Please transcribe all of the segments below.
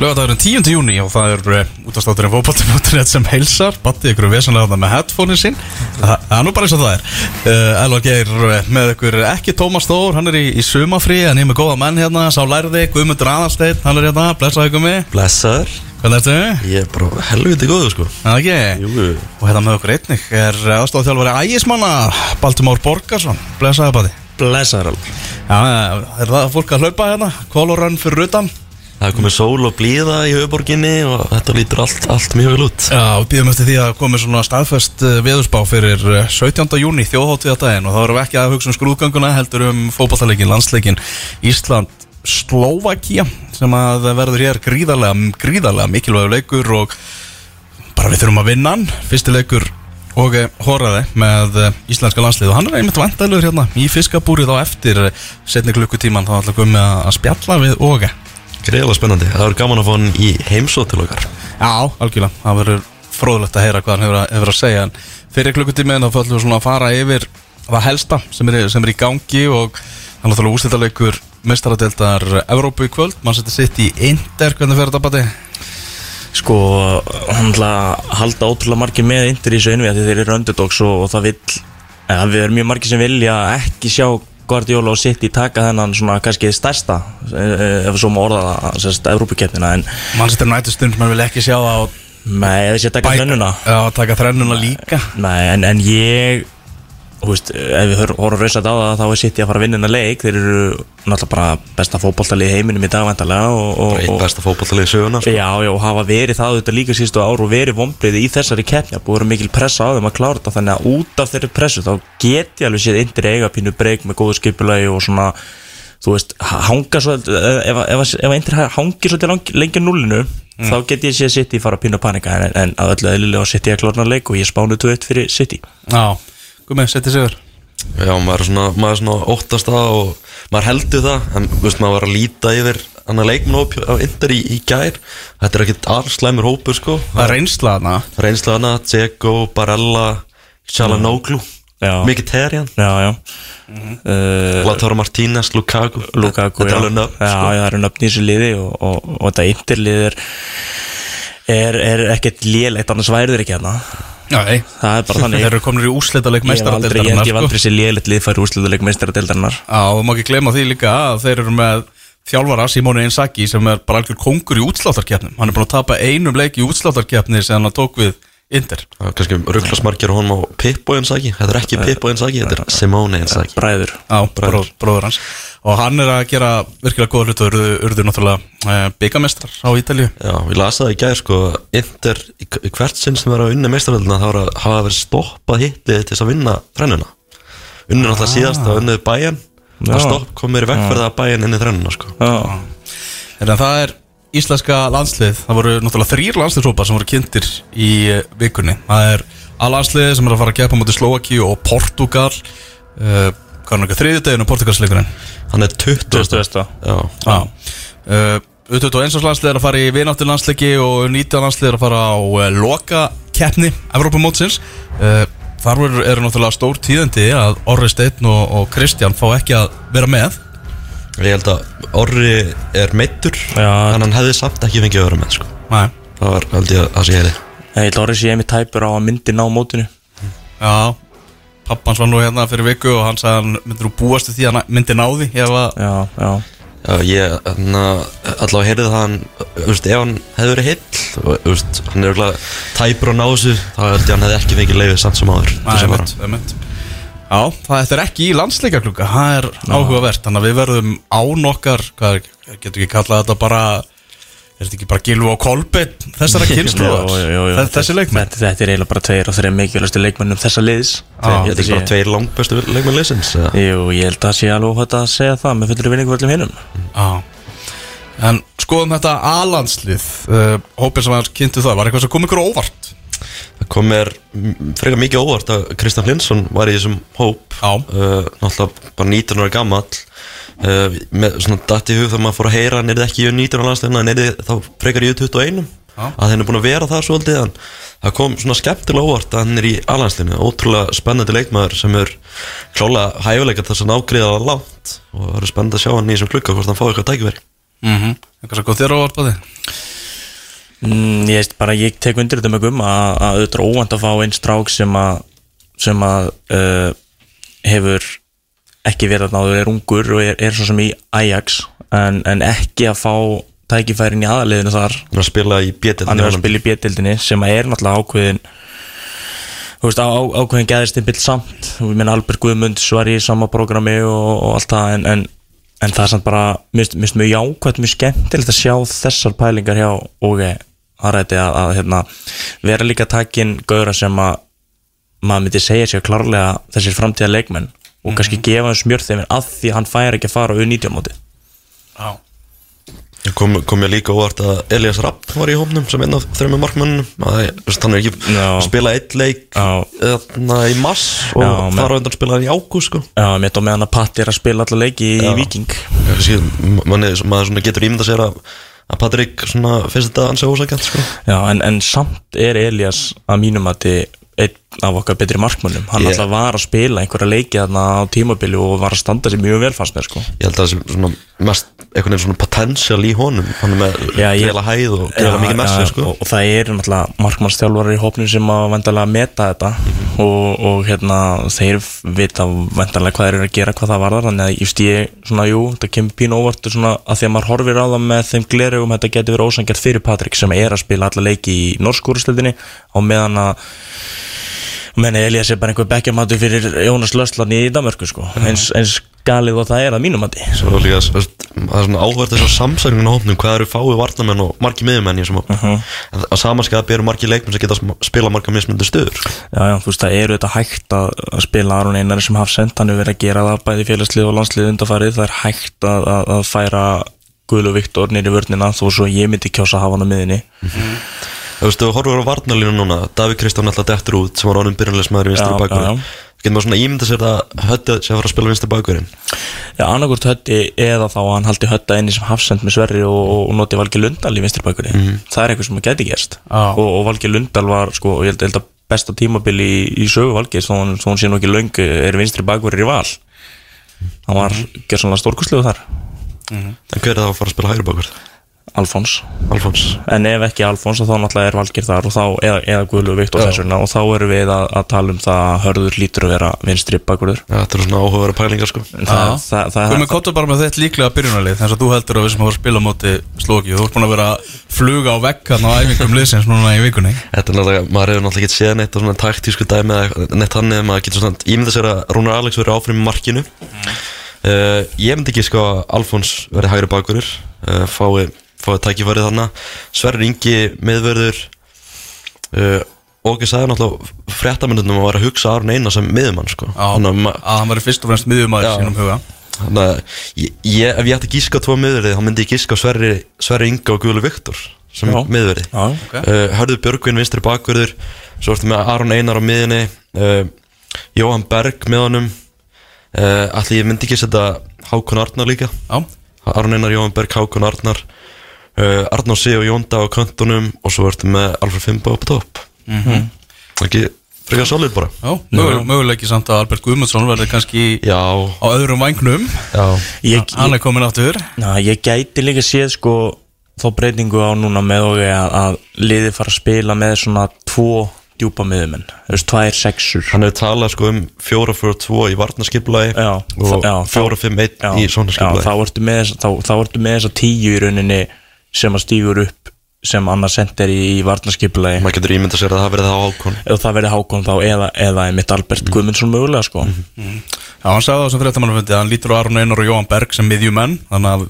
Lögadagurinn 10. júni og það er uh, útastátturinn fókbalti.net sem heilsar. Batti ykkur vesanlega þarna með headphone-in sín Það er nú bara eins og það er. Uh, Elva Geir uh, með ykkur ekki Tómas Þór Hann er í, í sumafrí ég er með góða menn hérna Sá lærði Guðmundur Aðalsteinn Hann er hérna, blessaði mig Blessaður. Hvernig ertu? Ég er bara helviti góðu sko. Það ekki? Jú Og hérna með okkur einnig er aðstofþjálfari Ægismanna Baltimore Borgarsson. Blessaði Batti Blessaður alveg Já, er það fólk að hlaupa hérna? Kolorun fyrir utan Það er komið sól og blíða í höfuborginni og þetta lítur allt, allt mjög vel út. Já, við býðum eftir því að komi svona staðfest uh, veðurspá fyrir uh, 17. júni þjóðháttíðadaginn og þá erum við ekki að hugsa um skrúðganguna heldur um fótballtaleikin, landsleikin Ísland, Slovakia sem að verður hér gríðarlega gríðarlega mikilvægur leikur og bara við þurfum að vinna hann. Fyrsti leikur og uh, horraði með íslenska landslið og hann er einmitt vandalur hérna í fiskabúrið á eftir setni klukkutíman þá ætla að koma að spjalla við Óge Greiðlega spennandi. Það verður gaman að fá hann í heimsótt til okkar. Já, algjörlega, það verður fróðlegt að heyra hvað hann hefur að, hefur að segja. En fyrir klukkutíminn þá fællum við svona að fara yfir það helsta sem er, sem er í gangi og það er náttúrulega úslítaleikur mestaradeildar Evrópu í kvöld. Mann setur sitt í Inder, hvernig fer þetta bati? Sko, hann ætla að halda ótrúlega margir með índir í þessu innvið því þeir eru underdogs og, og það vill eða við erum mjög margir sem vilja ekki sjá Guardiola og City taka þennan svona kannski stærsta eh, ef við svo má orða það, sérst, Evrópukeppnina en Mann setur nættu stund, mann vil ekki sjá það Nei, ef þessi að taka þennuna Já, taka þrennuna líka. Nei, en, en ég veist, ef við hor- horfum rausat á það þá er City að fara að vinna hennar leik. Þeir eru náttúrulega bara besta fótboltalið í heiminum í dag og, og, einn og, besta fótballtalið í söguna sko. Já, já, og hafa verið það auðvitað líka síðustu ár og verið vombriði í þessari keppni. Að búið að vera mikil pressa á þeim að klára þetta þannig að út af þeirri pressu þá get ég alveg séð indir eiga pínu breyk með góðu skipulagi og svona þú veist, hanga svo ef, ef, ef, ef indir hangi svo lengi á nullinu þá get ég séð City fara að pínu panika en, en að öllu eðlilega City að klára leik og ég spánu 2-1 fyrir City. Já, komið, setið sigur. Já, maður er svona, maður er svona óttast það og maður heldur það en veist, maður var að líta yfir annar leikmann á Inder í, í gær. Þetta er ekkit allslæmur hópur sko. Það er reynslaðna Reynslaðana, Dzeko, Barella, Já. Mikið terjan Já, já. Uh, Lautaro Martínez, Lukaku. Lukaku, Þetta já, er alveg nöfn já, sko. já, það eru nöfn í þessu liði og, og, og þetta interlið er, er, er ekkert lélegt annars væri þeir ekki hérna Nei, það er bara þannig. Þeir eru komin í úslítaleg aldrei, ég, hef aldrei sér lélegt lið færi úrslutaleg meistaradeildarinnar. Já, og má ekki gleyma því líka að þeir eru með þjálfara Simone Inzaghi sem er bara algjör kongur í útsláttarkeppnum. Hann er búin að tapa einum leik í útsláttarkeppni sem hann tók við Inder. Það er kannski rugglasmarkir og honum á Pippo Inzaghi. Þetta er ekki Pippo Inzaghi, þetta er Simone Inzaghi. Bræður. Já, bróð, bróður hans. Og hann er að gera virkilega góða hlutu og urðu, urðu náttúrulega e, byggamestrar á Ítalju Já, ég las það í gær sko Inter, í hvert sinn sem verður að vinna meistaröldina þá að hafa verið stoppað hitlið til þess að vinna þrennuna. Unnur náttúrulega síðast að unnuði bæjan Já. Það stopp kom mér í vegferða að bæjan inn í þrennuna sko. Já, En það er íslenska landslið Það voru náttúrulega þrýr landsliðsópar sem voru kynntir í e, vikunni. Það er A-landsliðið sem er að fara að gefa mútið Slovakíu og Portugal uh, Hvað er náttúrulega þriðjudeginu Portugalsleikurinn Hann er 20 20 veist það Já, Já uh, U21 landslið er að fara í vináttir landsleiki og 19 landslið er að fara á uh, loka keppni Evrópumótsins. Uh, Þar voru- eru náttúrulega stór tíðandi að Orri Steinn og, og Kristján fá ekki að vera með ég held að Orri er meittur Já. En hann hefði samt ekki fengið að vera með sko Nei Það var held ég að það sé hefði Ég held orðið sé ég mig tæpur á að myndi ná mótinu Já Pappans var nú hérna fyrir viku og hann sagði að hann myndir nú búast við því að hann myndi náði ef að Já, já Já, ég, hann allavega heyrði það hann, þú veist, ef hann hefði verið heill og, þú veist, hann er örugglega tæpur á násu, þá held ég að hann hefði ekki fengið leiðið samt sem áður til þess að fara. einmitt, einmitt. Já, það þetta er ekki í landsleikaklúka Það er áhugavert, þannig að við verðum án okkar Hvað er, getur ekki kallað þetta bara Er þetta ekki bara Gilvu og Kolbeinn Þessara jú. Þessi leikmenn? Þetta, þetta er eiginlega bara tveir og þreir mikilvægstu leikmennum þessa liðs. Já, Ég held ekki bara tveir langbæstu leikmenn leysins, eða? Jú, ég held að það sé alveg hótt að segja það með fullri vinningu öllum hinnum Já. En skoðum þetta A-landslið. Uh, Hópin sem var kynntu það Var eitthvað sem kom ykkur óvart Það kom mér frekar mikið óvart að Kristján Hlinsson var í þessum hóp, uh, náttúrulega bara 19 ára gammal, uh, með svona datt í hug þegar maður fór að heyra hann er það ekki í 19 ára landslegina, hann er þá frekar í 21 Já. að henn er búin að vera það svolítið en það kom svona skemmtilega óvart að hann er í alhanslinu, ótrúlega spennandi leikmaður sem er klálega hæfileika þess að nágriða það langt. Og það eru spennandi að sjá hann í þessum klukka hvort hann fá eitthvað tækiveri mm -hmm. Eitthvað sem kom þér á óvart bæði Mm, ég veist bara, ég tek undir þetta með gumma að, að auðvitað er óvænt að fá einn strák sem að sem að uh, hefur ekki verið að náður er ungur og er, er svo sem í Ajax en, en ekki að fá tækifærin í aðaliðinu þar. Hann er að spila í bjetið hann að spila í bjötildinni sem að er náttúrulega ákveðin þú veist, á, ákveðin geðistimpill samt. Við minna Albert Guðmunds var í sama prógrami og, og allt það en, en, en það er samt bara, mist, mist mjög jákvæmt mjög skemmtilegt að sjá þessar pælingar hjá OG Harræti að, að hérna, vera líka takin gauðra sem að maður myndi segja sér klárlega þessir framtíða leikmenn og kannski gefa hann smjörþefin að því hann fær ekki að fara á U19 móti Já kom, kom ég líka óvart að Elias Rapp var í hófnum sem einn af þreymur markmönnum hann er ekki Já. að spila eitt leik Já. eðna, í mass og Já, fara á undan að spila hann í ágúst sko. Já, mitt og meðan að Patti er að spila alla leiki í Já. Viking Kanski, manni, maður getur ímynda sér að, að Patrik finnst þetta ansi ósækjant sko. Já, en, en samt er Elias að mínum að þið einn af okkar betri markmönnum. Hann Ég- alltaf var að spila einhverja leiki þarna á tímabili og var að standa sér mjög vel fannst mér sko. Ég held að það sé svona mest einhvern veginn svona potential í honum. Hann er með greiðlega hæð og greiðlega mikið messi sko. og, og það eru náttúrulega markmannstjálfarar í hópnum sem að vendalega meta þetta og, og hérna þeir vita vendalega hvað þeir eru að gera hvað það varðar. Þannig að ég svona jú, það kemur pínu óvart svona að því að maður horfir á það með þeim glerugum þetta getur verið ósangjart fyrir Patrik sem er að spila alla leiki í norskúrustöldinni á meðan að menn Elias er bara einhver bekkjamatu fyrir Jónas Löslan í Danmörku sko. Eins, eins galið og það er að mínum mati. Svo líka, þú veist, það er svona áhverð þess að samsækningun á hófnum, hvað eru fáið varnamenn og margi miðjumenn í þessum hóp. Mhm. en að samanskapi eru margi leikmenn sem geta sm- spila marga mismundu stöður. Já, já, þú veist, það eru þetta hægt að, að spila Aron Einari sem hafsend, hann hefur verið að gera það bæði félagslið og landslið undarfarið, það er hægt að, að, að færa Guðlu Viktor nýri vörnina þó svo ég myndi kjósa að hafa hann á miðinni Þú veist, þú horfur á varnalínu núna Davík Kristján alltaf dettur út sem var ánum byrjanleismæður í vinstri Já, bakverði já, já. Getur maður svona ímynda sér að hötta sem fara að spila vinstri bakverðin Já, annarkvort hötti eða þá að hann haldi hötta inni sem hafsend með Sverri og, og noti Valgi Lundal í vinstri bakverði það er eitthvað sem geti gerst Já. og, og Valgi Lundal var, sko, ég held, held að besta tímabil í, í sögu Valgi þó hann, hann sé nú ekki löng er vinstri bakverði í val hann var mm. gerðsannlega stórkustlegu þar En hver er það að fara að spila hægri bakverð? Alfons. Alfons. En ef ekki Alfons þá náttúrulega er Valgir þar og þá, eða, eða Guðlu Vikt og Já. þessuna og þá erum við að, að tala um það að hörður lítur að vera vinstri bakverður Já, þetta eru svona áhugaverða pælingar sko. Það, það, það, Komið kottu bara með þetta líklega byrjunarlið þess að þú heldur að við sem hafa að spila móti slóki þú ert búin að vera að fluga á vekk hérna á æfingum liðsins núna í vikunni. Þetta er náttúrulega, maður hefur náttúrulega ekki séð neitt og svona taktísku dæmi eða neitt hann eða uh, Ég myndi ekki sko að Alfons verið hægri bakverður uh, fái, fái tækifærið þarna. Sverrir Ingi miðverður uh, og ekki sagði náttúrulega fréttamöndunum að vera að hugsa Arun Einar sem miðumann sko. Að hann var fyrst og fremst miðjumæður Já. sínum huga. Þannig að ég, ég, ef ég ætti að gíska tvo miðverði þá myndi ég gíska á Sverri, Sverri Inga og Guðlu Viktor sem Já. miðverði Já, Ok. uh, Hörður Björgvin vinstri bakverður Svo ertu með Aron Einar á miðinni uh, Jóhann Berg með honum. Uh, Allir ég myndi ekki setja Hákon Arnar líka? Já, Aron Einar, Jóhann Berg, Hákon Arnar uh, Arnar C og Jónda á köntunum Og svo ertu með Alfred Fimbo upp á topp. Mm -hmm. Ekki frekar solid bara? Já möguleik, möguleiki samt að Albert Guðmundsson verði kannski Já, á öðrum vangnum já. Ég, Hann er komin áttur Na, ég gæti líka séð sko þá breytingu á núna með og að, að liði fara að spila með svona tvo djúpa miðumenn þú veist, tvær sexur. Hann hefur talað sko um 4-4-2 í varnaskipulagi Já, og já, þá- 4-5-1 já, í svona já, skipulagi þá ertu með, þessa- þá, þá ertu með þessa tíu í rauninni sem að stígur upp sem annars sendir í, í varnaskipulagi Maður getur ímynda sér að það verði þá Hákon. Ef það verði Hákon þá eða, eða einmitt Albert Guðmundsson mögulega sko. Já, hann sagði það sem fréttamannafundi að hann lítur á Aron Einar og Jóhann Berg sem miðjumenn þannig að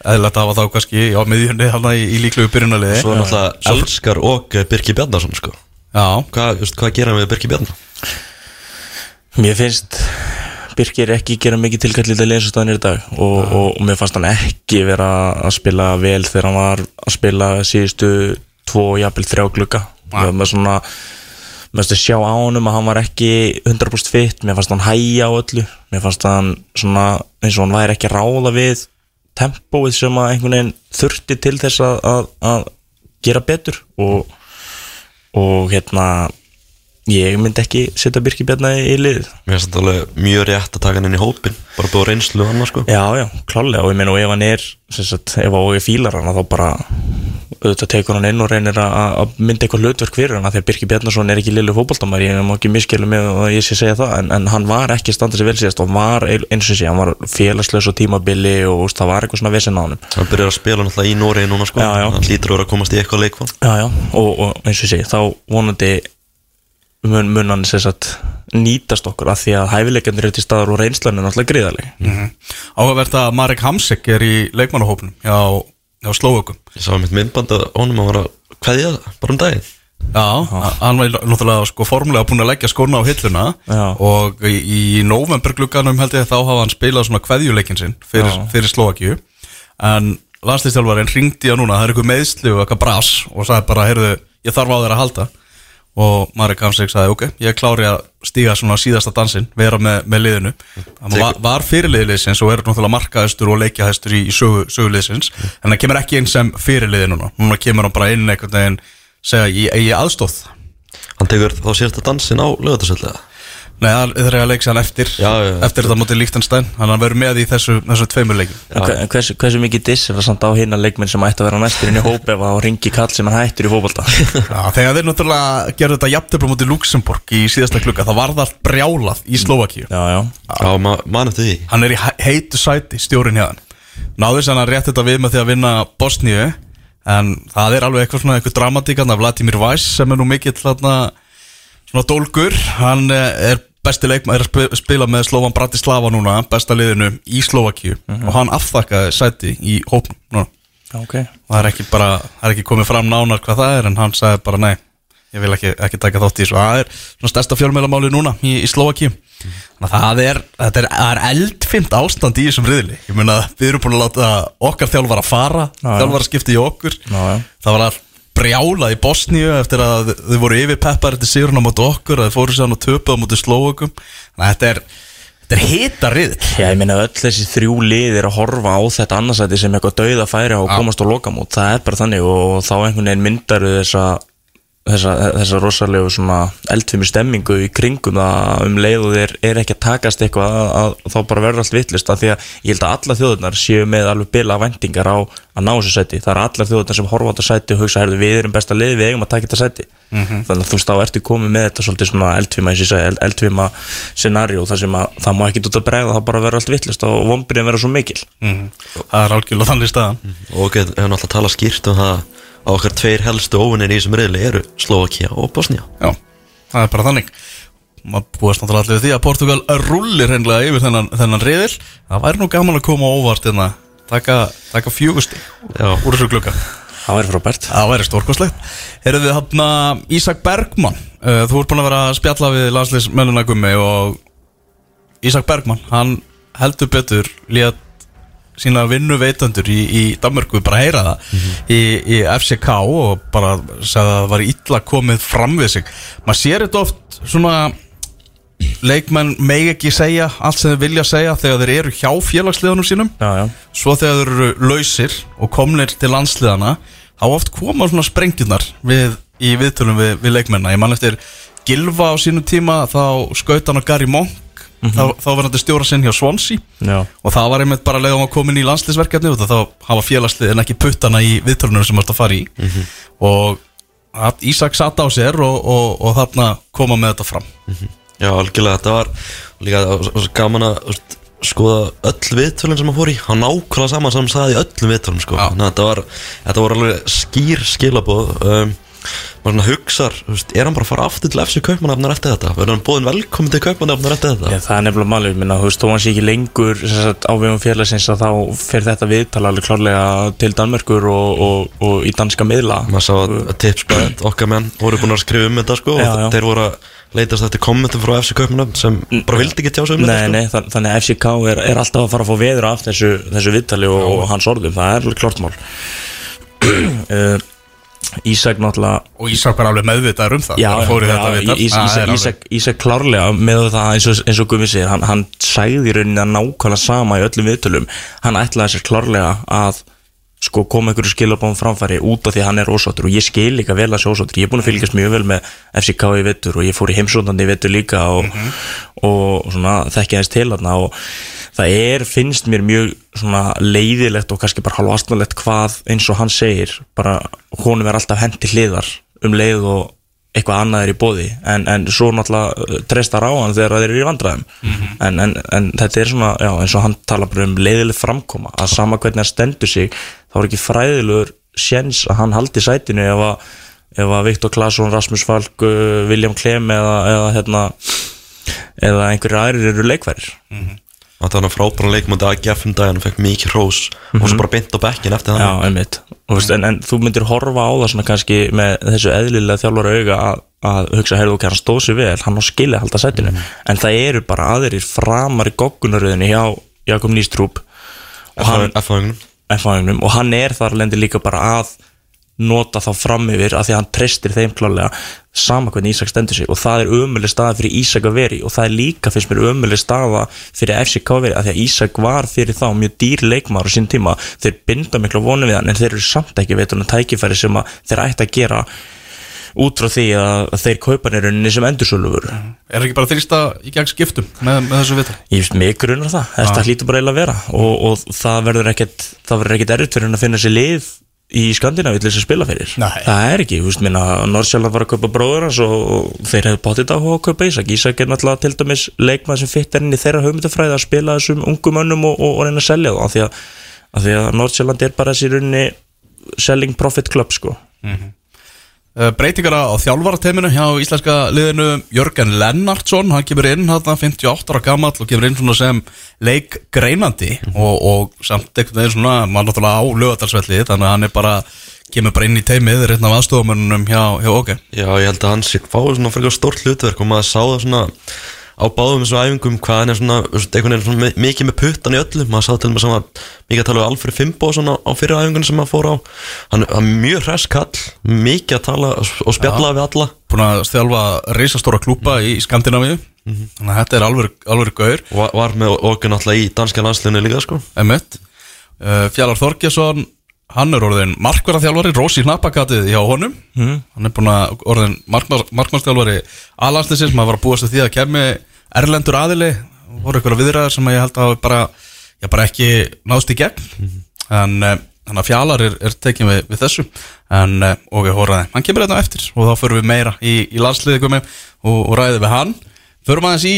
eðlilegt að hafa þá kannski á miðjunni í, í líklegu byrjunarliði. Svo er náttúrulega Elskar og eh, Birki Bjarnason sko. Já, Hvað, just, hvað gera við Birki Bjarnason? Mér finnst Birkir ekki gera mikið tilkallið að leysastöðanir í dag og, og, og mér fannst hann ekki vera að spila vel þegar hann var að spila síðustu tvo, jafnvel þrjá glugga Ja. með svona með þess að sjá á honum að hann var ekki 100% fitt, mér fannst hann hæja á öllu mér fannst hann svona eins og hann væri ekki ráða við tempóið sem að einhvern veginn þurfti til þess að, að, að gera betur og, og hérna ég myndi ekki setja Birki Bjarna í, liðið. Mér finnst þetta alveg mjög rétt að taka hann inn í hópin Bara búið reynslu hann sko. Já, já, klálega og ég meina og ef hann er sagt, ef hann er fílar hann þá bara auðvitað tekur hann inn og reynir að mynda eitthvað hlutverk fyrir hann að Birki Bjarnason er ekki lillu fótboltamæri ég má ekki miskjölu með að ég sé segja það en, en hann var ekki að standa sér vel síðast og var eins og sé, hann var félagslaus og tímabili og veist, það var eitthvað svona vesen á hann Hann byrjar að spila náttúrulega í Nóri núna sko. Hann lítur að vera að komast í eitthvað leikvann. Og, og eins og sé, þá vonandi mun, mun hann satt nýtast okkur af því að hæfileikandir eru til staðar og reynslan er náttúrulega gríðaleg Mhm. Áhugavert að Marek Hamsik er í leikmannahópnum hjá, hjá Slóvökum. Ég sá mitt myndband að honum að vera kveðja það, bara um daginn. Já, hann var náttúrulega sko formulega búin að leggja skórna á hilluna Já. og í, í novemberglugganum held ég þá hafa hann spilað svona kveðjuleikin sinn fyrir, fyrir Slovakíu en landslýstjálfarinn ringdi á núna, það er eitthvað meðsli og eitthvað bras og sagði bara, heyrðu, ég þarf á þér að halda og Marek Hamsik sagði, ok, ég klári að stíga svona síðasta dansinn, vera með, með liðinu. Hann var, var fyrirliðliðsins og er náttúrulega markaðistur og leikjahæstur í, í sögu, söguliðsins, en það kemur ekki inn sem fyrirliði núna, núna kemur hann bara inn einhvern veginn segja, ég eigi aðstóð. Hann tekur þá sérsta dansinn á lögatarsöllega Nei, það eiga að leiksa hann eftir Já, já, eftir þetta mótið Líktanstæn hann verður með í þessu, þessu tveimur leikin hversu, hversu mikið diss er það samt á hinna leikmenn sem ætti að vera næstur inn í hópi ef að ringi kall sem hann hættur í fótbolta? Já, þegar þeir náttúrulega gerðu þetta jafntöfla mótið Luxemburg í síðasta klukka þá var það allt brjálað í Slovakíu Já, já, Já, ma man eftir því. hann er í he- heitu sæti, stjórin hjá hann. Náður sem hann rétt þetta við með því að vinna Bosníu en það er alveg besti leikma er að spi- spila með Slovan Bratislava núna besta liðinu í Slovakíu og hann afþakkaði sæti í hópnum núna. Já, ok. Og það er ekki bara, það er ekki komið fram nánar hvað það er en hann sagði bara nei ég vil ekki, ekki taka þátt í þessu. Það er svona stærsta fjölmjölamáli núna í, í Slovakíu þannig að það er, þetta er, er eldfimt ástand í þessum riðli. Ég mun að við erum búin að láta okkar þjálfar að fara já. þjálfar að skipta í okkur. Já, já. það var all brjálað í Bosníu eftir að þau voru yfir peppar eftir á móti okkur að þau fóru sér á töpuð á móti Slovakum þannig að þetta er, þetta er hita riðl Já, ég meina öll þessi þrjú lið er að horfa á þetta annarsæti sem eitthvað dauða færi á að komast á lokamót, það er bara þannig og þá einhvern veginn myndaru þessa þessa, þessa rosalegu svona eldfimi stemmingu í kringum það um leið og þeir er ekki að takast eitthvað að, að þá bara verður allt vittlist af því að ég held að alla þjóðurnar séu með alveg bila væntingar á að ná þessu sæti. Það er allar þjóðurnar sem horfa á þetta sæti og hugsa herðu við erum besta lið, við eigum að taka þetta sæti. Þannig að þú veist þá ertu komið með þetta svolítið svona eldfima, eldfima scenario þar sem að það má ekki út að bregða það bara verður allt vittlist og vombriðin verður svo mikil. Það er að okkar tveir helstu óvinnir í þessum reyðli eru Slovakia og Bosnia Já, það er bara þannig. Maður búast náttúrulega allir við því að Portugal rullir hennilega yfir þennan, þennan riðil. Það væri nú gaman að koma óvart hérna, taka, taka fjögusti Já. úr þessu glugga. Það verður frábært. Það væri stórkoslegt Erum við hann Ísak Bergmann uh, þú ert búin að vera að spjalla við landsleismennuna gummi og Ísak Bergmann, hann heldur betur lét sína vinnu veitandur í, í Danmörku bara heyra það í, í FCK og bara sagði að það var illa komið fram við sig. Maður sér þetta oft svona leikmenn megi ekki segja allt sem þeir vilja segja þegar þeir eru hjá félagsliðanum sínum. Já, já. svo þegar þeir eru lausir og komnir til landsliðana þá oft koma svona sprengjunar við, í viðtölum við, við leikmenna ég man eftir Gilva á sínum tíma þá skaut hann á Gary Monk þá, þá var þetta stjóra sinn hjá Swansea. Já. og það var einmitt bara leið að komin í landsliðsverkefni og þá hafa félagslið en ekki puttana í viðtölunum sem að fara í. Og að Ísak satt á sér og, og, og þarna koma með þetta fram. Já, algjörlega, þetta var líka gaman að skoða öll viðtölun sem hann fór í. Hann nákvæmlega saman sem hann saði öllum viðtölum sko. Þetta var, þetta var alveg skýr skilabóð um, maður svona hugsar, veist, er hann bara að fara aftur til FC Kaupmannafnar eftir þetta? Verður hann bóðin velkomin til Kaupmannafnar eftir þetta? Já, það er nefnilega málið, minna, þú veist, þó hann sé ekki lengur á vegum félagsins að þá fer þetta viðtala alveg klárlega til Danmerkur og, og, og í danska miðla maður sá að, að tipsbæð okkar menn voru búin að skrifa um þetta sko, Já, og já. þeir voru að leitast eftir kommentum frá FC Kaupmannafn sem bara vildi ekki tjá sig um Nei, þetta sko. nei, þann, þannig að FCK er, er alltaf að fara að fá veður af þessu, þessu viðtali og, og hans orðum, það er alveg klart mál uh, Ísak náttúrulega og Ísak var alveg meðvitaður um það Já, já, Ísak, Ísak, Ísak klárlega með það eins og, eins og Gumi segir hann, hann sagði í rauninni að nákvæmlega sama í öllum viðtölum. Hann ætlaði sér klárlega að sko koma einhverju skilabáðum framfæri út af því hann er ósáttur. Og ég skil líka vel að sé ósáttur. Ég er búin að fylgjast mjög vel með FCK í vettur og ég fór í heimsóndandi í vettur líka og, og svona þekki aðeins til þarna. Og það er, finnst mér mjög svona leiðilegt og kannski bara halvastnulegt hvað eins og hann segir bara honum er alltaf hendi hliðar um leið og eitthvað annað er í bóði en, en svo náttúrulega uh, treystar á hann þegar þeir eru í vandræðum. En, en, en þetta er svona, já, eins og hann tala bara um leiðileg framkoma. Að sama hvernig hann stendur sig þá er ekki fræðilegur séns að hann haldi sætinu ef að, ef að Viktor Claesson, Rasmus Falk uh, William Klem eða, eða hérna eða einhverjir aðrir eru leikværir Það var hann frábæran leikmöndi að AGF um daginn og fekk mikið hrós. Og svo bara beint á bekkin eftir það. Já, einmitt. Veist, en, en þú myndir horfa á það svona kannski með þessu eðlilega þjálfara auga að, að hugsa, heyrðu ok, hann stóð sér vel hann á skilja halda sætinu. En það eru bara aðrir framar í goggunaröðinni hjá Jakob Nýstrúp. Og hann, F-fáingnum og hann er þar lendir líka bara að nota þá fram yfir að því að hann treystir þeim klálega sama hvernig Ísak stendur sig. Og það er ömuleg staða fyrir Ísak að veri og það er líka finnst mér ömuleg staða fyrir FCK að veri að því að Ísak var fyrir þá mjög dýr leikmar á sín tíma. Þeir binda miklu vonum við hann en þeir eru samt ekki veitur en tækifæri sem þeir ætti að gera út frá því að þeir kaupa nýrunni sem endursölufur Er ekki bara þrýsta í gegn skiptum með, með þessu vita? Ég finnst mig grunar það, þetta hlýtur bara eiginlega að vera. Og, og það verður ekkert það verður ekkert erfitt fyrir hann að finna sér lið í Skandinavíð til þess að spila fyrir. Nei. það er ekki, þú veist minna, Nordsjálf var að kaupa bróður hans og, þeir hefðu bóttið á að kaupa Ísak, Ísak er náttúrulega til dæmis leikmað sem fitt inn í þeirra hugmyndafræði að spila þessum ungum önnum og, og, og reyna að selja það af því að, því að Nordsjálfland er bara þessi runni selling profit club sko. Uh, breytingar á þjálfarateiminu hjá íslenska liðinu. Jörgen Lennartsson hann kemur inn hann 58 ára gamall og kemur inn svona sem leikgreinandi og, og samt einhvern veginn svona maður náttúrulega á lögadalsvelli þannig að hann er bara kemur bara inn í teimið er einn af aðstofamönnum hjá, hjá OK Já, ég held að hann sé fáið svona frekar stórt hlutverk og maður sá það svona á báðum þessu æfingum hvað hann er svona, einhvern veginn svona mi- mikið með puttan í öllu. Maður sá til og með sama mikið að tala um Alfred Fimbo svona á fyrir æfingunum sem maður fór á. Hann er mjög hress kall mikið að tala og spjalla við alla. Búin að þjálfa reisastóra klúpa í Skandinavíu. Þannig að þetta er alveg, alveg gaur. Og var- með okkur náttúrulega í danska landsliðinu líka sko. Emmett uh, Fjallar Þorgjesson hann er orðin markverðarþjálfari Rósi Hnappakatið hjá honum. Mm. hann er búin að orðin markmannsþjálfari aðlandslisins, maður var að búast því að kemmi erlendur aðili voru ykkur viðræðar sem ég held að bara, já, bara ekki náðst í gegn. En uh, þannig að Fjallar er, er tekin við, við þessu. En uh, og við hóraði, hann kemur þetta eftir og þá förum við meira í, í landsliði komi og, og ræðum við hann. Förum aðeins í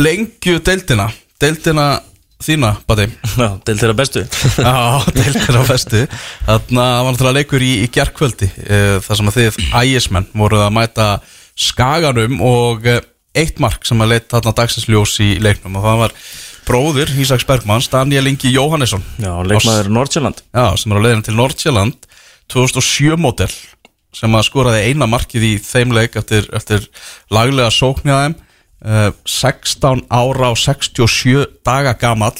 lengju deildina. Deildina þína, Bati Já, þeirra bestu. Já, deildir á festu Þannig að það var náttúrulega leikur í, í gerkvöldi uh, þar sem að þið ægismenn voruð að mæta skaganum og eitt mark sem að leitt þarna dagsinsljós í leiknum og það var bróðir Ísaks Bergmanns, Daniel Ingi Jóhannesson. Já, leikmaður Nordsjálland Já, sem er á leiðin til Nordsjælland 2007 mótel sem að skoraði eina markið í þeim leik eftir, eftir laglega sóknjaðum uh, 16 ára og 67 daga gamall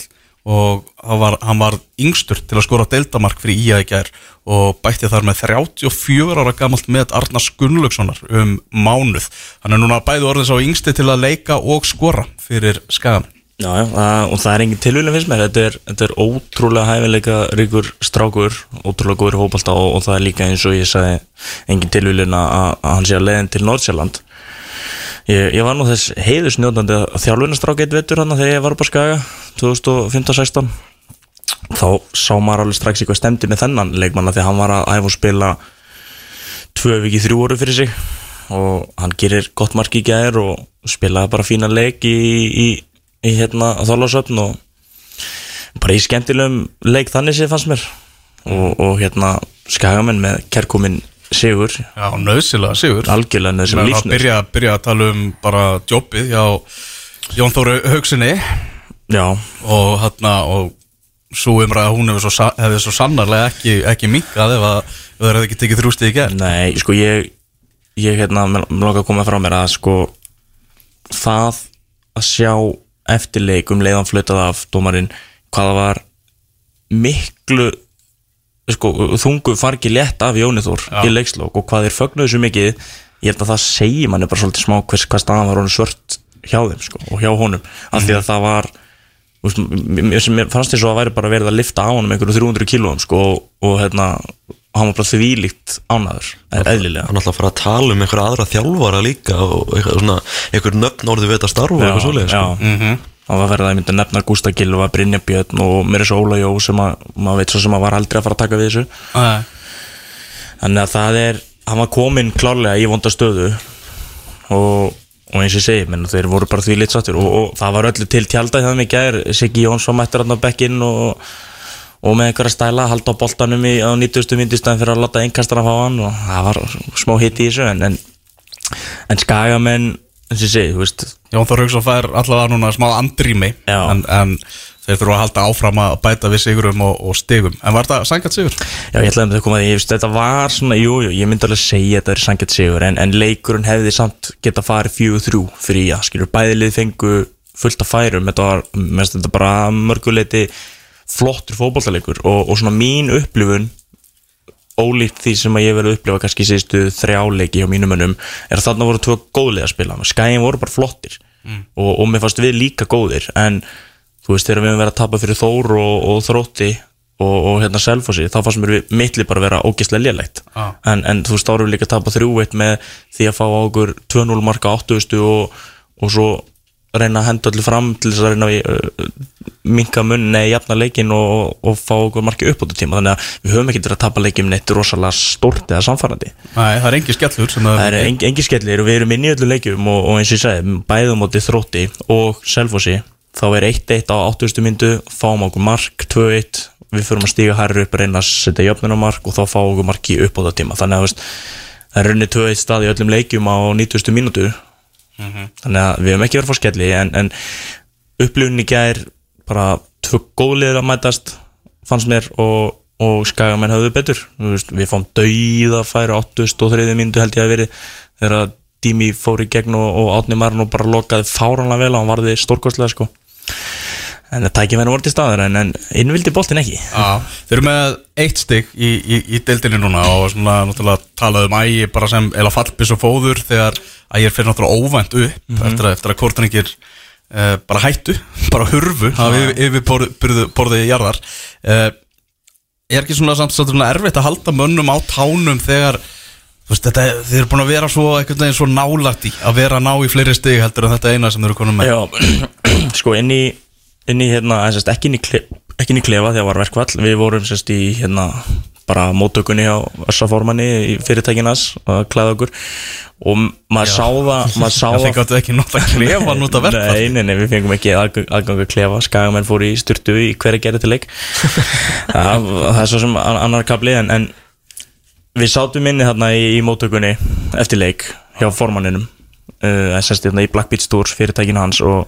og hann var, hann var yngstur til að skora deildamark fyrir í gær og bætti þar með 34 ára gamalt með Arnars Gunnlaugssonar um mánuð. Hann er núna bæði orðins á yngsti til að leika og skora fyrir skagan. Já, já, og það er engin tilvíðin finnst mér, þetta er, þetta er ótrúlega hæfileika ríkur strákur, ótrúlega góður hópalta og, og það er líka eins og ég sagði engin tilvíðin að, að hann sé að leiðin til Nordsjælland ég, ég var nú þess heiðusnjóðandi að þjálfunarstrák eitt vettur hann þegar ég var upp á Skaga 2015-16 þá sá maður alveg strax eitthvað stemdi með þennan leikmanna þegar hann var að æfa og spila tvö viki þrjú orðu fyrir sig. Og hann gerir gott mark í gær og spilaði bara fína leik í, í, í hérna þálasöfn og bara í skemmtilegum leik þannig séð fannst mér. Og, og hérna skagamenn með kærkominn sigur. Já, nöðsilega, Sigur. algjörlega að lífsnöð byrja, byrja að tala um bara jobbið hjá Jón Þóru Haugsinni já, og hérna og svo umræða hún hefur svo, hefði svo sannarlega ekki, ekki minkað ef að ef það hefði ekki tekið þrjústið í gerð nei, sko ég ég hérna, mér langar að koma frá mér að sko það að sjá eftirleik um leiðan flutað af dómarinn hvaða var miklu sko, þungu fargi létt af Jóni Þór Já. í leikslók og hvað þeir fögnuðu svo mikið ég held að það segi manni bara svolítið smá hvers, hvað staðan var honum svört hjá þeim sko, og hjá honum. Af því að það var mér, fannst þess að það væri bara verið að lifta á hann með einhverju 300 kílóum sko, og, og hérna hann var bara þvílíkt ánaður eðlilega. Hann ætla að fara að tala um einhverja aðra þjálfara líka og eitthvað svona, einhver nöfn orðið við þetta starfa og eitthvað svoleiðis sko. Já. það verið að ég myndi að nefna Gústa Gilva, Brynja Björn og mér er svo Óla Jó sem að maður veit svo sem að var aldrei að fara að taka við þessu Nei. þannig að það er, hann var komin klárlega í vonda stöðu og, og eins og ég segi, menn, þeir voru bara því litsattur og, og það var öllu til hjá þeim í gær Siggi Jónsson mættur hann á bekkinn og, og með einhverja stæla að halda á boltanum í, á 90. myndistæðin fyrir að láta einkastana fá hann og það var smá hitt í þessu en, en, en skagamenn eins og ég segi, þú veist. Jón Þór Hauksson fær allavega núna smá andrými en, en þeir þurfa að halda áfram að bæta við sigurum og, og stigum. En var þetta sangat sigur? Já, ég ætlaði að koma að því, ég veist, þetta var svona, jú, jú, ég myndi alveg segja að þetta er sangjart sigur, en, en leikurinn hefði samt geta farið fjögur þrjú fyrir já, skilur, bæðilið fengu fullt af færum, þetta var, mest þetta bara mörguleiti flottur fótballtaleikur og, og svona mín upplifun, ólíkt því sem að ég verið að upplifa kannski síðustu þrjáleiki hjá mínum önum, er að þarna voru tvö góðlega að spila, skæin voru bara flottir. Og, og mér fannst við líka góðir, en þú veist, þegar við höfum verið að tapa fyrir Þór og, og Þrótti og, og hérna Selfossi, þá fannst mér við mittli bara vera ógeðslega lélegt. Já. en, en þú veist, þá erum við líka að tapa 3-1 með því að fá á okkur 2-0 marka 80 og, og svo reyna að henda allir fram til þess að reyna að uh, minka munn nei, jafna leikin og, og fá okkur marki upp á þetta tíma, þannig að við höfum ekki til að tapa leikin neitt rosalega stórt eða samfærandi Nei, það er engi skellur Það er engi, engi skellir og við erum inn í öllu leikjum og, og eins og ég segi, bæðum móti þrótti og selfossi, þá er 1-1 á 80. myndu, fáum okkur mark 2-1, við förum að stíga hærri upp reyna að setja jöfnunamark og þá fáum okkur marki upp á það tíma, þannig að veist, það er runni 2-1 stað í öllum leikjum á 90. mínútu þannig að við höfum ekki verið fá skelli en, en upplifunni gær bara tvö góðliðir að mætast fannst mér og, og skagamenn höfðu betur veist, við fáum dauða færi 83. mínútu held ég að verið þegar Dimi fór í gegn og, og Átni Marno bara lokaði fáranlega vel og hann varði stórkostlega sko en það tækja verið voru til staður en, en innvildi boltin ekki. Já, þeir eru með eitt stygg í, í, í deildinni núna og svona náttúrulega talaðu um ægi bara sem eila fallbis og fóður þegar ægir fyrir náttúrulega óvænt upp eftir að, eftir að kortningir uh, bara hættu, bara hurfu hafa yfir, yfir borðið borði jarðar. Uh, er ekki svona samt svona erfitt að halda mönnum á tánum þegar veist, þetta, þeir eru búin að vera svo svo nálægt í að vera að ná í fleiri stig heldur en þetta eina sem þeir eru konum með? Já, sko inn í, inn í hérna, en sérst, ekki inn í, kle, ekki inn í klefa þegar var verkvall, við vorum sérst í hérna, bara móttökunni á Össaformanni í fyrirtækinas að klæða okkur. Og maður sá það maður sá þeir það gáttu ekki nota klefa nota verkfall Nei, nei, nei, við fengum ekki aðgang, að klefa. Skagamenn fór í styrtu í hverja gerði til leik. Það, það er svo sem an- annar kapli en, en við sátum inni þarna í, í móttökunni eftir leik hjá formanninum uh, sérst hérna í Black Beach Tours fyrirtækinu hans og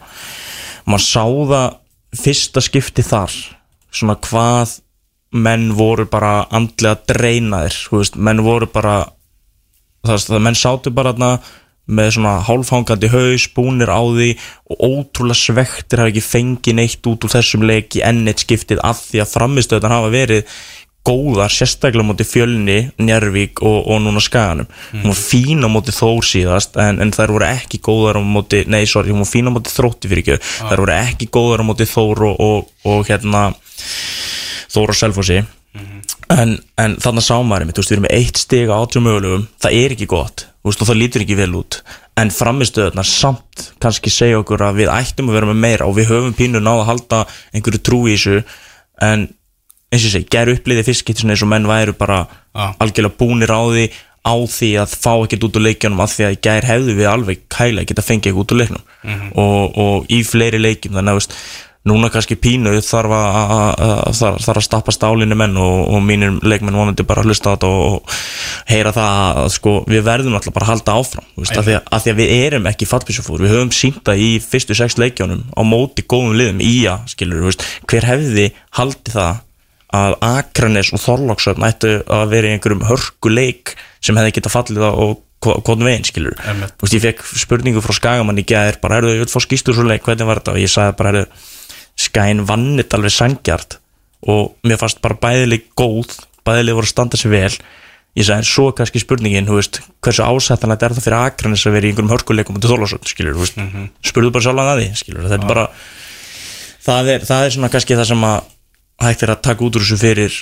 maður sá það fyrsta skipti þar svona hvað menn voru bara andlega dreinaðir þú veist, menn voru bara það, það menn sátu bara þarna með svona hálfhangandi haus, búnir á því og ótrúlega svektir hafa ekki fengið neitt út úr þessum leiki enn eitt skiptið af því að framistöðan hafa verið góðar, sérstaklega á móti fjölni, Njarvík og, og núna skaganum. Hún var fín á móti þór síðast en, en þær voru ekki góðar á móti nei, sorry, hún var fín á móti þrótti fyrir ekki. Þær voru ekki góðar á móti þór og, og, og hérna þór og selfossi. En, en þannig sá maður einmitt, þú veist, við erum með eitt stig á átjum mögulegum, það er ekki gott þú veist, og það lítur ekki vel út en framistöðunar samt kannski segja okkur að við ættum að vera með meira og við höfum pínu náða að halda einhverju trú í þessu en eins og segi, gerðu uppliði fiskit eins og menn væru bara Já. algjörlega búnir á því á því að fá ekkert út úr leikjunum af því að gær hefðu við alveg kæla geta fengið ekkert út úr leiknum og, og í fleiri leikjum þannig að veist, núna kannski pínu þarf að, að, að, þarf, að stappa stálinu menn og, og mínir leikmenn vonandi bara að hlusta á þetta og, og heyra það að sko, við verðum alltaf bara að halda áfram veist, af, því að, af því að við erum ekki fallbísufúr við höfum sínta í fyrstu sex leikjónum á móti góðum liðum í að skilur, veist, hver hefði haldið það að Akranes og Þorlóksöfn ættu að vera í einhverjum hörkuleik sem hefði getað fallið á og hvern veginn skilur. Þú veist, ég fekk spurningu frá Skagamann í gæðir bara, erðu, ég vil fá skýstur svo leik, hvernig var þetta? Og ég sagði bara, erðu, Skagin vannit alveg sangjart og mér fannst bara bæðileg góð bæðileg voru að standa sér vel. Ég sagði, en svo kannski spurningin, þú veist hversu ásættanlega er það fyrir Akranes að vera í einhverjum hörkuleikum út í Þorlóksöfn, skilur, þú að að hægt er að taka út úr þessu fyrir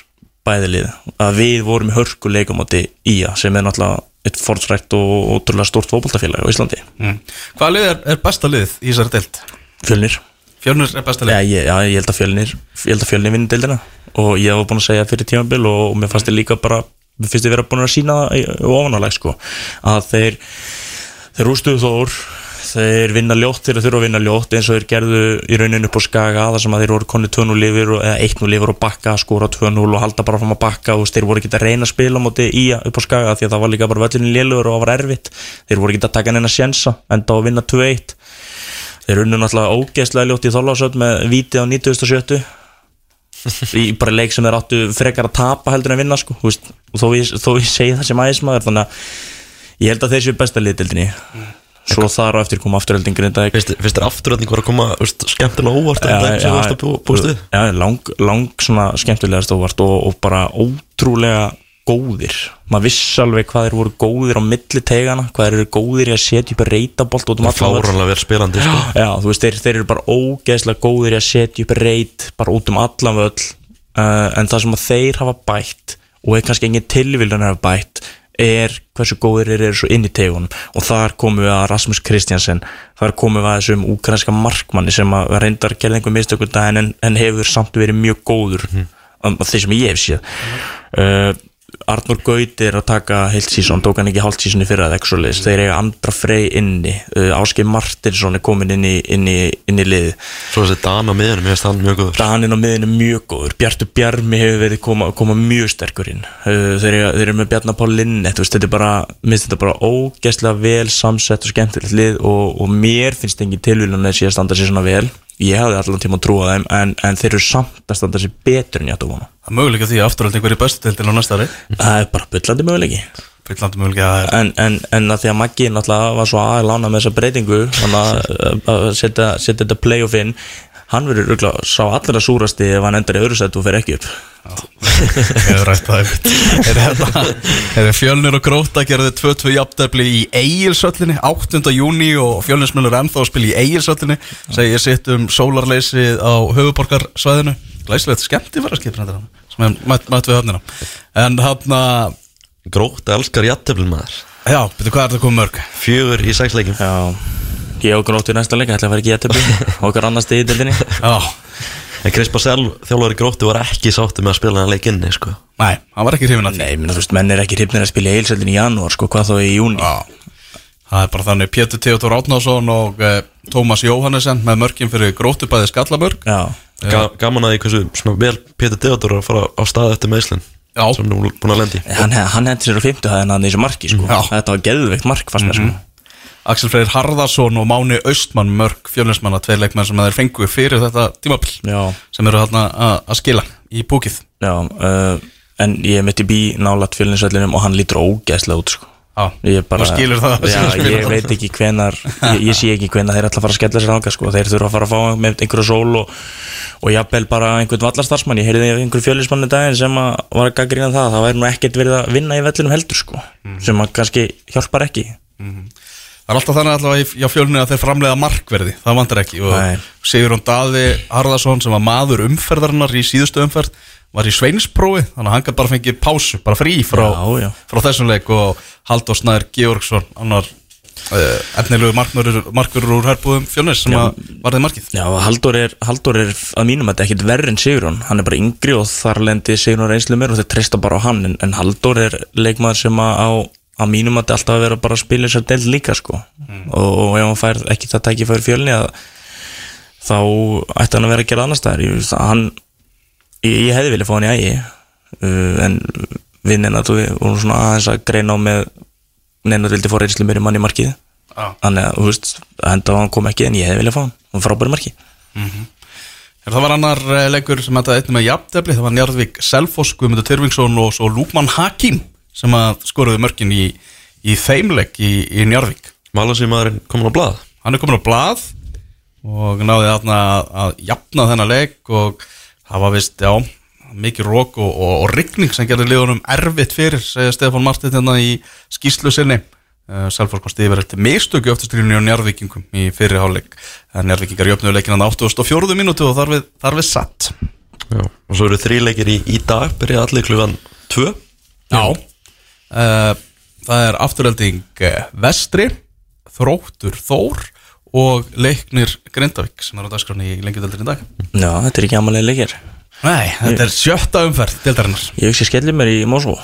bæðilið að við vorum í hörku leikamóti ía sem er náttúrulega eitt fornsrætt og ótrúlega stórt fótboltafélag á Íslandi mm. Hvaða lið er, er besta lið í þessari deild? Fjölnir Fjölnir er besta lið? Já, ég, já, ég held að Fjölnir ég held að Fjölnir vinni deildina og ég hef búin að segja fyrir tímabil og, og mér fannst ég líka bara mér finnst ég vera búin að sína ofanáleg sko að þeir þeir rústuðu þór þeir vinna ljótt þeir þurfa að vinna ljótt eins og þeir gerðu í rauninu upp á skaga þar sem að þeir voru konni 2-0 lifir eða 1-0 lifir og bakka, skóra 2-0 og halda bara fram að bakka og þeir voru ekki að reyna að spila móti í upp á skaga því að það var líka bara völlinu lélur og það var erfitt. Þeir voru ekki að taka neina sjensa enda að vinna 2-1 þeir unnu náttúrulega ógeðslega ljótt í þólasöld með viti á 90.70 í bara leik sem þeir áttu frekar að tapa heldur en vinna sko, veist, og þó ég, þó ég segi það sem ægismæður þannig að ég held að þeir séu besta liðdildinni svo þar á eftir koma afturölding Grindavík Finnst finnst þér afturölding var að koma veist, skemmtilega óvart Já, já, að bú- búast við? Já, lang, lang svona skemmtilegast óvart og, og bara ótrúlega góðir maður viss alveg hvað þeir voru góðir á milli tegana, hvað þeir eru góðir í að setja upp reytabolt út um. Fáranlega vel spilandi sko. Já, þú veist, þeir, þeir eru bara ógeðslega góðir í að setja upp reyt bara út um allan völl uh, en það sem að þeir hafa bætt og er kannski engin tilvílun hafa bætt er hversu góðir þeir eru svo inn í tegunum og þar komum við að Rasmus Kristjansen þar komum við að þessum úkrænska markmanni sem að reyndar gerði einhver mistökunda en, en hefur samt verið mjög góður mm. um, þeir sem ég hef séð uh, Arnur Gaut er að taka heilt sísón, tók hann ekki hálft sísóni fyrir að ekki þeir eiga Andra Frey inni uh, Áskei Martinsson er komin inn í, inn í, inn í liði Svo þessi Dana miðunum, ég veist hann mjög góður. Danin á miðinu mjög góður. Bjartur Bjarmi hefur verið koma, koma mjög sterkur inn. Uh, þeir, eru- þeir eru með Bjarnar Pál Linnet veist, þetta er bara, minnst þetta bara ógæslega vel samsett og skemmtilegt lið og, og mér finnst engin tilvílun að þeir sé að standa sér svona vel ég hafði allan tíma að trúa þeim en, en þeir eru samt að standa sér betur en ég átt að vona Það er möguleika því að afturölding verið bestu deildin á næsta ári. Það er bara byllandi möguleiki. Fyllandi möguleika að er en, en, en að því að Maggi náttúrulega var svo aðlána með þessa breytingu þannig að- setja þetta playoff inn hann verður örugglega sá allra súrasti ef hann endar í öðru sett og fer ekki upp. Ég hef rætt það Er þetta Er fjölnir og gróta gerði 2-2 jafntefli í Egilsöllinni 8. júni og fjölnismennur ennþá að spila í Egilsöllinni segi ég sitt um sólarleysið á höfuborgarsvæðinu Glæsilegt skemmti var að skipa þetta sem er mætt, mætt við höfnina. En hann að Grótt elskar jætteflin maður. Já, betur hvað er þetta komið mörg? Fjögur í sex leikim Já, ég og gróttu í næsta leik ætla að fara ekki að töflu okkar annars stíði dildinni Já, En Chris Basel, þjálfari gróttu, var ekki sáttu með að spila hann leik inni sko. nei, hann var ekki hrifin að því. Nei, minna, þú veist, menn er ekki hrifnir að spila í heilsöldin í janúar, sko, hvað þá í júni Já, það er bara þannig Pétur Theodor Átnásson og uh, Tómas Jóhannesson með mörkin fyrir grótubæði Skallabörg. Já, Ga Gaman að því hversu svona vel Pétur Theodor er að fara á stað eftir meðslinn Já. sem nú búin að lendi hann, hann hendur sér á 50 hæðina hann í þessu marki, sko. Já. Þetta var geðveikt mark, fannst mér, sko Axel Freyr Harðarsson og Máni Austmann mörg fjölnismanna, tveir leikmenn sem þeir fengu fyrir þetta tímabill sem eru hérna að að skila í búkið já, uh, en ég mitt í bí nálat fjölinsöllinum og hann lítur ógeðslega út, sko. Já, bara, það. Já, ég veit ekki hvenar ég, ég sé ekki hvenar þeir ætla að fara að skella sér ánga sko. Þeir þurfa að fara að fá með einhverju sól og, og jafnvel bara einhvern vallarstarfsmann. Ég heyrði einhverju fjölismann í daginn sem að var að gaggrina það. Það væri nú ekkert verið að vinna í vellinum heldur sko, Mhm. sem að kannski hjálpar ekki Það er alltaf þannig allavega í- fjölunni að þeir framleiða markverði, það vantar ekki. Og Nei. Sigurjón Daði Harðarsson sem var maður umferðarinnar í síðustu umferð var í sveinsprófi, þannig að hann gæti bara fengið pásu, bara frí frá, Já, já. frá þessum leik. Og Halldór Snær Georgsson annar uh, efnilegu markverður, úr herbúðum fjölnis sem að varði markið. Já, Halldór er, Halldór er að mínum að þetta ekkit verri en Sigurún Hann er bara yngri og þar lendi Sigurún reynslu mér og þeir treysta bara á hann. En, en Halldór er leikmaður sem að á að mínum að þetta alltaf að vera bara að spila þessar delt líka sko. Og, og ef hann fær ekki það tæki fyrir fjölni að þá ætti hann að vera að gera annars staðar. Ég, ég, ég hefði viljað fá hann í ægi uh, en vinnina þú vorum svona aðeins að greina á með neina vildi fá reynslu mér í manni markið. Já. þannig að, þú veist, enda á hann kom ekki en ég hefði viljað fá hann, hann frábæri marki Er það var annar eh, leikur sem þetta einnig með jafntefli, það var Njarðvík Selfoss, Guðmundur Tyrfingsson og svo Lúkmann Hakim sem að skoruðu mörkin í, í þeimleik í, í Njarðvík. Malasí maðurinn komin á blað Hann er komin á blað og náði þarna að, jafna þennan leik og það var vist, já, mikið rók og, og, og rigning sem gerði liðunum erfitt fyrir, segja Stefán Martin hérna í skýslu sinni. uh, Selfoss komst yfir eftir mistöku öftustrýnunni og njárvíkingum í en njárvíkingar jöfnuðu leikin hann 84. mínútu og þar við, þar við satt Já, og svo eru þríleikir í, í dag, byrja allir klugan 2 Já Það er afturölding uh, Vestri Þróttur Þór og Leiknir Grindavík sem er á dagskráni í lengjudöldin í dag. Já, þetta er ekki amalega leikir. Nei, þetta er sjötta umferð deildarinnar. Ég hugsi skellir mér í Mosó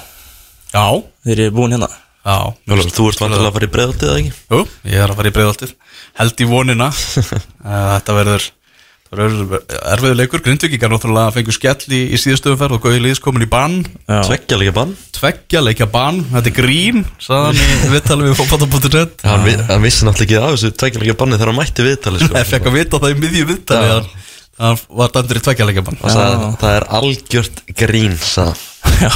Já, þegar ég er búinn hérna. Já. Þú ert vantilega að fara í breiðaldið eða ekki? Jú, ég er að fara í breiðaltið Held í vonina. Eh, Þetta verður erfiður leikur. Grindvíkingar náttúrulega fengur skell í, í síðustu umferð og Gauði Lýðs komin í bann. Tveggja leikja bann. Tveggja leikja bann, þetta er grín sagðan í viðtalið við fótbolta.net Hann, vi, hann vissi náttúrulega ekki af þessu tveggja leikja banni þegar hann mætti viðtali sko. Ég fekk að vita það í miðju viðtalið Já. að hann var dæmdur í tveggja leikja bann Og sagði, það er algjört grín hann. Já,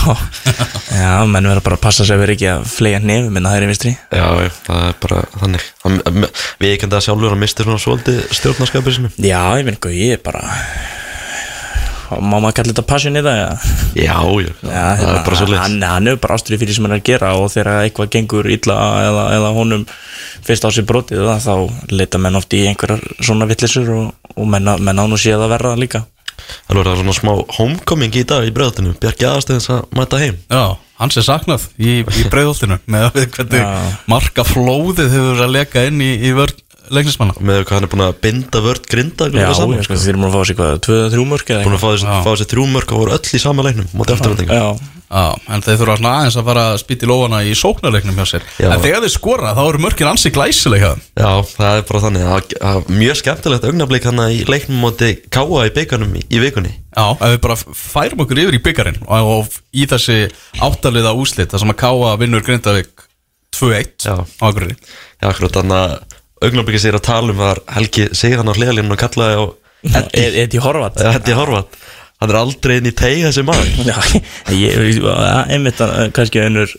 já menn verður bara að passa að vera ekki að flega nefum minna hægri vinstri. Já, já, það er bara þannig. Hann, Við ekki að sjálfur að misti svona svolítið stjórnarskapið sinu Já, ég finn ekki, ég er bara Má maður kalla þetta passion í það, já Já, já, Já, það er bara svolítið hann, hann er bara ástriði fyrir sem hann er að gera og þegar eitthvað gengur illa eða, eða honum fyrst á sig brotið það, þá leita menn oft í einhverjar svona vittlisur og, og menn, á- menn án og séð að verða það líka. Það er svona smá homecoming í dag í breiðaldinu Bjarki aðastæðins að mæta heim. Já, hans er saknað í, í breiðoltinu með að við hvernig Já. marka flóðið hefur verið að leka inn í, í vörn leiknismanna. Með hvað hann er búin að binda vörd grinda Já, saman, ég sko, þeir eru múin að fá sér hvað, 2-3 mörk eða búin að fá þessi, Já. fá þessi þrjú mörg og voru öll í sama leiknum móti afturvendinga Já, Já, en þeir þurfa svona aðeins að fara að spýta í lófana í sóknarleiknum hjá sér. Já. En þegar þeir skora þá eru mörkin ansi glæsilega Já, það er bara þannig. Það það var mjög skemmtilegt augnablik hann í leiknum móti Káa í byggarnum í, í vikunni. Já, ef við bara færum okkur yfir í byggarinn og, og í þessi áttaliða úslit þar sem að Káa vinnur Grindavík 2-1 Já. á Akureyri. Já, akkurat þannig að augnablikið sér að tala um var Helgi Sigan á hliðalínu og kallaði á Eddi Horvat Hann er aldrei inn í tegi þessi maður Já, ég, einmitt að- kannski önnur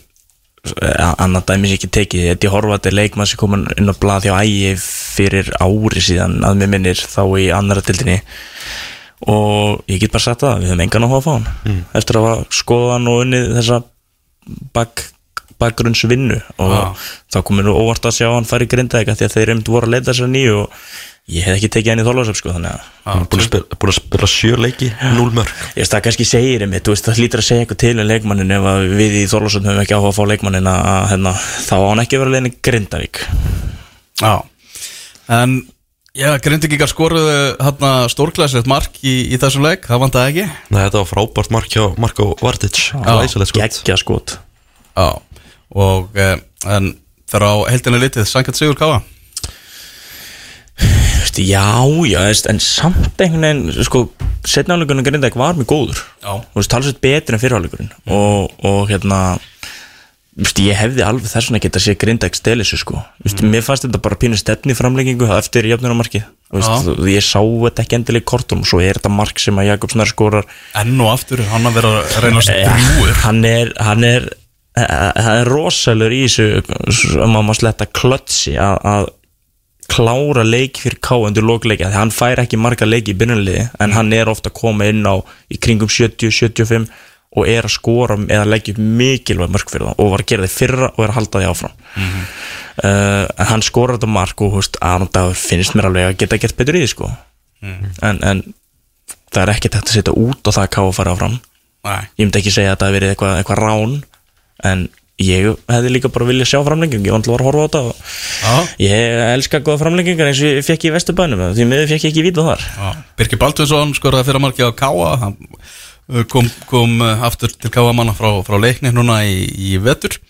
annar dæmis ekki tekið Horvat er leikmann sem komin inn á blað hjá ægi fyrir ári síðan að mér minnir þá í annara tildinni og ég get bara sagt það við höfum engan áhuga að fá hann Mm. eftir að hafa skoðað hann og unnið þessa bak, bakgrunnsvinnu og Já. þá komur nú óvart að sjá hann færi grindaðika því að þeir einmitt voru að leita þessar nýju og ég hef ekki tekið hann í þólasöf sko þannig að Hann er búin að spila, að spila sjö leiki, núl mörg Ég veist það kannski segir þú veist það hlýtur að segja eitthvað til um leikmannin ef að við í Þorlásson höfum ekki áhuga að fá leikmannin að að, hérna, þá á hann ekki að vera í Grindavík. Já, en já, Grindvíkingar skoruðu hérna stórklæslegt mark í, í þessum leik, það vantaði ekki? Nei, þetta var frábært mark hjá Marko skot. Gekkja skot. Já, og eh, en þegar á heldinu litið, Sankart Sigur Þú veist, Já, já, veist, en samt einhvern veginn sko, setnáleikurinn Grindavík var mjög góður. Já. Þú veist, talsveit betri en fyrirháleikurinn og, og hérna þú veist, ég hefði alveg þess vegna geta séð Grindavík steli sig sko. Vist, mér fannst þetta bara pínu stefni framleggingu eftir jöfnunamarkið Vist, ég sá þetta ekki endilega í kortum og svo er þetta mark sem að Jakob Snar skorar. Enn og aftur, hann að vera að reyna að strjúur hann er hann er það er rosalur í þessu um að maður sletta klötsi að klára leik fyrir ká undir lókleiki því hann fær ekki marga leiki í byrjunliði en hann er ofta að koma inn á í kringum 70-75 og er að skora eða leggja mikilvæg mörg fyrir það og var að gera þið fyrra og er að halda því áfram. Uh, en hann skorar þetta mark og húst, Dagur finnst mér alveg að geta gert betur í því sko. En, en það er ekkert hægt að setja út og það að að fara áfram. Nei, ég myndi ekki segja að það hafi verið eitthvað, eitthvað rán en ég hefði líka bara viljað sjá framlenging ég vant að var að horfa á þetta og ég elska góða framlengingar eins og ég fekk í Vesturbænum því miður fekk ég ekki víta þar. Birkir Baldursson skoraði fyrir marki á Káa hann uh, kom, kom uh, aftur til Káa manna frá, frá leikni núna í, í vetur.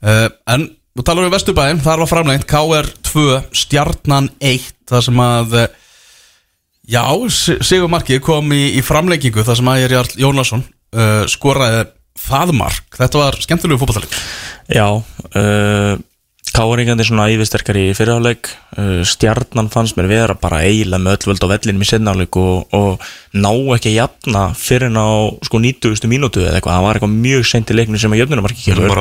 Uh, En þú talar um Vesturbæn, þar var framlengt Káa 2, Stjarnan 1 það sem að Já, Sigur Marki kom í, í framlengingu þar sem að er Jónasson uh, skoraði það mark. Þetta var skemmtilegu fótballtalik já uh, Káringandi svona yfirsterkar í fyrirháleik uh, Stjarnan fannst mér vera bara eiginlega með öll völd á vellinum í setnáleik og, og ná ekki að jafna fyrir en á sko 90. mínútu eða eitthvað, það var eitthvað mjög seint í leiknum sem að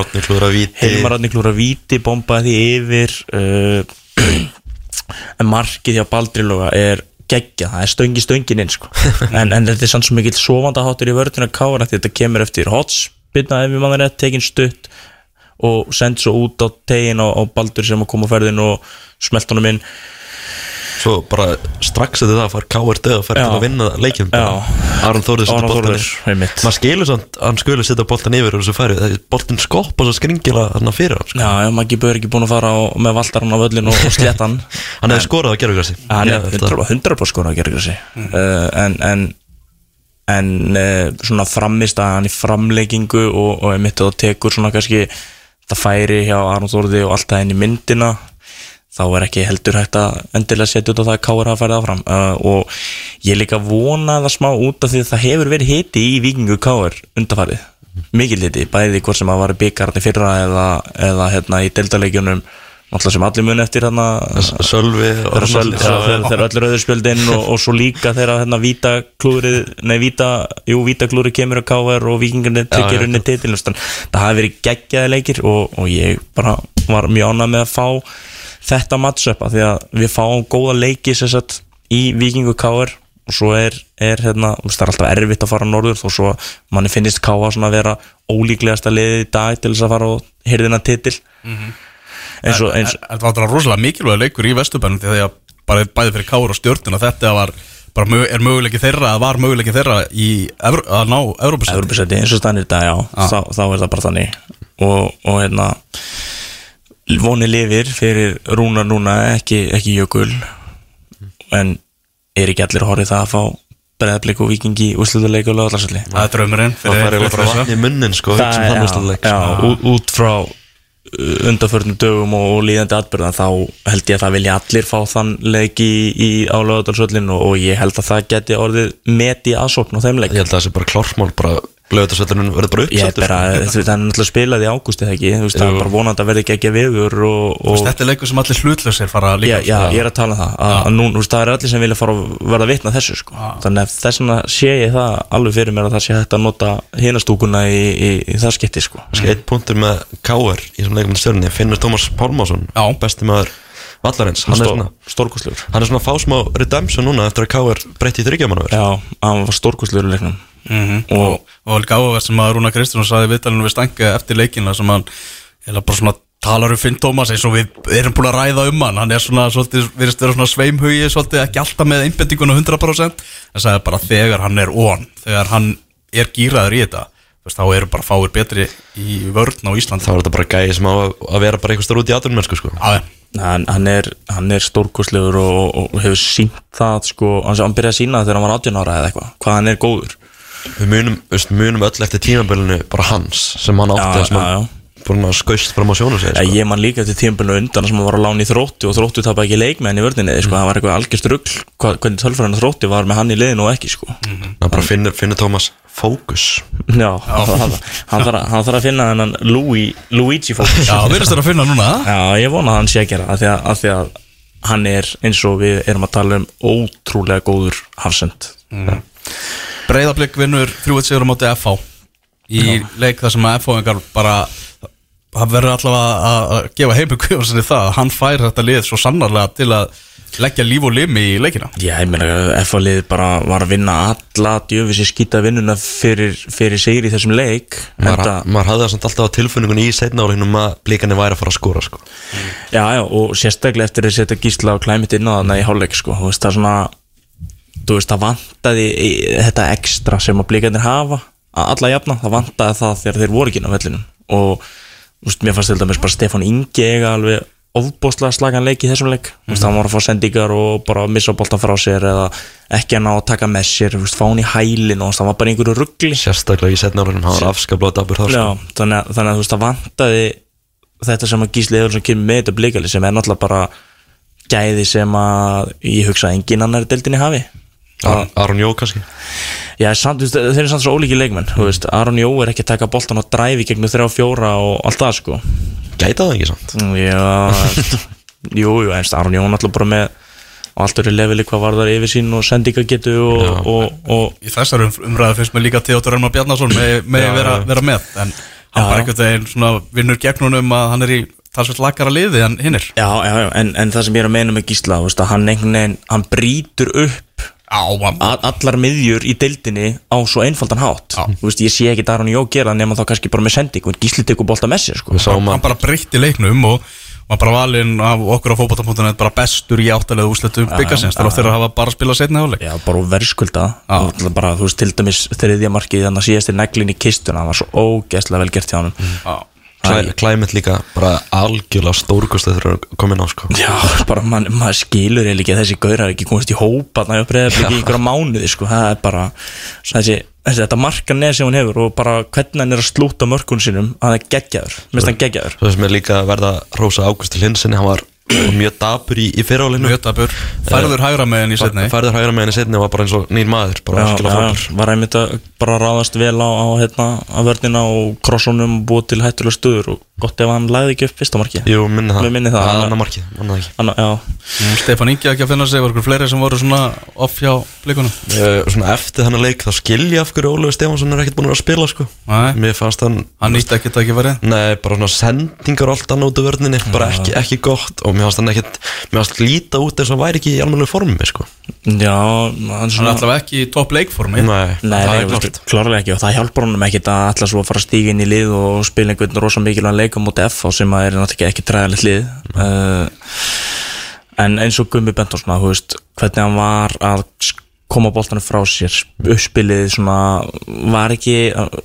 Átni klúður að víti. Hilmar Átni klúra víti, bombaði yfir. Uh, en markið hjá Baldriloga er geggja, það er stöngi stöngin inn sko. en, en þetta er sann svo mikill sofandaháttur í vörðina kára því þetta kemur eftir hots byrna ef við mann rétt tekin stutt og send svo út á tegin á, á Baldur sem að koma á ferðin og smelt honum inn Svo bara strax eftir það döð og fær Já. til að vinna leikjum. Aron Þórður setja boltan einmitt. Maður skilur samt að hann skulle setja boltan yfir og svo færi Það er boltin skopp og svo skringila hann fyrir hann sko. Já, Maggi Böður ekki búin að fara á, með valdarinn á völlin og, og sletta hann Hann hefði skorað á gerðugrassi hann er 100%, 100 skora að gera þessi uh, en en, en uh, svona framist að hann í framleikingu og, og er mitt að tekur svona kannski það færi hjá Aron Þórði og allt það inn í myndina þá er ekki heldur hægt að endilega setja út á það að Káur hafa færið áfram. Uh, og ég líka vona það smá út af því að það hefur verið hiti í vikingu Káur undarfarið, mikil hiti bæði hvort sem að var byggarni fyrra eða, eða hérna í deltaleikjunum náttúrulega sem allir muni eftir hérna Sölvi þegar söl- þegar- þegar- þegar öll rauðurspjöldin og, og svo líka þegar hérna víta klúrið nei víta, jú víta klúrið kemur á káver og vikingarnir já, unni titilnustan það hafi verið geggjaði leikir og, og ég bara var mjög ánað með að fá þetta matchup af því að við fáum góða leiki sagt í vikingu káver og svo er, er hérna, það er alltaf erfitt að fara norður þó svo manni finnist káa svona að vera ólíklegasta liðið í dag til þess að fara og hyrðina titil. Eins og eins, Þetta var þetta rosalega mikilvæg leikur í Vesturbænum því að bara bæði fyrir Káur og stjórnuna þetta var, bara mög, er möguleiki þeirra að var möguleiki þeirra í Evr að ná Európa Európa-sæti eins og stannir þetta, já, þá, þá er það bara þannig. Og, og hérna voni lifir fyrir rúnar núna ekki, ekki jökul. En er ekki allir horið það að fá breðablik og vikingi úslutuleik og lögalarsöldi Það er draumurinn sko út, frá uh, undanförnum dögum og, og líðandi atbyrðan þá held ég að það vilja allir fá þann leik í, í álöðadarsöllin og, og ég held að það geti orðið met í aðsókn á þeim leik. Ég held að það sé bara klármál bara Lögutarsvöldunum verður bara Ég uppsettur veist, það er náttúrulega spilað í ágúst eða ekki, það er bara vonandi að verði ekki ekki viður og, og Þetta er leikur sem allir hlutlausir fara að líka já, ég er að tala um það. Að, að nú, þú veist, það er allir sem vilja fara að verða vitna þessu, sko, þannig að þess vegna sé ég það alveg fyrir mér að það sé hægt að nota hinastúkuna í, í, í það skipti, sko. Kannski eitt punktur með Káar í þessum leikum stjórnni Finnur Tómas Pálmásson. Besti maður Vallarins. Hann er svona stórkostlegur. Hann er svona að fá smá redemption núna eftir að Káar breytti í þryggjamanöver Já, hann var stórkostlegur í leiknum Mhm. og og alveg áhugavert sem að Rúna Kristján saði viðtalinu við stanga eftir leikina sem hann eða bara svona talar um Finn Tómas eins og við erum búin að ræða um hann. Hann er svona, svolítið, virðist vera svona sveimhugi svolítið ekki alltaf með einbendinguna 100% en sagði bara þegar hann er on þegar hann er gýraður í þetta veist, þá eru bara fáir betri í vörn á Ísland Þá er þetta bara gæði sem á að að vera bara eitthvað stór út í aðurmennsku sko. Já, hann, hann er, hann er stórkostlegur og, og, hefur sínt það, sko hann byrjaði að sína það þegar hann var 18 ára eða eitthvað hvað hann er góður Við munum, veist, munum öll eftir tímabilinu bara hans sem hann átti Já, sem já, hann búin að skaust fram á sjónu sig sko. ég man líka eftir tímabölinu undan sem hann var að lána í þróttu og þróttu tapði ekki leikmenn í vörðinni sko, það var eitthvað algjörst rugl hva, hvernig tölfræðinu þróttu var með hann í liðinu og ekki sko. Það bara finnur, finnur Tómas fókus. Já, hann, hann, þarf að, hann þarf að finna þennan Louis, Luigi fókus. Já virðist þér að finna núna. Já, ég vona að hann sé að gera af því að, af því að hann er eins og við erum að tala um ótrúlega góður hafsend Breiðablик vinnur 3-1 sigur á móti FH í leik þar sem að FH-ingar bara það verður allavega að- að gefa heimu kvíðarsinni það að hann fær þetta lið svo sannarlega til að leggja líf og limi í leikina. Já, ég meina F-lið bara var að vinna alla djöfis í skýta vinnuna fyrir, fyrir sigri í þessum leik. Maður, maður hafði það samt alltaf á tilfunningun í setna áleginum að blíkandi væri að fara að skora sko. Já, já, og sérstaklega eftir að setja gísla og klæmit inn á þarna í hálfleik sko, þú veist, það er svona þú veist, það vantaði þetta ekstra sem að blíkandir hafa að alla jafna, það vantaði það þegar þeir voru ekki inn á vellinum. Og þú veist, mér fannst til dæmis bara Stefán Ingi eiga alveg ofbóðslega slagan leik í þessum leik. Þú veist, hann var að fá sendingar og bara missa boltan frá sér eða ekki að ná að taka með sér veist, fá hann í hælin og það var bara einhverju ruggli sérstaklega í setna áleginum, hann var Já, sko. þannig að, þannig að veist að vantaði þetta sem að Gísli Eðursson kemur með þetta blikali sem er náttúrulega bara gæði sem að ég hugsa engin annar deildinni hafi Aron Jó kannski? Já, samt, þeir eru samt svo ólíki leikmenn þú veist, Aron Jó er ekki að taka boltan og dræfi gegnum þrjá fjóra og allt það sko. Gæta það ekki samt? Mm, Já, jú, jú, einst Aron Jó náttúrulega bara með allt öru leveli hvað var þar yfir sín og sendingagetu og, Já. og, og, í þessar um, umræðu finnst mér líka Theodor Elmar Bjarnason með, með Já, vera, vera með en hann einhvern veginn svona vinnur gegn honum að hann er í talsveit lakara liði en hinnir. Já, já, já, en, en það sem ég er að meina með Gísla þú veist, að hann hann brýtur upp allar miðjur í deildinni á svo einfaldan hátt. Veist, ég sé ekki Daron Jó gera nema þá kannski bara með sending og gísli tekur bolta með sér sko. Hann að bara breytti leiknum og var bara valinn af okkur á fótbolta.net bara bestur í áttalega úsletu byggasins þegar þeir hafa bara spilað setna áleik Já, bara verðskulda. Bara, veist, til dæmis þriðja markið þannig að síðast er neglin í kistuna það var svo ógeðslega vel gert hjá hann Climate líka bara algjörlega stórkost þegar það er komin á sko. Já, bara man, maður skilur eða ekki að þessi gaurar ekki komist í hópa þannig að breyða ekki í einhverja mánuði sko. það er bara þessi, þessi, þetta marka neð sem hún hefur og bara hvernig hann er að slúta mörkun sínum hann er geggjaður, minnst hann geggjaður. Svo þess með líka að verða Rósa Águsti Linsinni hann var mjög dapur í, í fyrirálinu mjög dabur færður hægra meginn í setni Færður hægra með henni setni og var bara eins og nýr maður bara Já, já, var einmitt að bara ráðast vel á, á, hérna, á vörnina og krossunum og búið til hættulega stöður og gott ef hann lagði ekki upp fyrsta marki Jú, minni það. Mér minnir það. Annar já, Mm, Stefán Ingi ekki að finna sig, var ykkur fleiri sem voru svona off hjá blikunum uh, Svona eftir þennan leik þá skilja af hverju Ólafur Stefánsson er ekkert búin að að spila sko. Nei. Mér fannst hann hann nýtti ekki þetta ekki verið Nei, bara svona sendingar og allt annað út af vörninni bara ekki, ekki gott og mér fannst hann ekkert mér fannst líta út eins og hann væri ekki í almennu formi sko. já hann hann er svona allavega ekki í topp leikformi. Nei, Nei, það er klart klárlega ekki og það hjálpar honum ekkit að alltaf svo að fara að stíga inn í lið og spila einhvern rosa mikilvæg leikum mútið F sem að er náttúrulega ekki, træðalegt lið uh, en eins og Gummi veist, hvernig hann var að koma boltanum frá sér uppspilið svona var ekki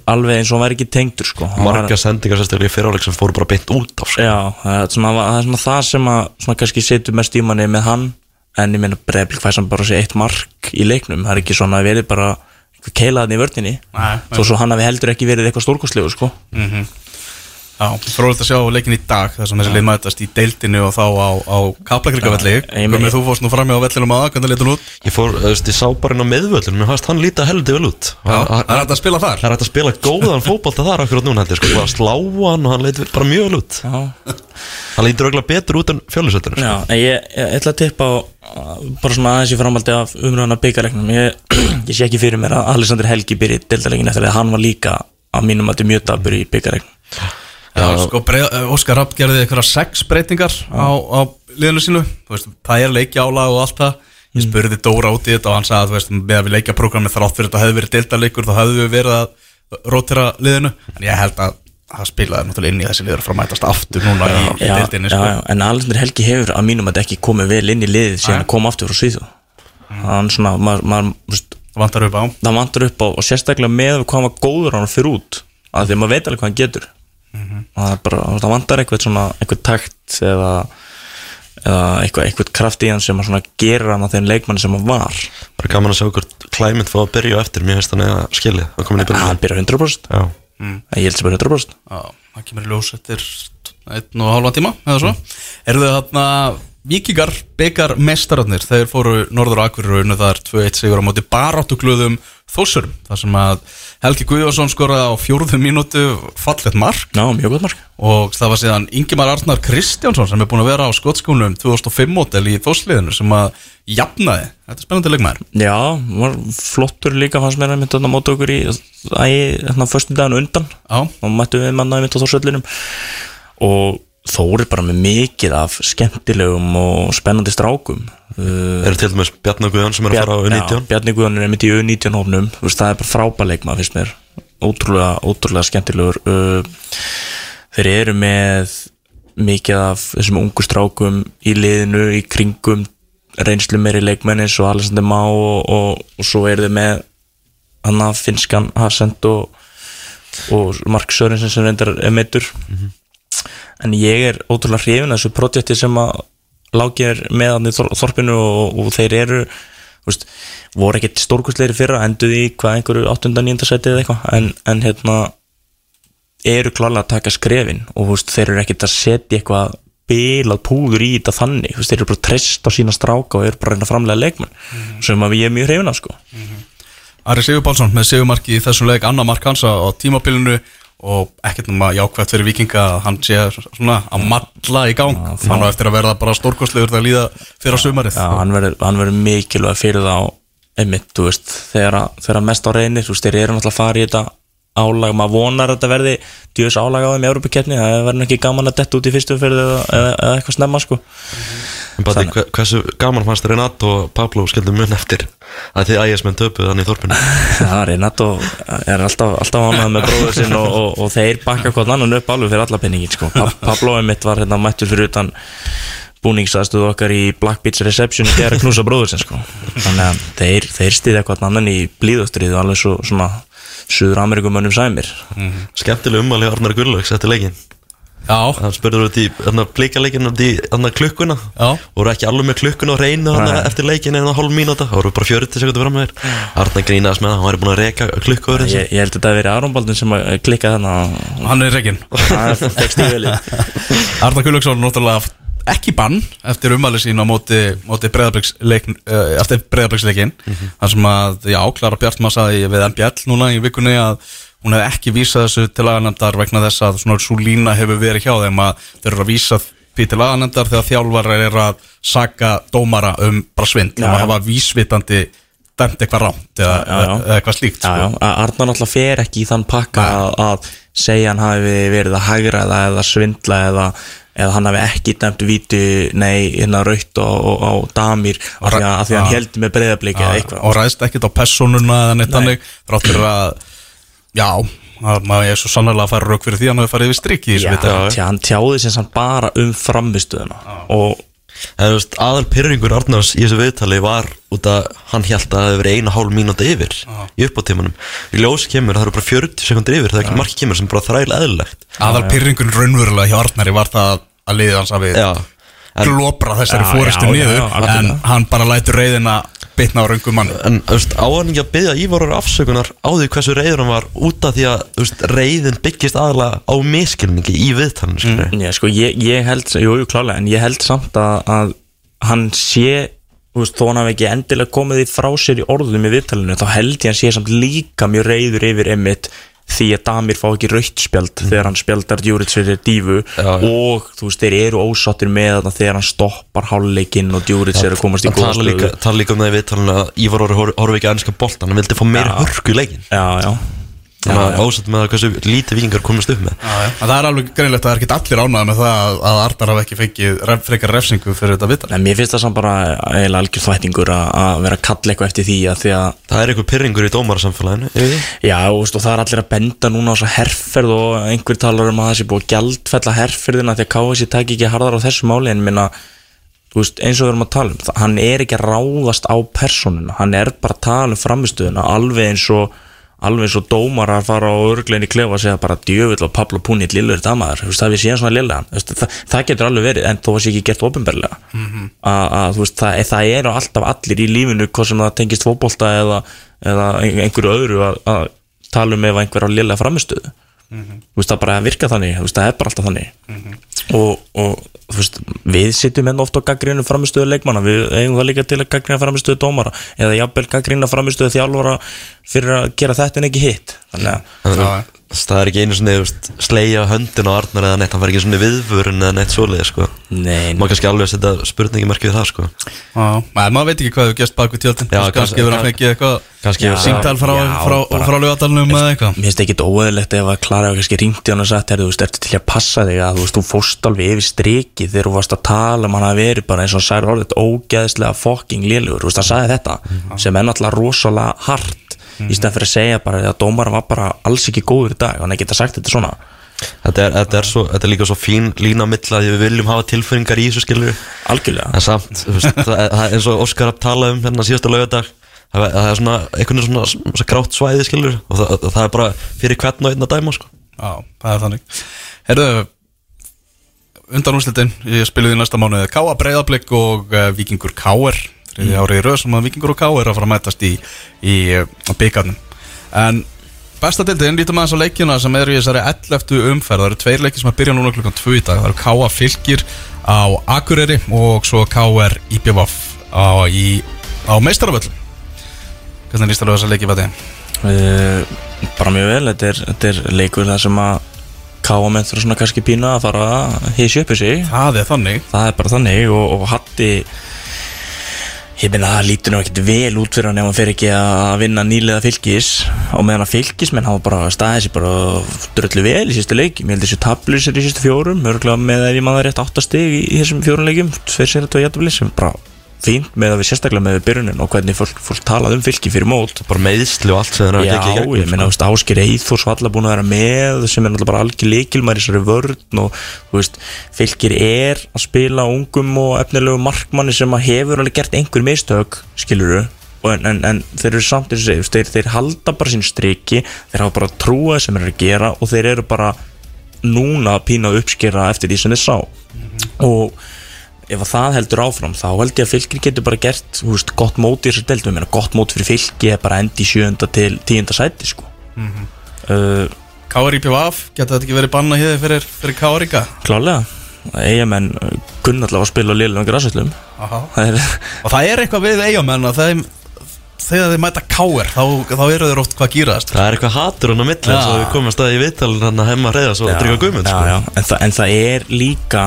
alveg eins og var ekki tengdur sko. Marga sendingar sérstaklega í fyriráleik sem fóru bara beint út af sko. Já, það svona, það er svona það sem að svona kannski setur mest í manni með hann en ég meina Breiðblik fæs hann bara sér eitt mark í leiknum, það er ekki svona að verið bara eitthvað keilaðan í vörninni. Þó svo hann hafi heldur ekki verið eitthvað stórkostlegu sko. Já, frólægt að sjá leikin í dag þar sem þessi lið mætast í deildinu og þá á, á ég meina- Gummi, þú fórst nú fram á vellinum aða, hvernig leitur hún út? Ég fór, þú veist, ég sá bara inn á miðvöllin mér fannst hann líta heldur vel út. Já, Það- það er hægt að spila þar. Það er hægt að spila góðan fótbolta þar akkurat núna heldur, sko, bara slá hann og hann leit bara mjög vel út. Já, Hann lítur auðvitað betur út en fjölusöldinu já en ég, ég ætla að tippa á bara svona aðeins í framhaldi af umræðana byggarleiknum ég, ég sé ekki fyrir mér að Alexander Helgi byrja deildalegin eftir að hann var líka að mínum að þetta mjög dabur í byggarleiknum Já, sko, breið, Óskar Rapp gerði eitthvað sex breytingar á, á liðinu sínu. Veist, það er leikjálag og allt það. Ég spurði Dóra út í þetta og hann sagði að veist, með að við leikjaprogrammi þrátt fyrir þetta hefði verið deildarleikur þá hefði við verið að rótera liðinu. En ég held að það spilaði náttúrulega inn í þessi liður frá að mætast aftur núna í, í já, deildinni já, sko. já, en Alexander Helgi hefur að mínum að ekki komið vel inn í liðið síðan hann kom aftur frá þú veist, Það vantar upp á. á og sérstaklega með hvað hann var góður hann fyrir út. Að því að maður veit alveg hvað hann getur það, er bara, það vantar eitthvað svona eitthvað takt eða, eða eitthvað, eitthvað kraft í hann sem að svona gerir hann að þeim leikmanni sem hann var. Bara gaman að sjá hvort Climate fá að byrja á eftir Mér finnst hann eða Það byrja hann byrjar 100% Já. Ég held sem bara 100% Já, það kemur í ljós eftir einn og hálfa tíma eða svo. Eru þau þarna vikingar byggar mestararnir þeir fóru norður unnu þar 2-1 sigur á móti baráttuglöðum þósurum þar sem að Helgi Guðjónsson skoraði á fjórðu mínútu fallet mark. Já, mjög gott mark. Og það var síðan Ingimar Arnar Kristjánsson sem er búin að vera á skotskónum 2005 mótel í þósliðinu sem að jafnaði, þetta er spennandi leikmaður. Já, var flottur líka fannst mér að mynda þarna móta okkur í æ, hérna föstu daginn undan. Já, og mættu við manna í mynd á þórsöllinum og Þór er bara með mikið af skemmtilegum og spennandi strákum. Uh, Eru til dæmis Bjarnar Guðjón sem er að fara á já, U19 Bjarni Guðan er einmitt í U19 hófnum það er bara frábæleik maður finnst mér. Ótrúlega, ótrúlega skemmtilegur. Uh, þeir eru með mikið af þessum ungu strákum í liðinu, í kringum reynslu meiri leikmennis og Alexander Má og, og, og svo eru þeir með hann að finskan Harsend og, og Mark Sörensen sem reyndar er meittur en ég er ótrúlega hrifin af þessu projekti sem að lági er með hann í þor þorpinu og, og þeir eru veist, voru ekkert stórkustleiri fyrra enduði í hvað einhverju 8. 9. seti eða eitthvað en, en hérna eru klálega að taka skrefin og veist, þeir eru ekkert að setja eitthvað bilað púður í þetta þannig veist, þeir eru bara treyst á sína stráka og eru bara að reyna að framlega leikmenn sem að ég er mjög hrifin af sko Ari Sigur Pálsson með Sigurmarki í þessum leik annar mark hans á tímabilinu og ekkert náma jákvæmt fyrir vikinga að hann sé svona að matla í gang. Hann á eftir að verða bara stórkostlegur þegar líða fyrir á sumarið. Já, hann verður, hann verður mikilvæg fyrir þá einmitt, þú veist, þegar, þegar mest á reynir, þú veist, þeir eru náttúrulega að fara í þetta álag, maður vonar að þetta verði djöðs álag á þeim í Európa-keppni það verður ekki gaman að detta út í fyrstu umferð eða, eða, eitthvað snemma sko En hve- hversu gaman fannst Renato og Pablo skildum mun eftir að þið ægismenn töpuð þannig í þorpinu Já, Renato er alltaf, alltaf ánægð með bróður sinn og, og, og þeir bakka hvort annan upp alveg fyrir alla penningin sko. Pa Pablo mitt var hérna mættur fyrir utan búningsaðstöðu okkar í Black Beach Reception í gera knúsa bróður sinn sko. þannig að þeir, þeir Suður Amerikumönnum sæmir Skemmtileg umali Arnar Gullaugs eftir leikin Já, hann spurður út í blíkaleikin út í þarna klukkuna. Já. voru ekki alveg með klukkuna og reyna eftir leikin eða hálf mínúta? Það voru bara 40 sekundur fram með þér. Arnar grínaðast með það, hann væri búin að reka klukku öðru ég, ég held að þetta að veri Aron Baldun sem að klikka þannig hann er reygin að það fekst í velið Arna Gullugson náttúrulega ekki bann eftir umæli sín á móti, móti uh, eftir breyðabliksleikin þar sem að, já, Klara Bjartmann saði við MBL núna í vikunni að hún hefði ekki vísað þessu til laganefndar vegna þess að svona svo lína hefur verið hjá þeim að þeir eru að vísa því til laganefndar þegar þjálfar er að saka dómara um bara svind Já, og já. hafa vísvitandi dæmt eitthvað rámt eða, Já, já. eða eitthvað slíkt Já, já, sko. að Arnar náttúrulega fer ekki í þann pakka að, að segja hann hafi verið að hægra eða svindla eða, eða hann hafi ekki dæmt víti nei, hérna raut á, á damir af því að, að hann Já. heldur með breyðabliki eða eitthvað og ræðist ekkert á personuna eða neitt Nei. þannig þrátt fyrir að já, að maður er svo sannlega að fara rauk fyrir því að hann hafi farið yfir strikki í Já, vita tjá, hann tjáði sem samt bara um framistöðuna og En þú veist, aðal pyrringur Arnars í þessu viðtali var út að hann held að það hefði verið eina hálf mínúta yfir í uppátímanum. Í ljós kemur, það eru bara 40 sekundur yfir, það er ekki marki kemur sem bara þræl eðlilegt. aðal pyrringun raunverulega hjá Arnari var það að liðið hans Já, en, glopra þessari fóristu niður en hann bara lætur reyðina bitna á raungum mann en þú veist, á hann ekki að byggja Ívarar afsökunar á því hversu reyður hann var út af því að veist, reyðin byggist aðalega á miskilningi í viðtalinu, skilur Já, sko, ég, ég held, jú, jú, klálega en ég held samt að, að hann sé, veist, þó hann hafi ekki endilega komið því frá sér í orðum í viðtalinu þá held ég hann sé samt líka mjög reyður yfir einmitt því að Damir fá ekki rautt spjald þegar hann spjaldar Djuric fyrir dífu Mm. Já, já. og þú veist, þeir eru ósáttir með þarna þegar hann stoppar háluleikinn og Djuric er að komast í Hann góða tala líka, stöðu tala líka um það í viðtalinu að Ívar Orri horfi ekki að ennska boltan, hann vildi fá meira hörku í leikin. Já, já, ásett með hversu lítið vikingar komast upp með. En það er alveg greinlegt að það er ekki allir ánægð með það að, að Arnar hafi ekki fengið ref, frekar refsingu fyrir þetta vital en mér finnst það samt bara eiginlega algjör þvættingur að, að vera að kalla eitthvað eftir því að því að Það er einhver pyrringur í því. Já, og það er allir að benda núna á þessa herferð og einhver talar um að það sé búið að gjaldfella herferðina því að KSI taki ekki harðar á þessu máli en minna, veist, eins og við erum að tala um hann er ekki að ráðast á personuna, hann er bara að tala um framistöðuna alveg eins og alveg og dómar að fara á örglein í klefa og segja bara djöfull og Pablo Punic lillur veist, það við séum svona lillan það, það getur alveg verið, en þó að sé ekki gert ofinberlega Mhm. að, að það, það eru alltaf allir í lífinu hvað sem það tengist fótbolta eða, eða ein- einhverju öðru að, að tala um ef einhver á lilla framistöðu Mhm. þú veist, það bara virkar þannig það er bara alltaf þannig og, og þú veist, við sittum enn ofta á gaggrinu framistöðu leikmanna, við eigum það líka til að gaggrina framistöðu dómara. Eða jafnvel gaggrina framistöðu þjálfara fyrir að gera þetta en ekki hitt. Þannig að það er ekki einu svona, sleia höndin á Arnar eða neitt, hann var ekki svona viðvörun eða neitt svoleið, sko. Nei, Má kannski alveg setja spurningimarki við það, sko. Já, Nei, maður veit ekki hvað þú gæst bak við tjöldin. Já, kannski verið að fengið eitthvað símtal frá, frá, bara- frá lögadalunum eða eitthvað. Mér finnst ekki óeðlegt ef að Klara hefur kannski ringt í hann og sagt "Heyrðu, þú veist, ertu til að passa þig? Að þú veist, þú fórst alveg yfir striki þegar þú varst að tala um hann að veri bara eins og hann sagði orðið ógeðslega hann hart í stæðan fyrir að segja bara að dómar var bara alls ekki góður í dag, hann er geta sagt þetta svona. Þetta er, þetta er, svo, þetta er líka svo fín lína milla því við viljum hafa tilfeyringar í þessu skilur algjörlega. En samt, það, er- eins og Óskar að tala um hérna síðasta laugardag. Það, er- það er svona einhvern veginn svona, svona grátt svæði skilur og það, það er bara fyrir hvern og einn að dæma sko. Já, það er þannig. Herðu, undan úrslitin ég spiluði í næsta mánuði. K.A. Breiðablик og uh, Víkingur Þriði árið í röð sem að Víkingur og K.R. er að fara að mætast í, í uh, byggarnum en besta dildin, lítum aðeins á leikjuna sem eru í þessari 11. umferð það eru tveir leikir sem að byrja núna klukkan 2 í dag það eru K.A. Fylgir á Akureyri og svo K.R. IPVF á, á meistaraföll hvernig líst það á þessa leiki bæti? uh, bara mjög vel, þetta er, þetta er leikur þar sem að káa menn þurfa svona kannski pína að fara að hísi uppi sig Það er þannig það er bara þannig og, og Hatti Ég meina það lítur nú ekkert vel út fyrir hann ef hann fer ekki að vinna nýlega fylgis og meðan að fylgismenn hafa bara staðið sér bara dröllu vel í sístu leikjum. Ég held þessu tablur sér í sístu fjórum örgulega með ef ég maður rétt áttastig í, í þessum fjórun leikjum. Tveir sér að tveir jættabli sem bara fínt með að við sérstaklega með byrjunin og hvernig fólk, fólk talað um fylgi fyrir mót. Bara meðsli og allt sem þeir hafa Já, tekið í veist, Ásker Eithors var allar búin að vera með sem er náttúrulega bara algjör leikilmar í þessari vörn og, veist, fylgir er að spila ungum og efnilegu markmanni sem að hefur alveg gert einhver mistök, skiluru en, en, en þeir eru samt eins og þeir, þeir halda bara sín striki, þeir hafa bara trúað sem eru að gera og þeir eru bara núna að pína að uppskera eftir því sem þeir sá. Og ef að það heldur áfram þá held ég að fylgir getur bara gert þú veist, gott mót í þessu deltum, ég meina gott mót fyrir fylgi er bara endi sjönda til tíunda sæti sko uh, Káar IPVF, geta þetta ekki verið banna hér fyrir, fyrir Káaríka? klálega eigamenn kunna allavega að spila á liðlega það er Og það er eitthvað við eigamenn að þeim þegar þeir mæta Káar þá, þá eru þeir oft hvað gýraðast Það er eitthvað hatur hann á milli Já. eins og við komum að staði í viðtalin hann að hemma reyðas og drika guðmund já, sko. já. En, þa en það er líka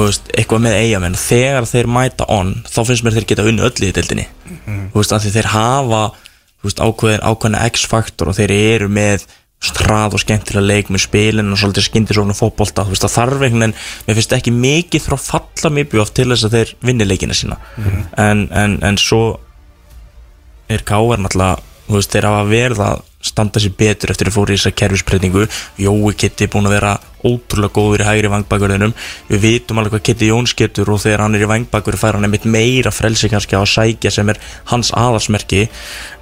veist, eitthvað með eigamenn þegar þeir mæta on þá finnst mér þeir geta unni öll í deildinni. Þú veist, af því þeir hafa veist, ákveðin, ákveðina X-faktor og þeir eru með strað og skemmtilega leik með spilin og svolítið skindisóknu fótbolta þú veist, það þarf einhvern veginn mér finnst ekki mikið frá falla mjög bjóft til þess að þeir vinni leikina sína. En, en, en svo er Káar náttúrulega þú veist, þeir hafa verið að standa sér betur eftir að fóru í þessa kerfisbreytingu. Jói Kitty er búin að vera ótrúlega góður í hægri vangbakverðinum. Við vitum alveg hvað Kitty Jóns getur og þegar hann er í vangbakverði fær hann einmitt meira frelsi kannski á að sækja sem er hans aðalsmerki.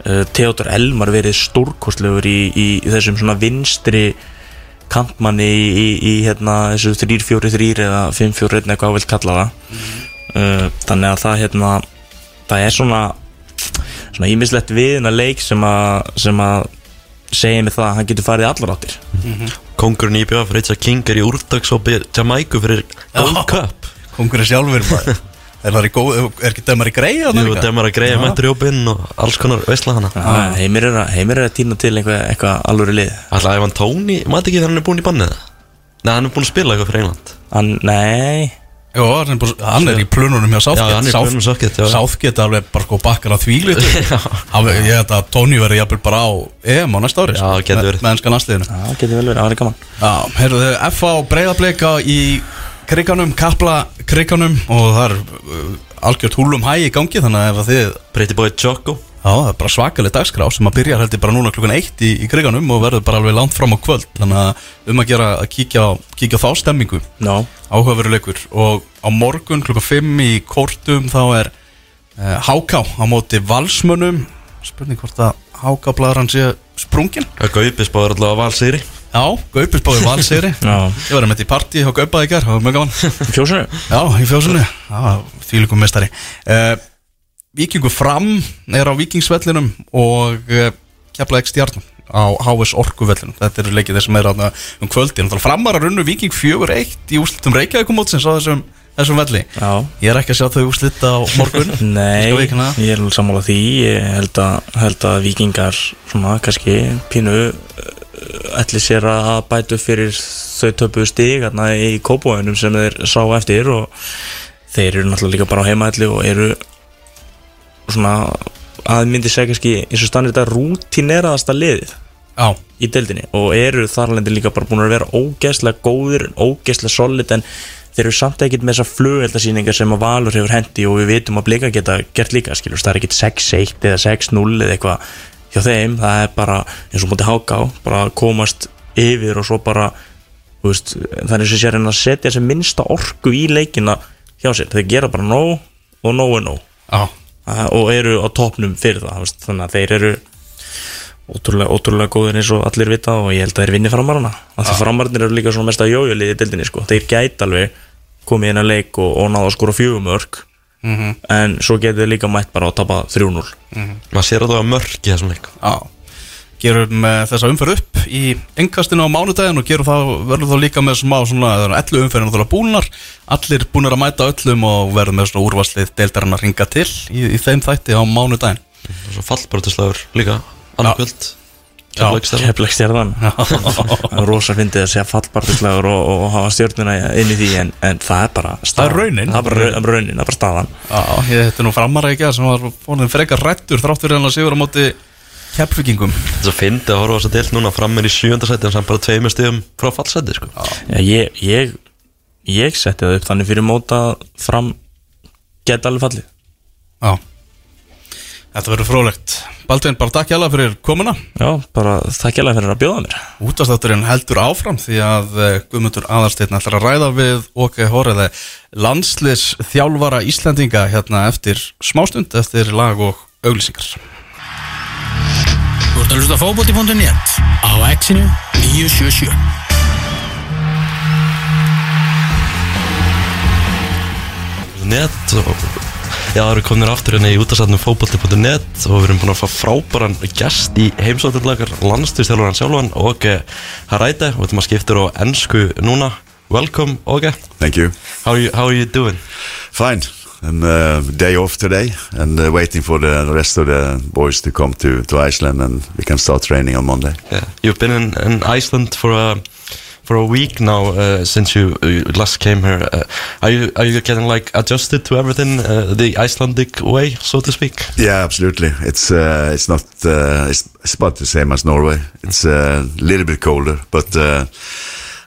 Uh, Theodor Elmar verið stórkostlegur í, í, þessum svona vinstri kantmanni í, í, í hérna, þessu 3-4-3 eða 5-4-1 eða hvað vilt kalla það. Uh, þannig að það hérna það er svona svona ímislegt við hennar leik sem að sem að segja mig það að hann getur farið í allar áttir. Kongurinn í BF Richard King er í úrdagsópi Jamaica fyrir Gold Cup. Kongurinn sjálfur bara Er í er ekki dæmar í greið Jú, líka? demar að greiða mættur í opinn og alls konar veistla hana. Ah. heimir, er að, heimir er að týna til eitthvað, eitthvað alvöru lið. Alltaf ef hann Tóni, maður ekki þegar hann er búin í bannið Nei, hann er búin að spila eitthvað fyrir England. Hann, nei Jó, hann er, búin, hann er í plununum hjá Southgate Já, er Southgate, já. Southgate alveg bara sko bakkar að þvílit Ég held að Tony verði jafnvel bara á EM á næsta ári Já, getur verið. Með ennska landsliðinu það getur vel verið, það var gaman Já, heyrðu þau F.A. breyðablika í kriganum, kapla kriganum og það er uh, algjört húlum hæ í gangi þannig að ef að þið Pretty Boy Choco Já, það er bara svakaleg dagskrá sem að byrja heldur bara núna klukkan eitt í, í kriganum og verður bara alveg langt fram á kvöld. Þannig að um að gera að kíkja, á- kíkja á þá stemmingu no. áhugaveruleikur og á morgun klukkan 5 í kortum þá er uh, Háká á móti valsmönnum. Spurning hvort að Háká bladran sé sprungin? Það gaupis báður alltaf að valsýri Já, Gaupis báði valsýri Já. Ég var með í partí í gær, það var mjög gaman. Fjósinu? Já, í fjósunni, því líkum mestari uh, Víkingu fram er á Víkingsvellinum og uh, keflaði ekki stjarnan á HS Orkuvellinum. Þetta eru leikið þessum er aðna um kvöldin Framar að runnu Víking 4-1 í úslitum Reykjavíkumótsins á þessum, þessum velli. Já. Ég er ekki að sjá þau úslit á morgun. Nei, ég er sammála því. Ég held að, held að vikingar svona kannski pínu uh, ætli sér að bæta upp fyrir þau stig hérna í kópóinum sem þeir sá eftir og þeir eru náttúrulega líka bara á heimaðli og eru svona að myndi segja kannski eins og stannir þetta rútineraðasta liðið Já, í deildinni og eru þarlendi líka bara búin að vera ógeðslega góðir ógeðslega solid en þeir eru samt ekkert með þessar flugveldasýningar sem að Valur hefur hendi og við vitum að Blika geta gert líka skilur, það er ekkert 6-1 eða 6-0 eða eitthvað hjá þeim, það er bara eins og mútið háká, bara komast yfir og svo bara veist, eins og sér en að setja þessi minnsta orku í leikina hjá sér, þeir gera bara nóg og nóg er nóg. Uh, og eru á topnum fyrir það veist, þannig að þeir eru ótrúlega, ótrúlega góðir eins og allir vita og ég held að þeir vinni framarana því framarnir eru líka svona mest að jójulið í dildinni sko. þeir gæti alveg komið inn að leik og, og náða að skora fjögumörk Mhm. en svo getur þeir líka mætt bara að tapa 3-0 Maður sér að mörk í þessum leik. Já Gerum þessa umferð upp í engkastinu á mánudaginn og gerum það, verðum þá líka með smá svona, það eru 11 umferðin náttúrulega búnar. Allir búnar að mæta öllum og verðum með svona úrvarslið deildarinn að ringa til í, í þeim þætti á mánudaginn. Og svo fallbrotislagur líka Annað Já. kvöld. Er rosa fyndið að segja fallbartislagur og, og hafa stjórnuna inn í því en, en það er bara staðan Það er raunin. Það er bara, er bara raunin, það er bara staðan. Já, þetta nú framara ekki að sem var fórnum frekar rættur þrátt fyrir hann að sigur á móti Þess að fyndi að horfa á þess að deilt núna. Fram með í sjönda sæti en samt bara tveimur stíðum frá fallseti sko. Já, ég, ég, ég setti það upp þannig fyrir móta fram geta alveg fallið. Já. Þetta verður frólægt Baldvin, bara takk hjá fyrir komuna. Já, bara takk alveg fyrir að bjóða mér. Útastátturinn heldur áfram því að eh, Guðmundur Aðarsteinn ætlar að ræða við OK Hóriði landslis þjálfara Íslandinga hérna eftir smástund eftir lag og auglýsingar ert að hlusta á fótbolti.net á exinu 977 net og Já, það eru komin aftur hérna í útastætnum fókbalti.net og við erum búin að fá frábæran gest í heimsótturlagar landstyrstjálfuran sjálfan og Haræti og við ætlum að skipta þér á ennsku núna Welcome, Åge Thank you. How are you, how are you doing? Fine. And uh, day off today, and uh, waiting for the rest of the boys to come to, to Iceland, and we can start training on Monday. Yeah. You've been in, in Iceland for a for a week now uh, since you, you last came here. Uh, are you are you getting like adjusted to everything uh, the Icelandic way, so to speak? Yeah, absolutely. It's uh, it's not uh, it's, it's about the same as Norway. It's a little bit colder, but uh,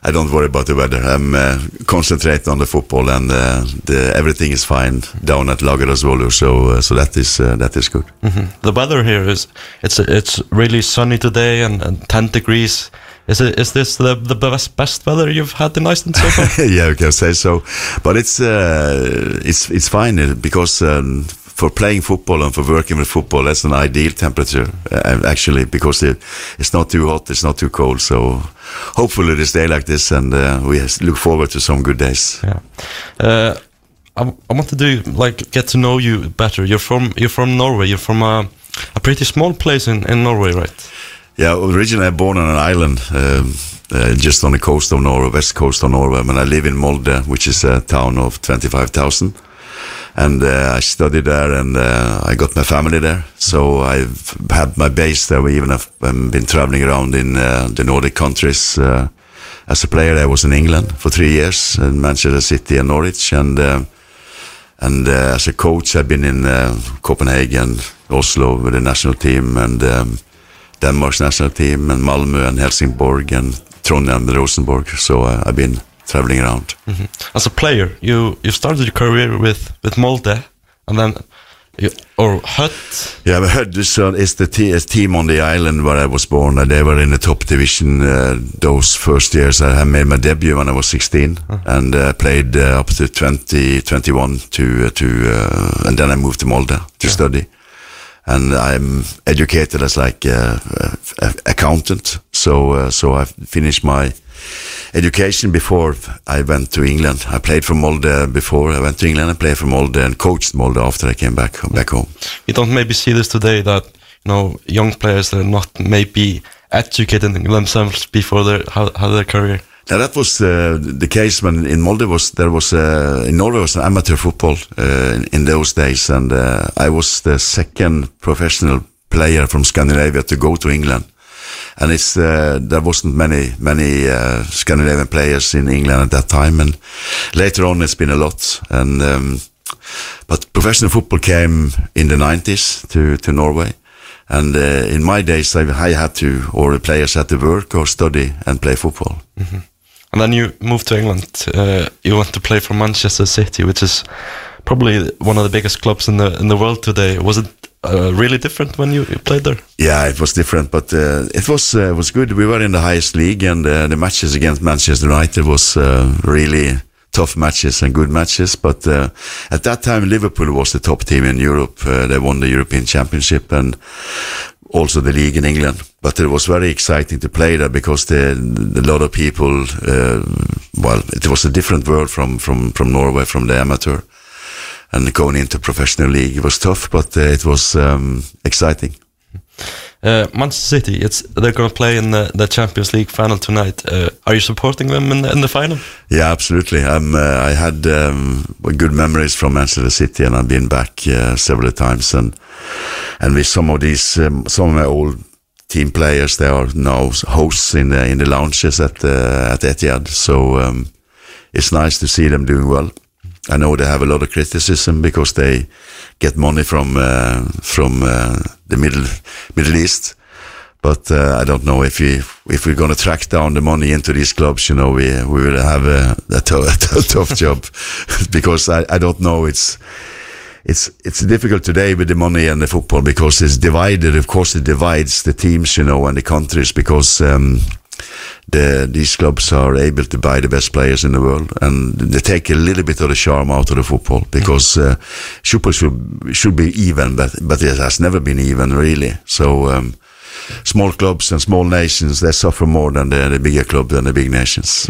I don't worry about the weather. I'm uh, concentrating on the football, and uh, the, everything is fine down at Lagerasvolu. So uh, so that is uh, that is good. hmm The weather here is it's it's really sunny today and, and 10 degrees. Is it is this the the best best weather you've had in Iceland so far? yeah, you can say so. But it's uh, it's it's fine uh, because um, for playing football and for working with football, that's an ideal temperature uh, actually because it, it's not too hot, it's not too cold. So hopefully this day like this, and uh, we look forward to some good days. yeah. Uh, I, I want to do like get to know you better. You're from you're from Norway. You're from a, a pretty small place in, in Norway, right? Yeah, originally I'm born on an island. Um, uh, just on the coast of Norway, west coast of Norway. And I live in Molde, which is a town of 25,000. And uh, I studied there and uh, I got my family there. So I've had my base there. We even have um, been traveling around in uh, the Nordic countries. Uh, as a player, I was in England for three years in Manchester City and Norwich. And uh, and uh, as a coach, I've been in Copenhagen, Oslo with the national team, and um, Denmark's national team, and Malmö and Helsingborg and Trondheim and Rosenborg. So I've been traveling around. hmm As a player, you you started your career with with Molde, and then you, or Hut. Yeah, but Huddersfield is the te- is team on the island where I was born. Uh, they were in the top division uh, those first years. I had made my debut when I was 16 and uh, played uh, up to 20, 21 to uh, to, uh, and then I moved to Molde to study. And I'm educated as like uh, accountant. So uh, so I finished my education before I went to England. I played for Molde before I went to England. I played for Molde and coached Molde after I came back back home. You don't maybe see this today that you know young players that are not maybe educating themselves before their how, how their career. Now that was uh, the case when in Molde was there was uh, in Norway was an amateur football uh, in, in those days, and uh, I was the second professional player from Scandinavia to go to England. And it's uh, there wasn't many many uh, Scandinavian players in England at that time, and later on it's been a lot. And um, but professional football came in the 90s to to Norway. And uh, in my days, I, I had to, or the players had to work or study and play football. And then you moved to England. Uh, you went to play for Manchester City, which is probably one of the biggest clubs in the in the world today. Was it uh, really different when you, played there? Yeah, it was different, but uh, it was uh, was good. We were in the highest league, and uh, the matches against Manchester United was uh, really tough matches and good matches. But uh, at that time, Liverpool was the top team in Europe. They won the European Championship and also the league in England. But it was very exciting to play there because the, a lot of people. Well, it was a different world from from from Norway, from the amateur. And going into professional league it was tough, but uh, it was um, exciting. Uh, Manchester City, it's they're going to play in the, the Champions League final tonight. Uh, are you supporting them in the, in the final? Yeah, absolutely. I'm, uh, I had um, good memories from Manchester City, and I've been back uh, several times. And and with some of these, um, some of my old team players. They are now hosts in the, in the lounges at uh, at Etihad. So um, it's nice to see them doing well. I know they have a lot of criticism because they get money from uh, from uh, the middle Middle East. But uh, I don't know if we if we're going to track down the money into these clubs. You know, we we will have a, a, a tough job because I, I don't know. It's it's it's difficult today with the money and the football because it's divided. Of course, it divides the teams, you know, and the countries because um, the these clubs are able to buy the best players in the world, and they take a little bit of the charm out of the football because uh, football should should be even, but but it has never been even really. So. Um, Small clubs and small nations they suffer more than the, the bigger clubs and the big nations.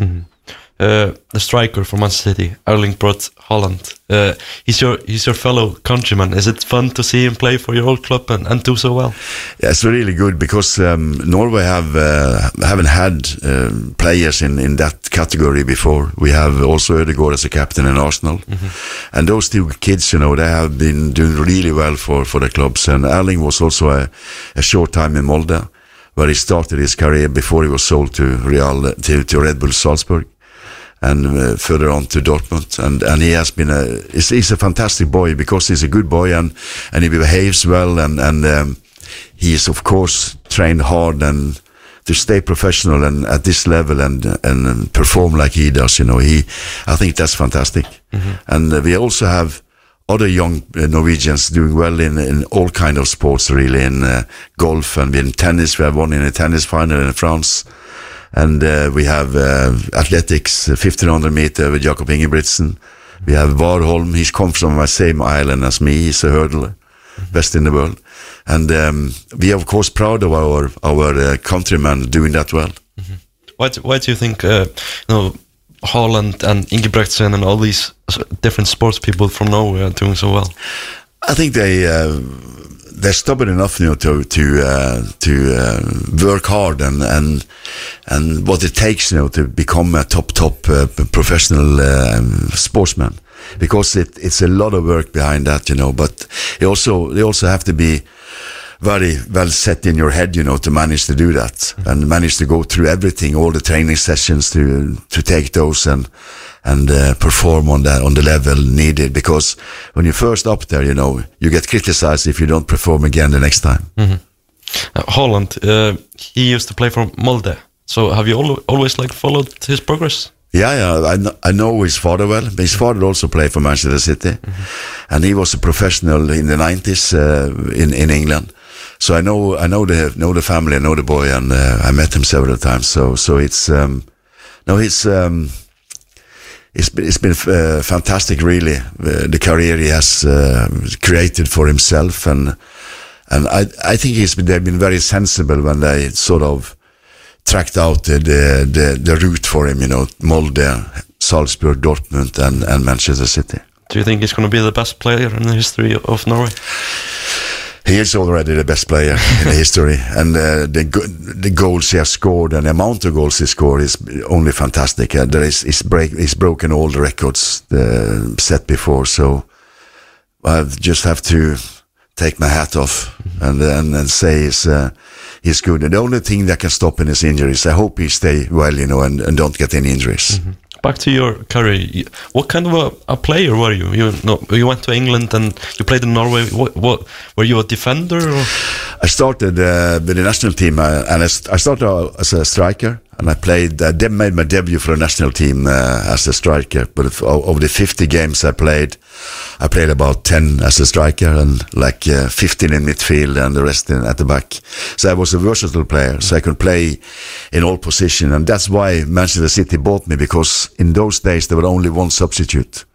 Uh, the striker for Manchester City, Erling Brot Holland. Uh, he's your he's your fellow countryman. Is it fun to see him play for your old club and, and do so well? Yeah, it's really good because um, Norway have uh, haven't had um, players in, in that category before. We have also Ødegaard as a captain in Arsenal, and those two kids, you know, they have been doing really well for for the clubs. And Erling was also a, a short time in Molde, where he started his career before he was sold to Real to, to Red Bull Salzburg and uh, further on to Dortmund. And and he has been a he's, he's a fantastic boy because he's a good boy and and he behaves well and and um, he is of course trained hard and to stay professional and at this level and and perform like he does. You know, he I think that's fantastic. And uh, we also have. Other young uh, Norwegians doing well in in all kind of sports, really in uh, golf and in tennis. We have one in a tennis final in France, and uh, we have uh, athletics, uh, 1500 meter with Jakob Ingebrigtsen. We have Warholm, he's come from the same island as me, he's a hurdler, best in the world. And um, we are of course proud of our, our uh, countrymen doing that well. Why do, why do you think uh, you know Holland and Ingebrigtsen and all these different sports people from Norway are doing so well? I think they uh, they're stubborn enough, you know, to to uh, to uh, work hard and and and what it takes, you know, to become a top top uh, professional um, sportsman, because it, it's a lot of work behind that, you know. But they also they also have to be very well set in your head, you know, to manage to do that and manage to go through everything, all the training sessions to to take those and and uh, perform on that on the level needed. Because when you're first up there, you know, you get criticized if you don't perform again the next time. Uh, Holland, uh, he used to play for Molde. So have you al always like followed his progress? Yeah, yeah, I know, I know his father well. His father also played for Manchester City, and he was a professional in the nineties uh, in in England. So I know I know the know the family, I know the boy, and uh, I met him several times. So so it's um, no, it's um, it's been, it's been uh, fantastic, really. Uh, the career he has uh, created for himself, and and I I think he's been, they've been very sensible when they sort of tracked out the the, the, the route for him. You know, Molde, Salzburg, Dortmund, and and Manchester City. Do you think he's going to be the best player in the history of Norway? He is already the best player in history, and uh, the go- the goals he has scored and the amount of goals he scored is only fantastic. Uh, there is he's break he's broken all the records uh, set before, so I just have to take my hat off and and, and say he's uh, he's good. And the only thing that can stop him is injuries. I hope he stay well, you know, and, and don't get any injuries. Back to your career. What kind of a, a player were you? You you went to England and you played in Norway. What, what were you a defender? Or? I started uh, with the national team, uh, and I, I started out as a striker, and I played. I de- made my debut for the national team uh, as a striker. But if, over the 50 games I played, I played about 10 as a striker and like uh, 15 in midfield and the rest in, at the back. So I was a versatile player, so I could play in all positions, and that's why Manchester City bought me because in those days there were only one substitute,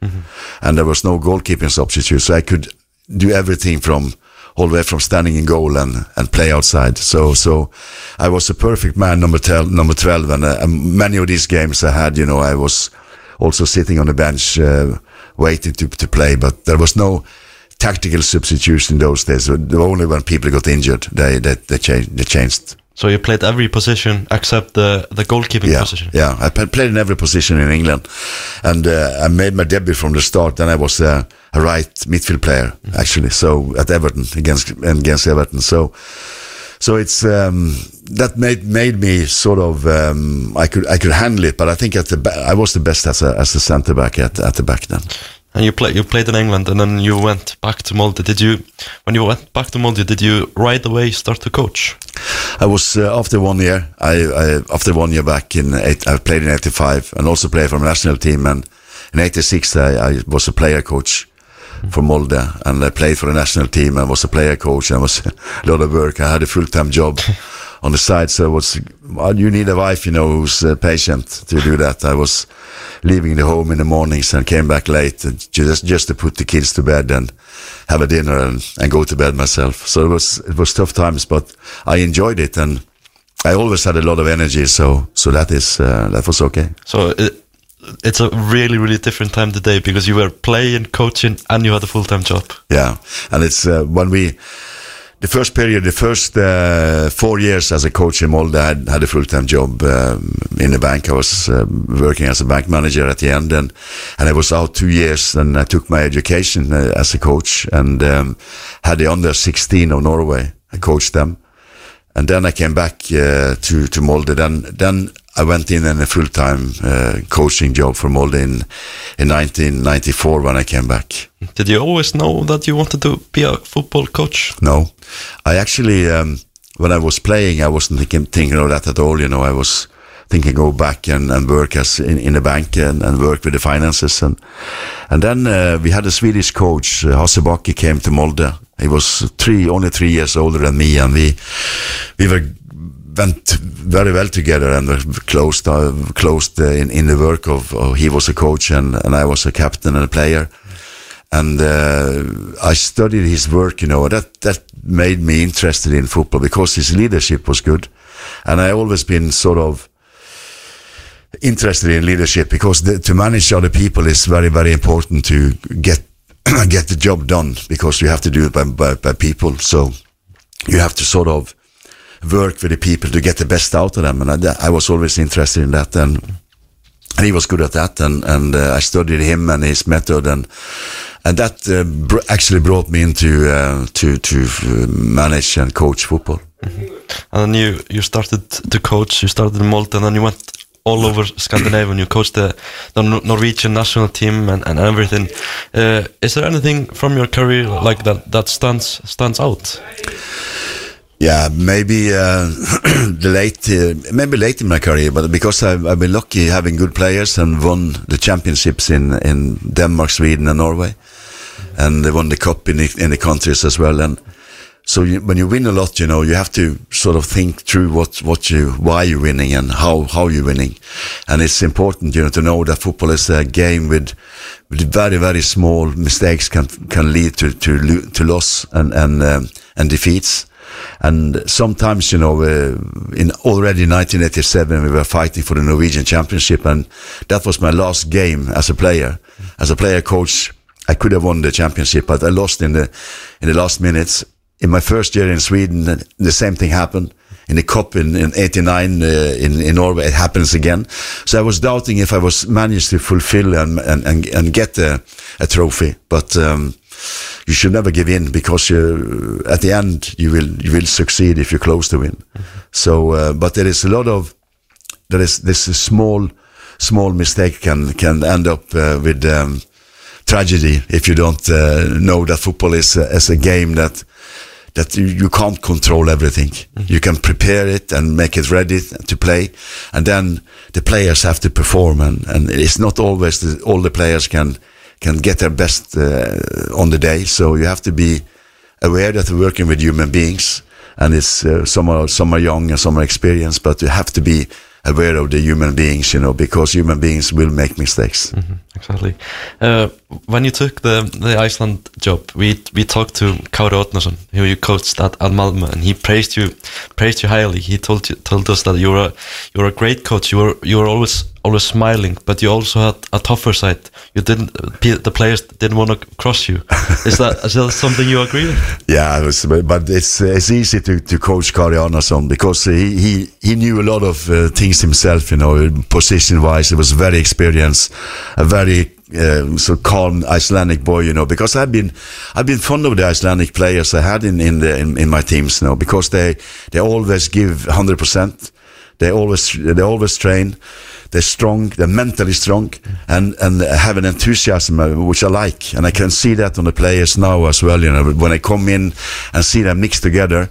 and there was no goalkeeping substitute, so I could do everything from all the way from standing in goal and, and play outside. So so I was a perfect man, number 12, number 12 and, uh, many of these games I had, you know, I was also sitting on the bench uh, waiting to, to play, but there was no tactical substitution in those days. Only when people got injured, they, they, they, changed, they changed. So you played every position except the, the goalkeeping Yeah, position. yeah. I played in every position in England, and uh, I made my debut from the start. Then I was uh, a right midfield player actually. So at Everton against against Everton. So so it's um, that made made me sort of um, I could I could handle it, but I think at the ba- I was the best as a as a centre back at at the back then. And you play you played in England, and then you went back to Molde. Did you, when you went back to Molde, did you right away start to coach? I was uh, after one year. I, I after one year back in eight, I played in '85 and also played for a national team. And in '86 I, I was a player coach for Molde, and I played for the national team and was a player coach. And was a lot of work. I had a full time job on the side, so it was well, you need a wife, you know, who's uh, patient to do that. I was leaving the home in the mornings and came back late and just just to put the kids to bed and have a dinner and, and go to bed myself. So it was it was tough times, but I enjoyed it and I always had a lot of energy. So so that is uh, that was okay. So it, it's a really really different time today because you were playing, coaching, and you had a full time job. Yeah, and it's uh, when we. The first period, the first uh, four years as a coach in Molde, I had, a full-time job um, in the bank. I was um, working as a bank manager at the end, and and I was out two years. And I took my education uh, as a coach, and um, had the under 16 of Norway. I coached them, and then I came back uh, to to Molde. Then then I went in in a full time uh, coaching job for Molde in in 1994 when I came back. Did you always know that you wanted to be a football coach? No, I actually um, when I was playing, I wasn't thinking thinking of that at all. You know, I was thinking go back and, and work as in, in the bank and, and work with the finances and and then uh, we had a Swedish coach, uh, Hasse Backe, came to Molde. He was three only three years older than me, and we we were went very well together and were closed uh, closed uh, in in the work of, of he was a coach and and I was a captain and a player and uh, I studied his work. You know that that made me interested in football because his leadership was good, and I always been sort of interested in leadership because the, to manage other people is very very important to get get the job done because you have to do it by, by, by people. So you have to sort of work with the people to get the best out of them, and I, I was always interested in that and. And he was good at that, and and uh, I studied him and his method, and and that uh, br- actually brought me into uh, to to uh, manage and coach football. And then you you started to coach. You started in Molde, and then you went all over Scandinavia. and You coached the, the Nor- Norwegian national team and, and everything. Uh, is there anything from your career like that that stands stands out? Yeah, maybe uh, the late, uh, maybe late in my career, but because I've, I've been lucky having good players and won the championships in in Denmark, Sweden, and Norway, and they won the cup in the, in the countries as well. And so you, when you win a lot, you know, you have to sort of think through what what you why you're winning and how how you're winning, and it's important, you know, to know that football is a game with with very very small mistakes can can lead to to to loss and and um, and defeats. And sometimes, you know, uh, in already 1987, we were fighting for the Norwegian Championship, and that was my last game as a player. As a player coach, I could have won the championship, but I lost in the in the last minutes. In my first year in Sweden, the same thing happened. In the cup in, in '89 uh, in in Norway, it happens again. So I was doubting if I was managed to fulfill and and and, and get a, a trophy, but. Um, you should never give in because you, at the end you will you will succeed if you're close to win. So, uh, but there is a lot of there is this small small mistake can can end up uh, with um, tragedy if you don't uh, know that football is a, is a game that that you, can't control everything. You can prepare it and make it ready to play, and then the players have to perform, and, and it's not always the, all the players can can get their best uh, on the day. So you have to be aware that we're working with human beings, and it's uh, some are some are young and some are experienced, but you have to be aware of the human beings, you know, because human beings will make mistakes. Exactly. Uh, when you took the the Iceland job, we we talked to Kári Otnason, who you coached at, at Malmö, and he praised you praised you highly. He told you told us that you were a, you were a great coach. You were you were always always smiling, but you also had a tougher side. You didn't the players didn't want to cross you. Is that is that something you agree with? Yeah, it was, but it's it's easy to, to coach Kari Arnason because he, he he knew a lot of uh, things himself. You know, position wise, he was very experienced, a very uh, so calm Icelandic boy, you know, because I've been I've been fond of the Icelandic players I had in in the in, in my teams, you know, because they they always give hundred percent. They always they always train. They're strong. They're mentally strong, and and have an enthusiasm uh, which I like, and I can see that on the players now as well. You know, when I come in and see them mixed together,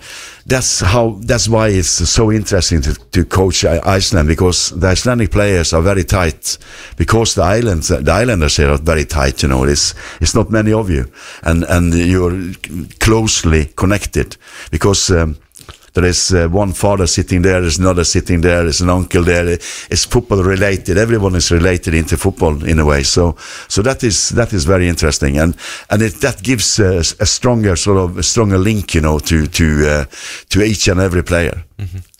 that's how that's why it's so interesting to, to coach Iceland because the Icelandic players are very tight because the islands the islanders here are very tight. You know, it's it's not many of you, and and you're closely connected because. Um, there is uh, one father sitting there, there's another sitting there, there's an uncle there. It's football related. Everyone is related into football in a way. So, so that is that is very interesting, and and it, that gives uh, a stronger sort of a stronger link, you know, to to uh, to each and every player.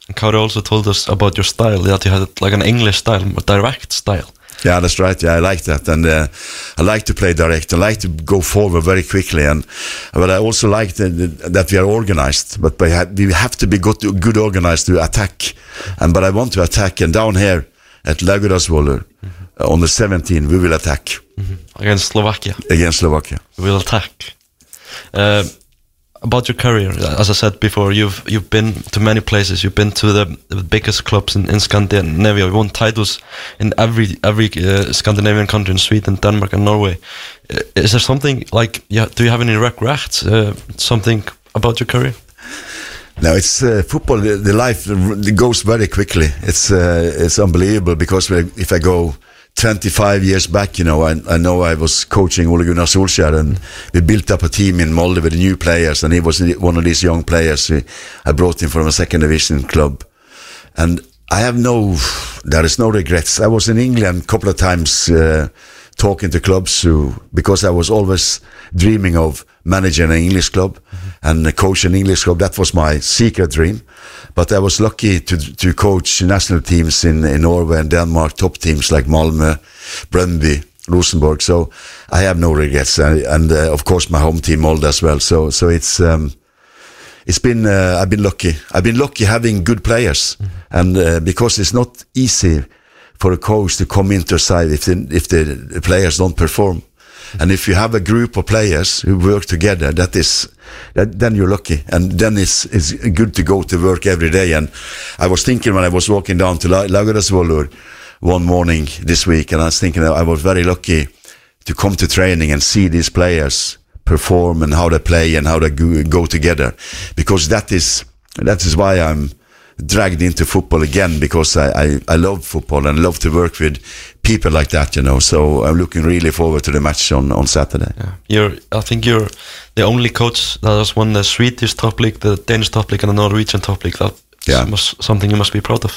And Kauri also told us about your style, that you had like an English style, a direct style. Yeah, that's right. Yeah, I like that, and uh, I like to play direct. I like to go forward very quickly, and but I also like the, the, that we are organized. But we have, we have to be good, good organized to attack, and but I want to attack. And down here at Laugardalsvöllur uh, on the 17, we will attack Against Slovakia, against Slovakia. we will attack. Uh, about your career, as I said before, you've you've been to many places. You've been to the, biggest clubs in, in Scandinavia. You won titles in every every uh, Scandinavian country, in Sweden, Denmark, and Norway. Uh, is there something like? Yeah, do you have any regrets? Uh, something about your career? No, it's uh, football. The, the life goes very quickly. It's uh, it's unbelievable because if I go 25 years back, you know, I, I know I was coaching Ole Gunnar Solskjaer, and we built up a team in Molde with new players, and he was one of these young players. I brought him from a second division club, and I have no, there is no regrets. I was in England a couple of times uh, talking to clubs who, because I was always dreaming of managing an English club and coaching an English club. That was my secret dream. But I was lucky to to coach national teams in, in Norway and Denmark, top teams like Malmö, Brøndby, Rosenborg. So I have no regrets, and, and uh, of course my home team Molde as well. So so it's. Um, it's been uh, I've been lucky. I've been lucky having good players, and uh, because it's not easy for a coach to come into a side if the, if the players don't perform, and if you have a group of players who work together, that is that, then you're lucky, and then it's it's good to go to work every day. And I was thinking when I was walking down to La- Laugardalsvöllur one morning this week, and I was thinking that I was very lucky to come to training and see these players perform and how they play and how they go, go together because that is that is why I'm dragged into football again because I, I, I love football and love to work with people like that you know so I'm looking really forward to the match on, on Saturday Yeah. You're, I think you're the only coach that has won the Swedish top league, the Danish top league, and the Norwegian top league. That Yeah. must, something you must be proud of.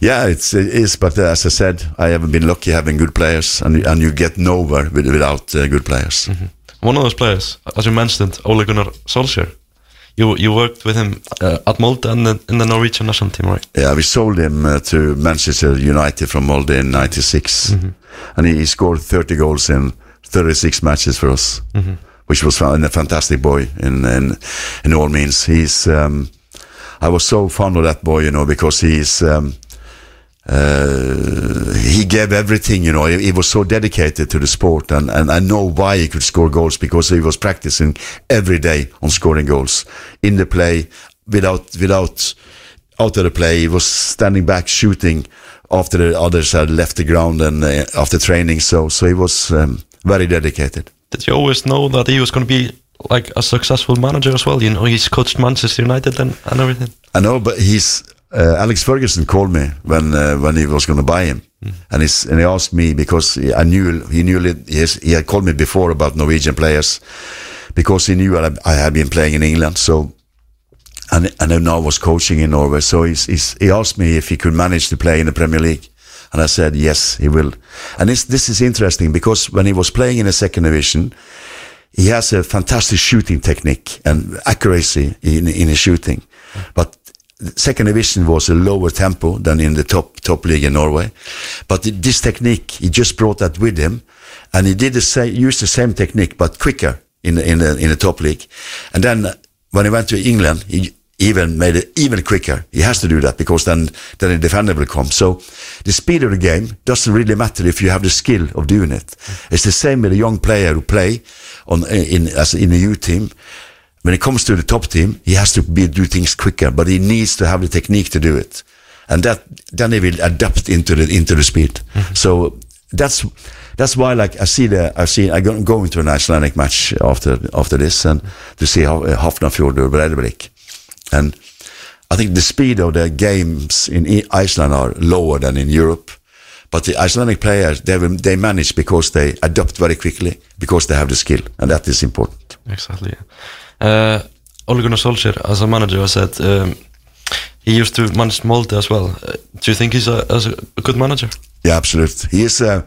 yeah it's, it is but uh, as I said I haven't been lucky having good players and, and you get nowhere with, without uh, good players One of those players, as you mentioned, Ole Gunnar Solskjaer. You you worked with him uh, at Molde and the, in the Norwegian national team, right? Yeah, we sold him uh, to Manchester United from Molde in '96, and he, he scored 30 goals in 36 matches for us, which was a fantastic boy in in, in all means. He's um, I was so fond of that boy, you know, because he's um, uh, he gave everything, you know. He, he was so dedicated to the sport, and, and I know why he could score goals because he was practicing every day on scoring goals in the play, without without out of the play. He was standing back shooting after the others had left the ground and uh, after training. So so he was um, very dedicated. Did you always know that he was going to be like a successful manager as well? You know, he's coached Manchester United and, and everything. I know, but he's uh, Alex Ferguson called me when uh, when he was going to buy him, and he's and he asked me because he- I knew he knew it- he, he had called me before about Norwegian players because he knew I, I had been playing in England. So and and I now was coaching in Norway. So he's, he's, he asked me if he could manage to play in the Premier League, and I said yes, he will. And this this is interesting because when he was playing in the second division, he has a fantastic shooting technique and accuracy in in his shooting, but the second division was a lower tempo than in the top top league in Norway. But this technique, he just brought that with him, and he did the same, used the same technique but quicker in the, in the in the top league. And then uh, when he went to England, he even made it even quicker. He has to do that because then then the defender will come. So the speed of the game doesn't really matter if you have the skill of doing it. It's the same with a young player who play on in as in a youth team. When it comes to the top team, he has to be do things quicker, but he needs to have the technique to do it, and that then he will adapt into the into the speed. So that's that's why like I see the I see I go going to an Icelandic match after after this and to see how uh, Hafnarfjord or Breidablik, and I think the speed of the games in Iceland are lower than in Europe. But the Icelandic players, they, they manage because they adapt very quickly, because they have the skill, and that is important. Exactly. Uh, Ole Gunnar Solskjaer, as a manager, has said um, he used to manage Molde as well. Uh, do you think he's a, as a, a good manager? Yeah, absolutely. He is a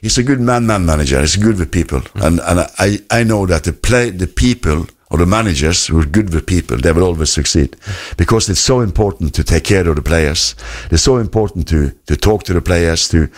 he's a good man-man manager. He's good with people, and and I I know that the play the people or the managers who are good with people, they will always succeed, because it's so important to take care of the players. It's so important to to talk to the players, to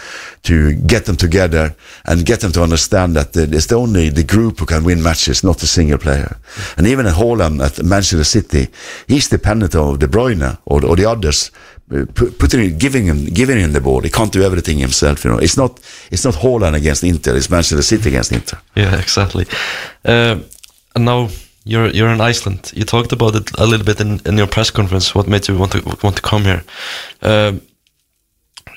to get them together and get them to understand that it's the only the group who can win matches, not the single player. And even in Holland at Manchester City, he's dependent on De Bruyne or or the others uh, putting giving him giving him the ball. He can't do everything himself. You know, it's not it's not Holland against Inter. It's Manchester City against Inter. Yeah, exactly. Uh, and now you're you're in Iceland. You talked about it a little bit in, in your press conference. What made you want to want to come here? Um,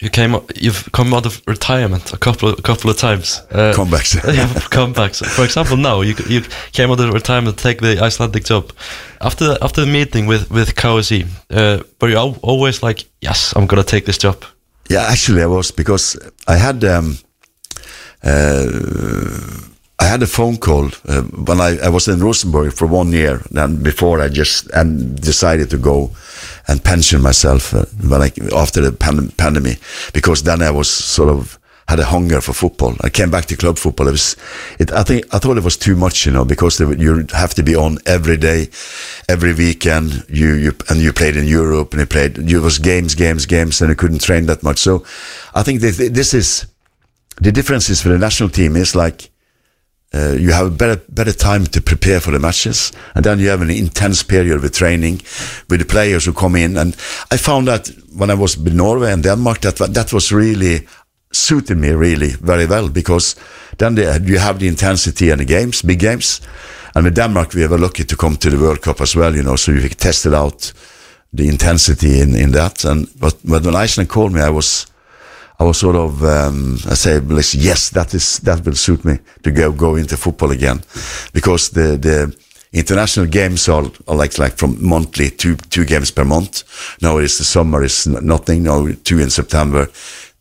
you came. You've come out of retirement a couple of, a couple of times. Uh, Comebacks. yeah, comebacks. For example, now you you came out of retirement to take the Icelandic job. After the, after the meeting with with KSE, uh, were you al- always like, yes, I'm gonna take this job? Yeah, actually, I was because I had um, uh, I had a phone call uh, when I, I was in Rosenborg for one year. Then before I just and decided to go and pension myself uh, when I after the pan- pandemic because then I was sort of had a hunger for football. I came back to club football. It was, it, I think, I thought it was too much, you know, because you have to be on every day, every weekend. You, you and you played in Europe, and you played. You was games, games, games, and you couldn't train that much. So, I think this is the difference is for the national team is like uh, you have a better better time to prepare for the matches, and then you have an intense period with training with the players who come in. And I found that when I was in Norway and Denmark, that that was really suited me really very well because then they, you have the intensity and the games, big games. And with Denmark, we were lucky to come to the World Cup as well, you know, so we tested out the intensity in, in that. And but, but when Iceland called me, I was I was sort of um, I say yes, that is that will suit me to go go into football again, because the the international games are, are like like from monthly two two games per month. Now it's the summer is n- nothing. Now two in September.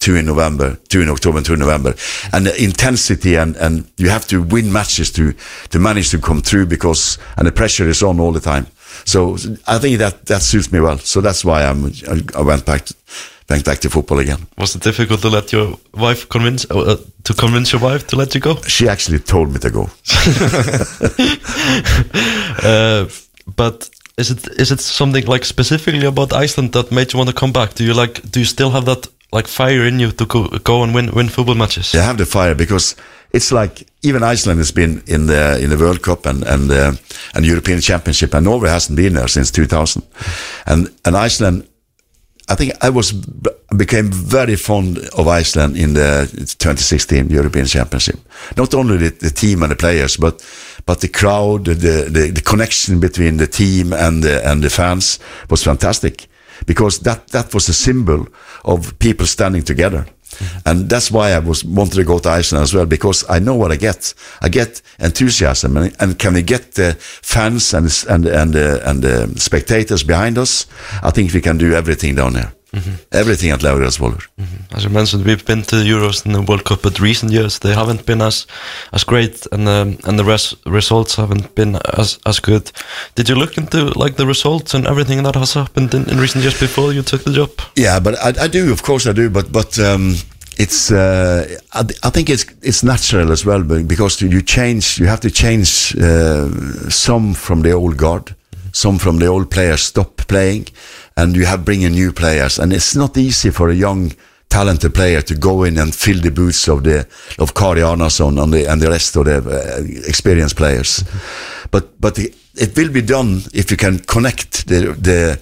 Two in November, two in October, two in November, and the intensity and, and you have to win matches to to manage to come through because and the pressure is on all the time. So I think that that suits me well. So that's why I'm I, I went back to, went back to football again. Was it difficult to let your wife convince uh, to convince your wife to let you go? She actually told me to go. Uh, but is it is it something like specifically about Iceland that made you want to come back? Do you like do you still have that like fire in you to go go and win win football matches? I have the fire because it's like even Iceland has been in the in the World Cup and and uh, and European Championship, and Norway hasn't been there since 2000. And and Iceland, I think I was became very fond of Iceland in the 2016 European Championship. Not only the, the team and the players, but but the crowd, the, the the connection between the team and the and the fans was fantastic because that that was a symbol of people standing together. And that's why I was wanted to go to Iceland as well because I know what I get. I get enthusiasm, and, and can we get the fans and and and uh, and the spectators behind us? I think we can do everything down there. Everything at Laurersvoller. As you mentioned, we've been to the Euros and the World Cup, but recent years they haven't been as as great, and um, and the res- results haven't been as as good. Did you look into like the results and everything that has happened in, in recent years before you took the job? Yeah, but I, I do, of course, I do. But but um, it's uh, I, I think it's it's natural as well because you change. You have to change uh, some from the old guard, some from the old players stop playing, and you have bring in new players. And it's not easy for a young. Talented player to go in and fill the boots of the of Kari Arnason and the and the rest of the uh, experienced players, but but the, it will be done if you can connect the the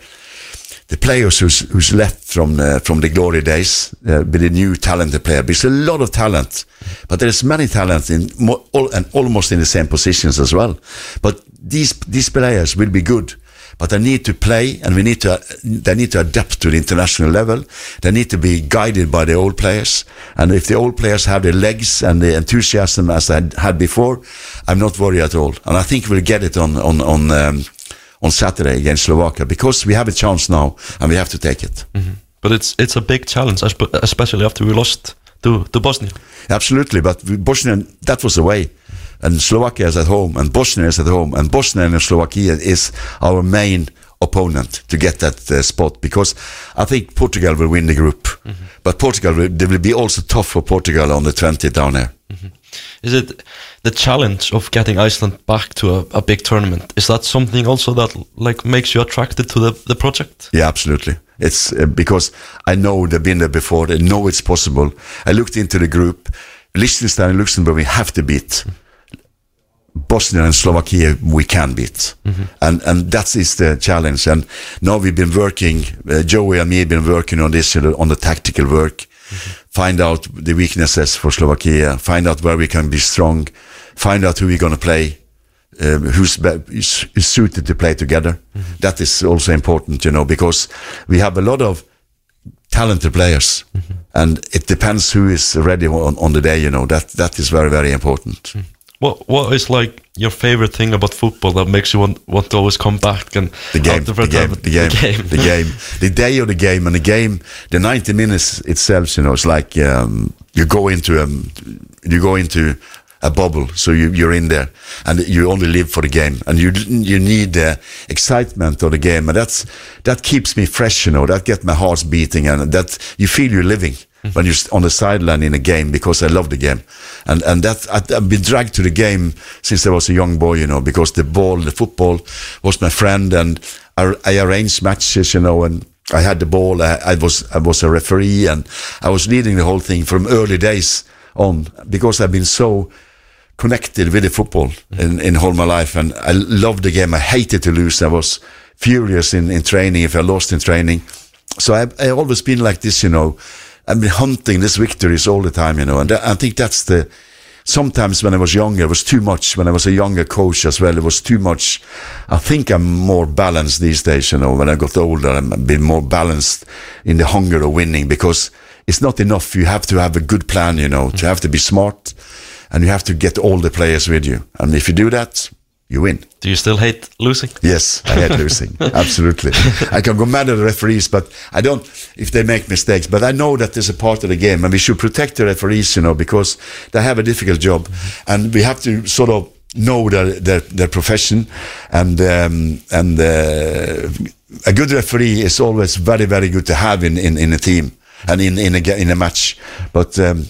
the players who's who's left from uh, from the glory days uh, with a new talented player. There's a lot of talent, but there's many talents in all, and almost in the same positions as well. But these these players will be good, but they need to play, and we need to they need to adapt to the international level. They need to be guided by the old players, and if the old players have the legs and the enthusiasm as they had, before, I'm not worried at all. And I think we'll get it on on on. Um, on Saturday against Slovakia because we have a chance now and we have to take it. But it's it's a big challenge, especially after we lost to, to Bosnia. Absolutely, but Bosnia, that was the way. And Slovakia is at home, and Bosnia is at home, and Bosnia and Slovakia is our main opponent to get that uh, spot because I think Portugal will win the group. But Portugal, will, they will be also tough for Portugal on the 20th down there. Is it the challenge of getting Iceland back to a, a big tournament? Is that something also that like makes you attracted to the, the project? Yeah, absolutely. It's uh, because I know they've been there before. They know it's possible. I looked into the group. Liechtenstein and Luxembourg we have to beat. Bosnia and Slovakia we can beat, mm-hmm. and and that is the challenge. And now we've been working. Uh, Joey and me have been working on this on the tactical work. Mm-hmm. Find out the weaknesses for Slovakia. Find out where we can be strong. Find out who we're going to play. Um, who's is suited to play together. Mm-hmm. That is also important, you know, because we have a lot of talented players, and it depends who is ready on, on the day. You know that that is very very important. What what is like your favorite thing about football that makes you want want to always come back and The game, the game, that- the game, the game, the day of the game, and the game, the ninety minutes itself. You know, it's like um, you go into a, you go into a bubble, so you, you're in there, and you only live for the game, and you you need the excitement of the game, and that's that keeps me fresh. You know, that gets my heart beating, and that you feel you're living. When you're on the sideline in a game, because I love the game, and and that I've been dragged to the game since I was a young boy, you know, because the ball, the football, was my friend, and I, I arranged matches, you know, and I had the ball. I, I was I was a referee, and I was leading the whole thing from early days on because I've been so connected with the football mm-hmm. in, in all my life, and I loved the game. I hated to lose. I was furious in, in training if I lost in training. So I I always been like this, you know. I've been hunting these victories all the time, you know, and I think that's the. Sometimes when I was younger, it was too much. When I was a younger coach as well, it was too much. I think I'm more balanced these days, you know. When I got older, I'm a bit more balanced in the hunger of winning because it's not enough. You have to have a good plan, you know. You have to be smart, and you have to get all the players with you. And if you do that, you win. Do you still hate losing? Yes, I hate losing. Absolutely. I can go mad at the referees, but I don't if they make mistakes. But I know that there's a part of the game, and we should protect the referees, you know, because they have a difficult job, and we have to sort of know their their, their profession, and um, and uh, a good referee is always very very good to have in in, in a team and in in a in a match, but. Um,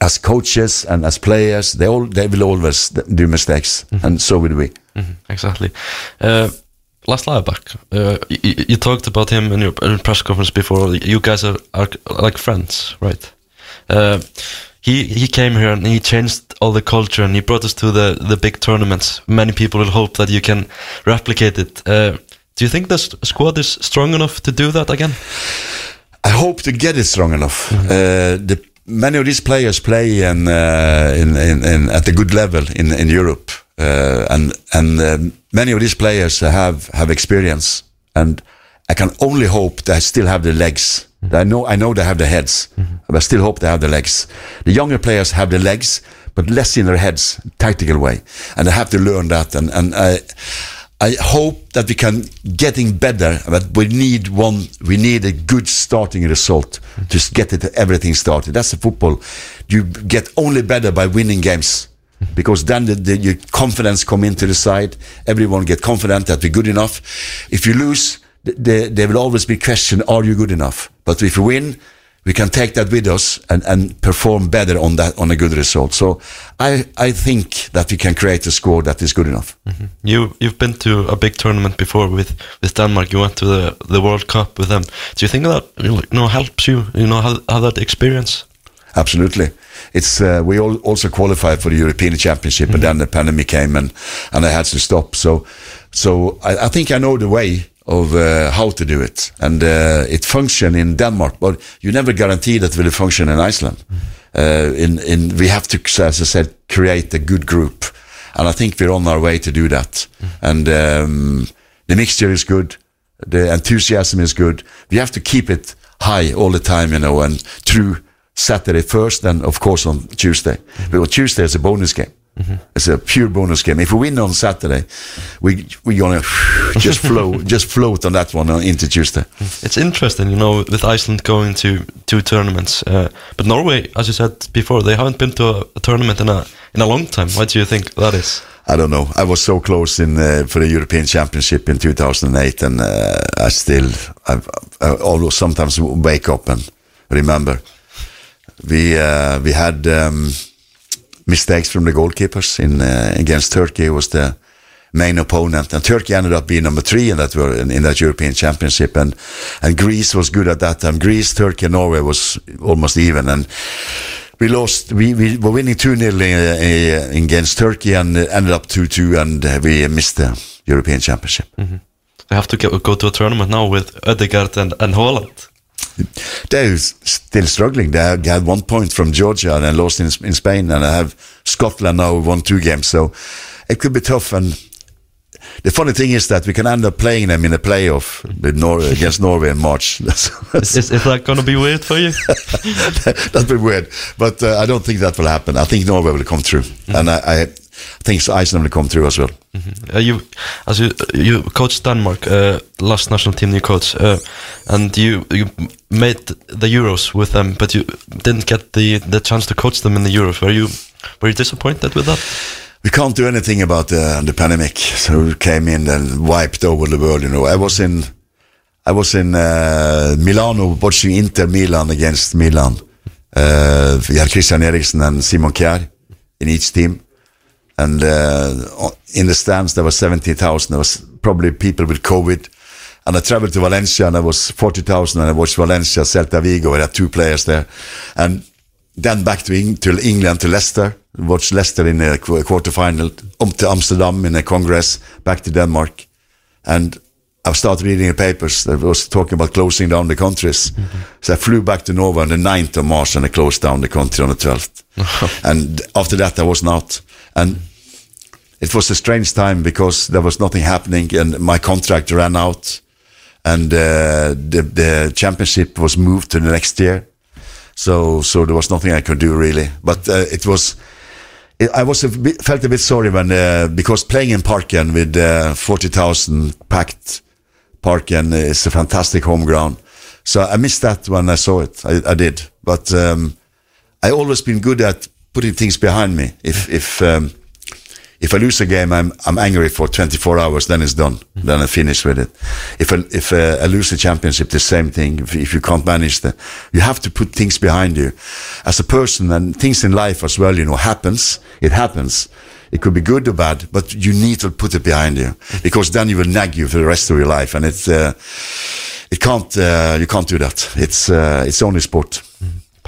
as coaches and as players, they all they will always do mistakes, and so will we. Mhm, exactly. Uh, Last Lagerbäck, uh, you, you talked about him in your in press conference before. You guys are, are like friends, right? Uh, he he came here and he changed all the culture and he brought us to the the big tournaments. Many people will hope that you can replicate it. Uh, do you think the squad is strong enough to do that again? I hope to get it strong enough. Uh, the many of these players play in, uh, in, in, in at a good level in in Europe, uh, and and um, many of these players have have experience, and I can only hope they still have the legs. I know I know they have the heads, but I still hope they have the legs. The younger players have the legs, but less in their heads, tactical way, and they have to learn that. And and I. I hope that we can getting better, but we need one. We need a good starting result to s- get it everything started. That's the football. You get only better by winning games, because then the, the your confidence come into the side. Everyone get confident that we're good enough. If you lose, th- there there will always be question: Are you good enough? But if you win, we can take that with us and, and perform better on that on a good result. So I I think that we can create a score that is good enough. You you've been to a big tournament before with with Denmark. You went to the the World Cup with them. Do you think that you know helps you? You know how how that experience? Absolutely. It's uh, we all also qualified for the European Championship, but then the pandemic came and and I had to stop. So, so I, I think I know the way of uh, how to do it, and uh, it function in Denmark, but you never guarantee that it will function in Iceland. Uh, in in we have to, as I said, create a good group, and I think we're on our way to do that. And um, the mixture is good, the enthusiasm is good. We have to keep it high all the time, you know, and through Saturday first, and of course on Tuesday. Because Tuesday is a bonus game. It's a pure bonus game. If we win on Saturday, we we're gonna just flow, just float on that one uh, into Tuesday. It's interesting, you know, with Iceland going to two tournaments, uh, but Norway, as you said before, they haven't been to a, a tournament in a in a long time. Why do you think that is? I don't know. I was so close in uh, for the European Championship in 2008, and uh, I still, I've, I always sometimes wake up and remember. We uh, we had um, mistakes from the goalkeepers in uh, against Turkey. Was the main opponent, and Turkey ended up being number three in that in, in that European Championship, and and Greece was good at that time. Greece, Turkey, and Norway was almost even, and we lost. We, we were winning 2 0 uh, against Turkey and uh, ended up 2 2, and uh, we missed the European Championship. They have to go, go to a tournament now with Ødegaard and, and Holland. They're still struggling. They had- one point from Georgia and then lost in, in Spain, and I have Scotland now won two games, so it could be tough. And the funny thing is that we can end up playing them in a playoff with Nor- against Norway in March. That's, Is, is that going to be weird for you? That's been weird, but uh, I don't think that will happen. I think Norway will come through, and I, I think Iceland will come through as well. Uh, you, as you, you coached Denmark, uh, last national team you coached, uh, and you you made the Euros with them, but you didn't get the the chance to coach them in the Euros. Were you were you disappointed with that? we can't do anything about the, the pandemic. So we came in and wiped over the world. You know, I was in, I was in uh, Milano watching Inter Milan against Milan. Uh, we had Christian Eriksen and Simon Kjær in each team, and uh, in the stands there were seventy thousand. There was probably people with COVID. And I traveled to Valencia and I was 40,000 and I watched Valencia, Celta Vigo. I had two players there. And then back to, Eng- to England, to Leicester. Watched Leicester in a qu- quarterfinal. Up to Amsterdam in a congress. Back to Denmark. And I started reading the papers that was talking about closing down the countries. So I flew back to Norway on the 9th of March and I closed down the country on the 12th. and after that I wasn't out. And it was a strange time because there was nothing happening and my contract ran out and uh, the, the championship was moved to the next year. So so there was nothing I could do really. But uh, it was. It, I was a bit, felt a bit sorry when uh, because playing in Parken with uh, forty thousand packed Parken is a fantastic home ground. So I missed that when I saw it. I, I did, but um, I always been good at putting things behind me. If if um, if I lose a game, I'm I'm angry for 24 hours. Then it's done. Then I finish with it. If I, if uh, I lose the championship, the same thing. If, if you can't manage the, you have to put things behind you. As a person and things in life as well, you know, happens. It happens. It could be good or bad, but you need to put it behind you because then you will nag you for the rest of your life, and it's uh, it can't uh, you can't do that. It's uh, it's only sport.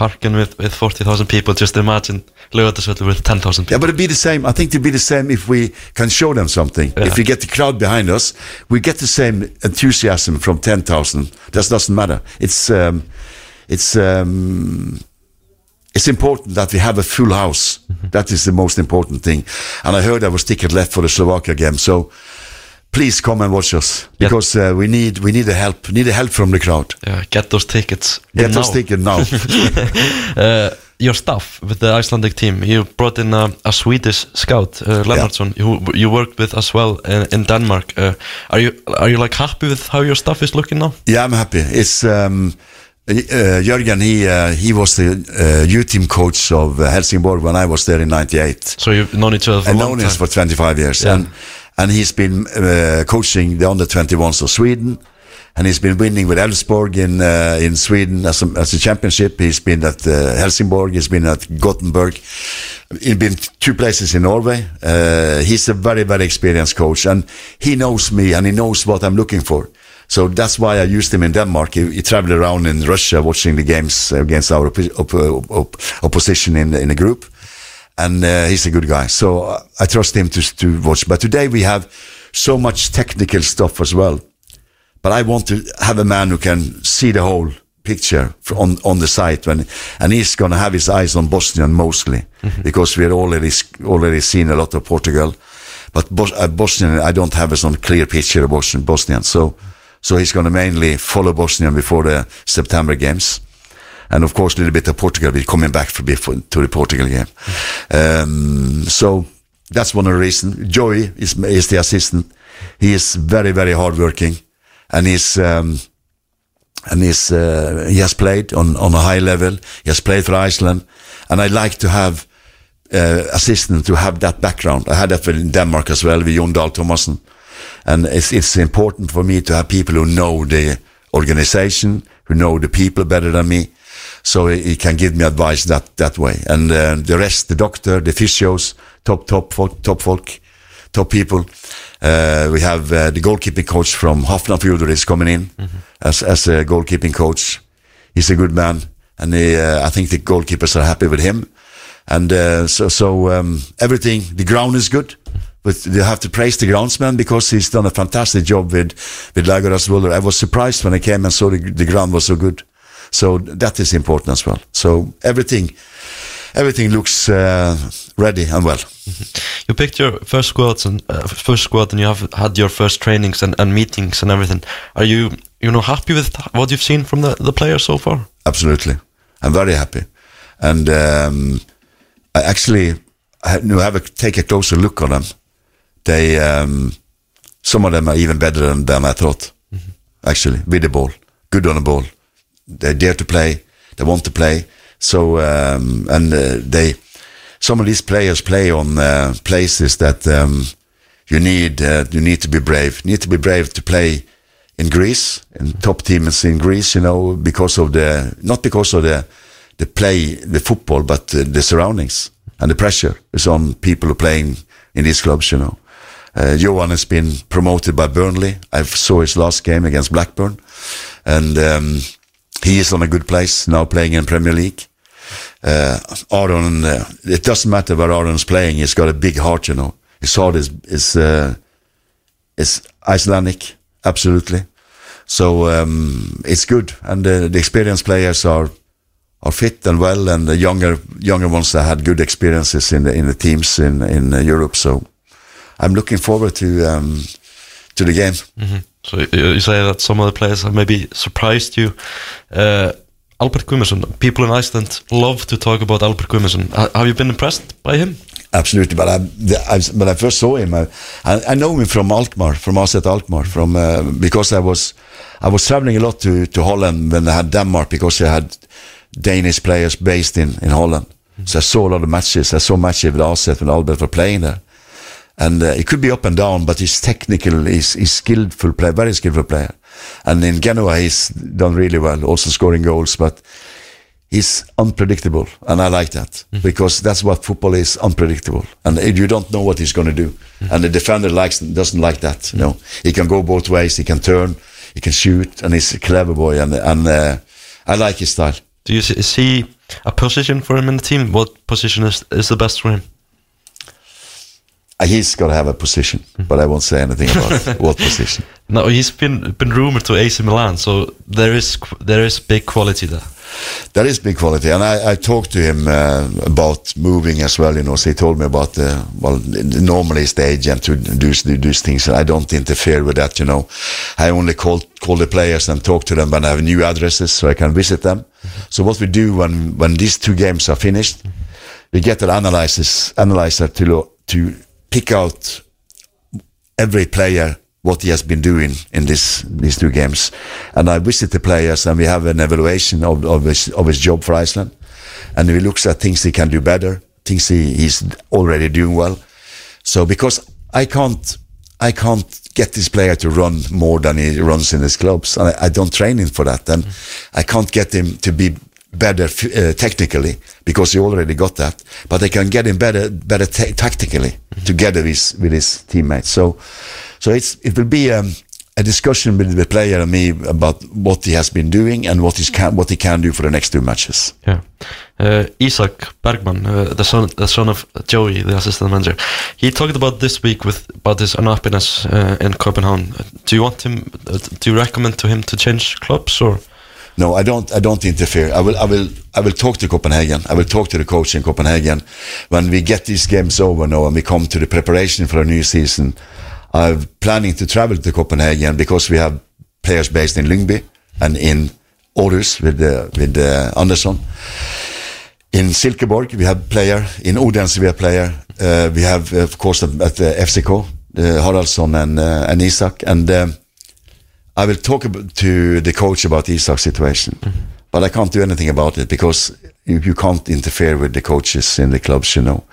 Parking with, with 40,000 people, just imagine Laugardalsvöllur with 10,000 people. Yeah, but it'd be the same. I think it'd be the same if we can show them something. Yeah. If we get the crowd behind us, we get the same enthusiasm from ten thousand. That doesn't matter. It's um, it's um, it's important that we have a full house. That is the most important thing. And I heard there was ticket left for the Slovakia game, so please come and watch us Yeah. because uh, we need we need the help. We need the help from the crowd. Yeah, get those tickets. Get in us now. ticket now. Uh, your staff with the Icelandic team, you brought in a, a Swedish scout, uh, Lennartsson, who you worked with as well in, in Denmark. Uh, are you are you like happy with how your staff is looking now? Yeah, I'm happy. It's um, uh, Jörgen. He uh, he was the uh, U team coach of uh, Helsingborg when I was there in '98. So you've known each other for I a known long him time. for 25 years, Yeah. and and he's been uh, coaching the under 21s of Sweden, and he's been winning with Elfsborg in uh, in Sweden as a, as a championship. He's been at uh, Helsingborg. He's been at Gothenburg. He's been two places in Norway. Uh, he's a very very experienced coach, and he knows me and he knows what I'm looking for. So that's why I used him in Denmark. He, he traveled around in Russia watching the games against our oppo- op- op- opposition in in the group, and uh, he's a good guy. So uh, I trust him to to watch. But today we have so much technical stuff as well. But I want to have a man who can see the whole picture on on the site when, and he's going to have his eyes on Bosnian mostly because we had already already seen a lot of Portugal, but Bos- uh, Bosnian I don't have a some clear picture of Bosnian. Bosnian, so so he's going to mainly follow Bosnian before the September games. And of course, a little bit of Portugal. We're coming back for before, to the Portugal game. Um, so that's one of the reasons. Joey is, is the assistant. He is very, very hardworking, and he's um, and he's uh, he has played on on a high level. He has played for Iceland, and I like to have uh, assistant to have that background. I had that in Denmark as well with Jon Dahl Thomassen, and it's it's important for me to have people who know the organization, who know the people better than me, so he, he can give me advice that that way. And uh, the rest, the doctor, the physios, top top folk, top folk, top people. Uh, we have uh, the goalkeeping coach from Hafnarfjordur is coming in as as a goalkeeping coach. He's a good man, and he, uh, I think the goalkeepers are happy with him. And uh, so so um, everything. The ground is good. But you have to praise the groundsman because he's done a fantastic job with with Wuller. I was surprised when I came and saw the, the ground was so good. So that is important as well. So everything, everything looks uh, ready and well. You picked your first squads and uh, first squad, and you have had your first trainings and, and meetings and everything. Are you you know happy with what you've seen from the, the players so far? Absolutely, I'm very happy, and um, I actually I had- no, have a, take a closer look on them. They um, some of them are even better than, than I thought. Actually, with the ball, good on the ball. They dare to play. They want to play. So um, and uh, they some of these players play on uh, places that um, you need uh, you need to be brave. You need to be brave to play in Greece in top teams in Greece. You know because of the not because of the the play the football, but uh, the surroundings and the pressure is on people who playing in these clubs. You know. Uh, Johan has been promoted by Burnley. I saw his last game against Blackburn, and um, he is on a good place now, playing in Premier League. Uh, Aron, uh, it doesn't matter where Aron's playing. He's got a big heart, you know. His heart is is uh, is Icelandic, absolutely. So um, it's good, and uh, the experienced players are are fit and well, and the younger younger ones that had good experiences in the in the teams in in Europe. So I'm looking forward to um, to the game. So you say that some of the players have maybe surprised you. Uh, Albert Guimarsson, people in Iceland love to talk about Albert Guimarsson. Have you been impressed by him? Absolutely, but I, when I first saw him, I, I, know him from Alkmaar, from Aset Alkmaar, from uh, because I was I was traveling a lot to, to Holland when I had Denmark because they had Danish players based in, in Holland. So I saw a lot of matches. I saw matches with Aset when Albert were playing there, and uh, it could be up and down, but he's technical, he's, he's skillful player, very skillful player, and in Genoa he's done really well, also scoring goals, but he's unpredictable, and I like that because that's what football is unpredictable, and you don't know what he's going to do. And the defender likes doesn't like that. You know, he can go both ways. He can turn, he can shoot, and he's a clever boy. And and uh, I like his style. Do you see, see a position for him in the team? What position is, is the best for him? Uh, He's got to have a position, but I won't say anything about what position. No, he's been been rumored to AC Milan, so there is there is big quality there. That is big quality, and I, I talked to him uh, about moving as well. You know, so he told me about the well, normally it's the agent who does do these things, and I don't interfere with that. You know, I only call call the players and talk to them when I have new addresses, so I can visit them. So what we do when when these two games are finished, we get an analysis analyzer to to pick out every player what he has been doing in this these two games, and I visit the players and we have an evaluation of of his of his job for Iceland, and he looks at things he can do better, things he, he's already doing well. So because I can't I can't get this player to run more than he runs in his clubs, and I, I don't train him for that, and mm. I can't get him to be better uh, technically because he already got that, but they can get him better better ta- tactically together with with his teammates. So, so it's it will be um, a discussion with the player and me about what he has been doing and what, he's can, what he can do for the next two matches. Yeah. Uh, Isaac Bergman, uh, the son, the son of Joey, the assistant manager, he talked about this week with about his unhappiness uh, in Copenhagen. Do you want him? Uh, do you recommend to him to change clubs or? No, I don't. I don't interfere. I will. I will. I will talk to Copenhagen. I will talk to the coach in Copenhagen when we get these games over now and we come to the preparation for a new season. I'm planning to travel to Copenhagen because we have players based in Lyngby and in Aarhus with uh, with uh, Andersson. In Silkeborg, we have player. In Odense, we have player. Uh, we have, of course, at the FCK, uh, Haraldsson and uh, and Isak. And um, I will talk to the coach about Isak's situation, mm-hmm. but I can't do anything about it because you, you can't interfere with the coaches in the clubs, you know.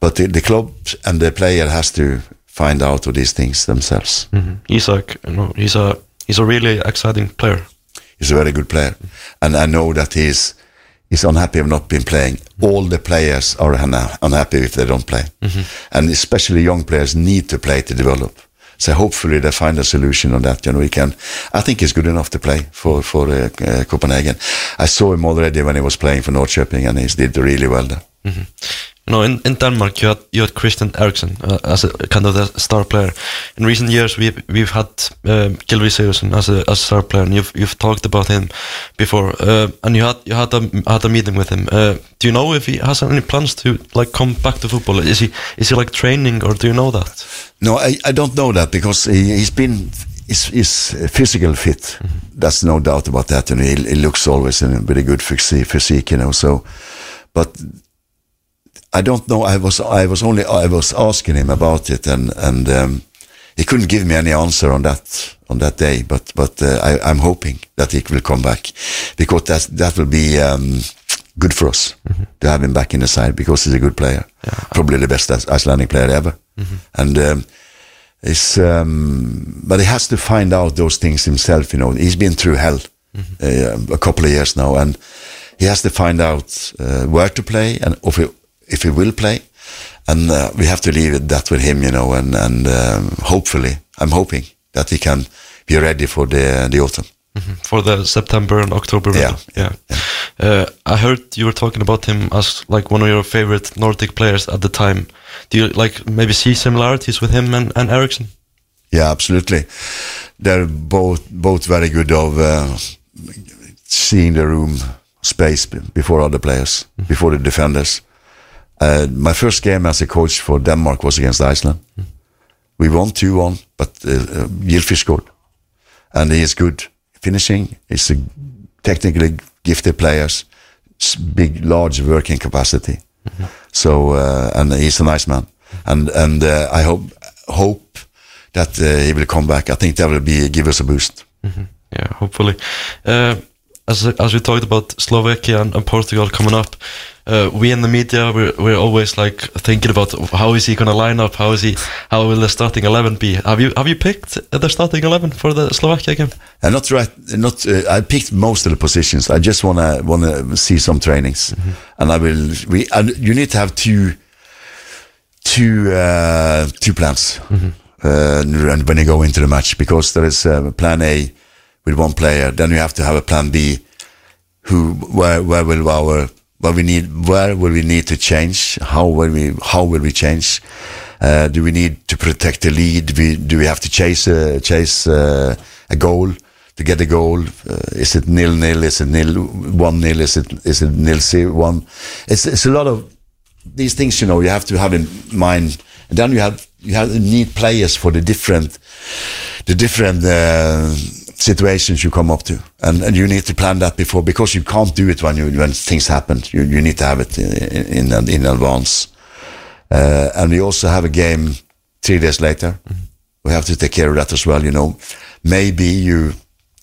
But the, the club and the player has to find out all these things themselves. Isaac, you know, he's a he's a really exciting player. He's a very good player, and I know that he's he's unhappy of not being playing. Mm-hmm. All the players are unha- unhappy if they don't play, mm-hmm. and especially young players need to play to develop. So hopefully they find a solution on that. You know, he can. I think he's good enough to play for for uh, uh, Copenhagen. I saw him already when he was playing for Norrköping, and he did really well there. You know, in, in Denmark, you had you had Christian Eriksen uh, as a kind of the star player. In recent years, we've we've had um, Gylfi Sigurðsson as a as a star player, and you've you've talked about him before. Uh, and you had you had a had a meeting with him. Uh, do you know if he has any plans to like come back to football? Is he is he like training, or do you know that? No, I, I don't know that because he, he's been is is physical fit. That's no doubt about that, and he, he looks always in a very good physique, physique, you know. So, but I don't know. I was I was only I was asking him about it, and and um, he couldn't give me any answer on that on that day. But but uh, I, I'm hoping that he will come back because that that will be. Um, Good for us to have him back in the side because he's a good player, probably the best Icelandic player ever. And um, it's um, but he has to find out those things himself. You know, he's been through hell uh, a couple of years now, and he has to find out uh, where to play and if he, if he will play. And uh, we have to leave it that with him, you know. And and um, hopefully, I'm hoping that he can be ready for the the autumn. for the September and October Yeah. window. Yeah. Uh, I heard you were talking about him as like one of your favorite Nordic players at the time. Do you like maybe see similarities with him and, and Ericsson? Yeah, absolutely. They're both both very good of uh, seeing the room space before other players, before the defenders. Uh, my first game as a coach for Denmark was against Iceland. We won two one, but uh, uh, scored, and he is good finishing. He's a technically gifted players, big, large working capacity. So uh, and he's a nice man, and and uh, I hope hope that uh, he will come back. I think that will be give us a boost. Yeah, hopefully. Uh, as as we talked about Slovakia and, and Portugal coming up, uh, we in the media we're we're always like thinking about how is he going to line up? How is he? How will the starting eleven be? Have you have you picked the starting eleven for the Slovakia game? And not right, not. Uh, I picked most of the positions. I just wanna wanna see some trainings, and I will. We and you need to have two, two, uh, two plans, uh, and when you go into the match because there is uh, plan A with one player, then you have to have a plan B. Who, where, where will our, where we need, where will we need to change? How will we, how will we change? Uh, do we need to protect the lead? Do we, do we have to chase chase uh, a goal to get a goal? Uh, is it nil nil? Is it nil one nil? Is it is it nil zero one? It's it's a lot of these things. You know, you have to have in mind. And then you have you have need players for the different the different uh, situations you come up to, and and you need to plan that before because you can't do it when you when things happen. You you need to have it in in, in advance. Uh, and we also have a game three days later. We have to take care of that as well. You know, maybe you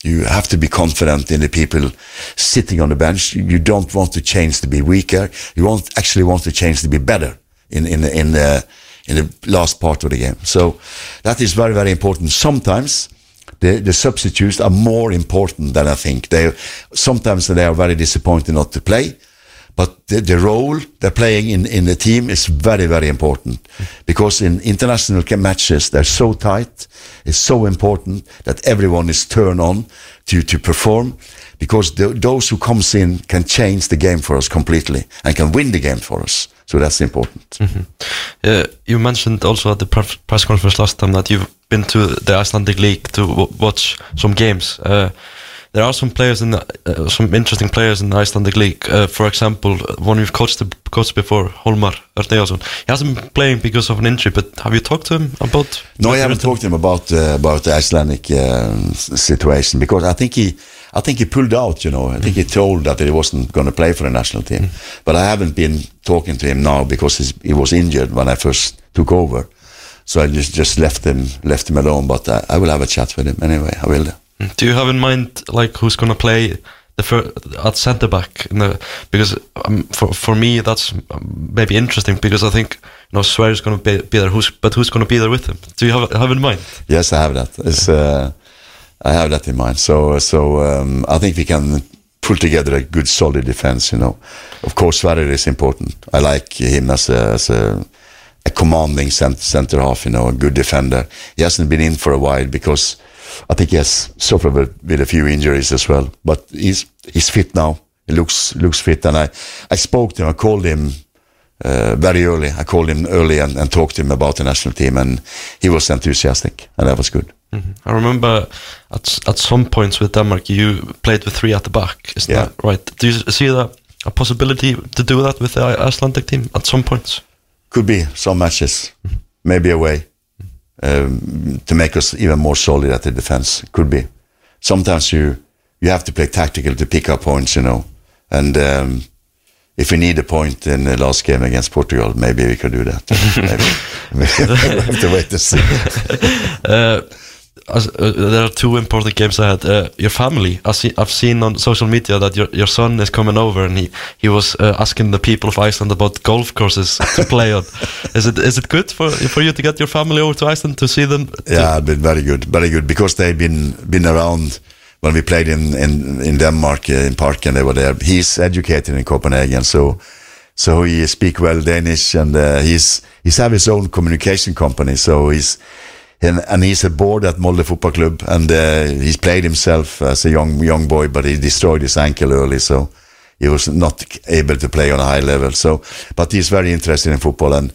you have to be confident in the people sitting on the bench. You don't want to change to be weaker. You want actually want to change to be better in in in the in the last part of the game. So that is very very important. Sometimes. The, the substitutes are more important than I think. They sometimes they are very disappointed not to play, but the, the role they're playing in, in the team is very, very important because in international matches they're so tight. It's so important that everyone is turned on to, to perform because the, those who comes in can change the game for us completely and can win the game for us. So that's important. Uh, you mentioned also at the press conference last time that you've been to the Icelandic League to watch some games. Uh, there are some players in the, uh, some interesting players in the Icelandic League. Uh, for example, one you've coached coached before, Holmar Örnejason. He hasn't been playing because of an injury, but have you talked to him about? No, I haven't talked to him about uh, about the Icelandic uh, situation because I think he I think he pulled out. You know, I think he told that he wasn't going to play for the national team. But I haven't been talking to him now because he's, he was injured when I first took over. So I just just left him left him alone. But I, I will have a chat with him anyway. I will. Do you have in mind like who's gonna play the at centre back? In the, because um, for for me that's um, maybe interesting because I think you know Swear's gonna be, be there. Who's but who's gonna be there with him? Do you have have in mind? Yes, I have that. It's, uh, I have that in mind. So, so um, I think we can pull together a good, solid defense. You know, of course, Sverrir is important. I like him as a, as a, a commanding cent- center half. You know, a good defender. He hasn't been in for a while because I think he has suffered with, with a few injuries as well. But he's he's fit now. He looks looks fit, and I I spoke to him. I called him uh, very early. I called him early and, and talked to him about the national team, and he was enthusiastic, and that was good. I remember at at some points with Denmark you played with three at the back. Is Yeah. that right? Do you see that a possibility to do that with the Icelandic team at some points? Could be some matches, maybe away, um, to make us even more solid at the defense. Could be. Sometimes you you have to play tactical to pick up points, you know. And um, if we need a point in the last game against Portugal, maybe we could do that. maybe. we'll have to wait and see. Uh, as, uh, there are two important games ahead. Uh, your family. I see, I've seen on social media that your, your son is coming over, and he he was uh, asking the people of Iceland about golf courses to play on. Is it is it good for for you to get your family over to Iceland to see them? to- Yeah, it's been very good, very good because they've been been around when we played in in, in Denmark uh, in Parken. They were there. He's educated in Copenhagen, so so he speak well Danish, and uh, he's he's have his own communication company. So he's and, and he's a board at Molde Football Club, and uh, he's played himself as a young young boy, but he destroyed his ankle early, so he was not able to play on a high level. So, but he's very interested in football, and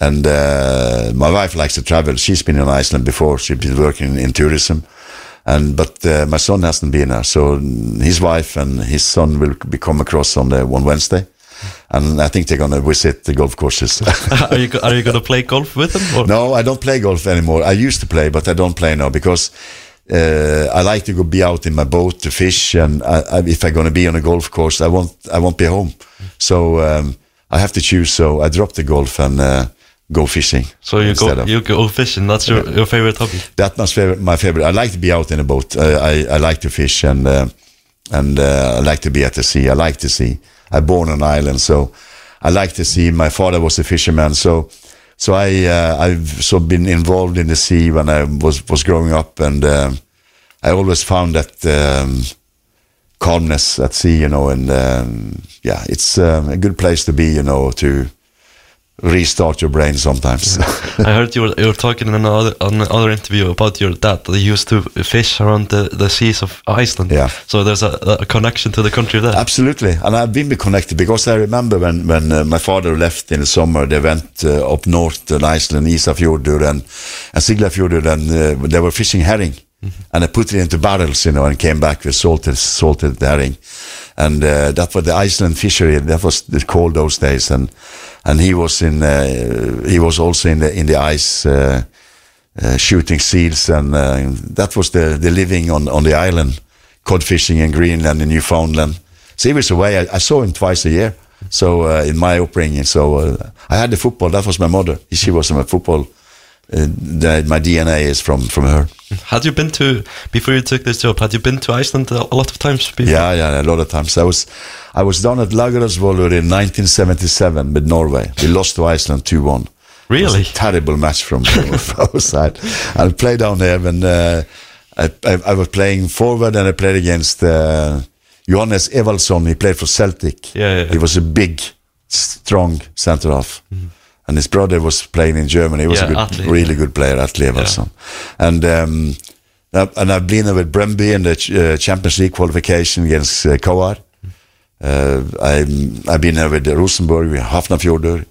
and uh, my wife likes to travel. She's been in Iceland before. She's been working in tourism, and but uh, my son hasn't been there. So his wife and his son will be come across on the one Wednesday, and I think they're gonna visit the golf courses. are you are you gonna play golf with them? Or? No, I don't play golf anymore. I used to play, but I don't play now because uh, I like to go be out in my boat to fish, and I, I, if I'm going to be on a golf course, I won't I won't be home. So um, I have to choose. So I drop the golf and uh, go fishing. So you go of- you go fishing. That's your, your favorite hobby. That's my favorite. My favorite. I like to be out in a boat. Uh, I I like to fish and uh, and uh, I like to be at the sea. I like the sea. I'm born on an island, so I like the sea. My father was a fisherman, so so I uh, I've so been involved in the sea when I was was growing up, and um I always found that. Um, calmness at sea, you know, and um, yeah, it's um, a good place to be, you know, to restart your brain sometimes. I heard you were, you were talking in another on another interview about your dad that he used to fish around the, the seas of Iceland. Yeah. So there's a, a connection to the country there. Absolutely, and I've been connected because I remember when when uh, my father left in the summer, they went uh, up north to Iceland, Isafjordur and and Siglafjordur, and uh, they were fishing herring, and they put it into barrels, you know, and came back with salted salted herring, and uh, that was the Iceland fishery. That was the called those days, and and he was in uh, he was also in the in the ice. Uh, uh, shooting seals, and that was the, the living on, on the island, cod fishing in Greenland and Newfoundland. So he was away. I, I saw him twice a year. So uh, in my upbringing, so uh, I had the football. That was my mother. She was my football. Uh, the, my DNA is from from her. Had you been to before you took this job? Had you been to Iceland a lot of times? Before? Yeah, yeah, a lot of times. I was, I was down at Lagerasvolur in 1977 with Norway. We lost to Iceland 2-1. Really? It was a terrible match from, from our side. I played down there when uh, I, I, I was playing forward and I played against uh, Johannes Evaldsson, he played for Celtic. Yeah, yeah, yeah. He was a big, strong center half. And his brother was playing in Germany. He was Yeah, a good, Atle, really yeah. good player, Atle Evaldsson. And um, and I've been there with Bremby in the ch- uh, Champions League qualification against uh, Kovar. Uh, I'm, I've been there with Rosenborg, with Hafnarfjordur.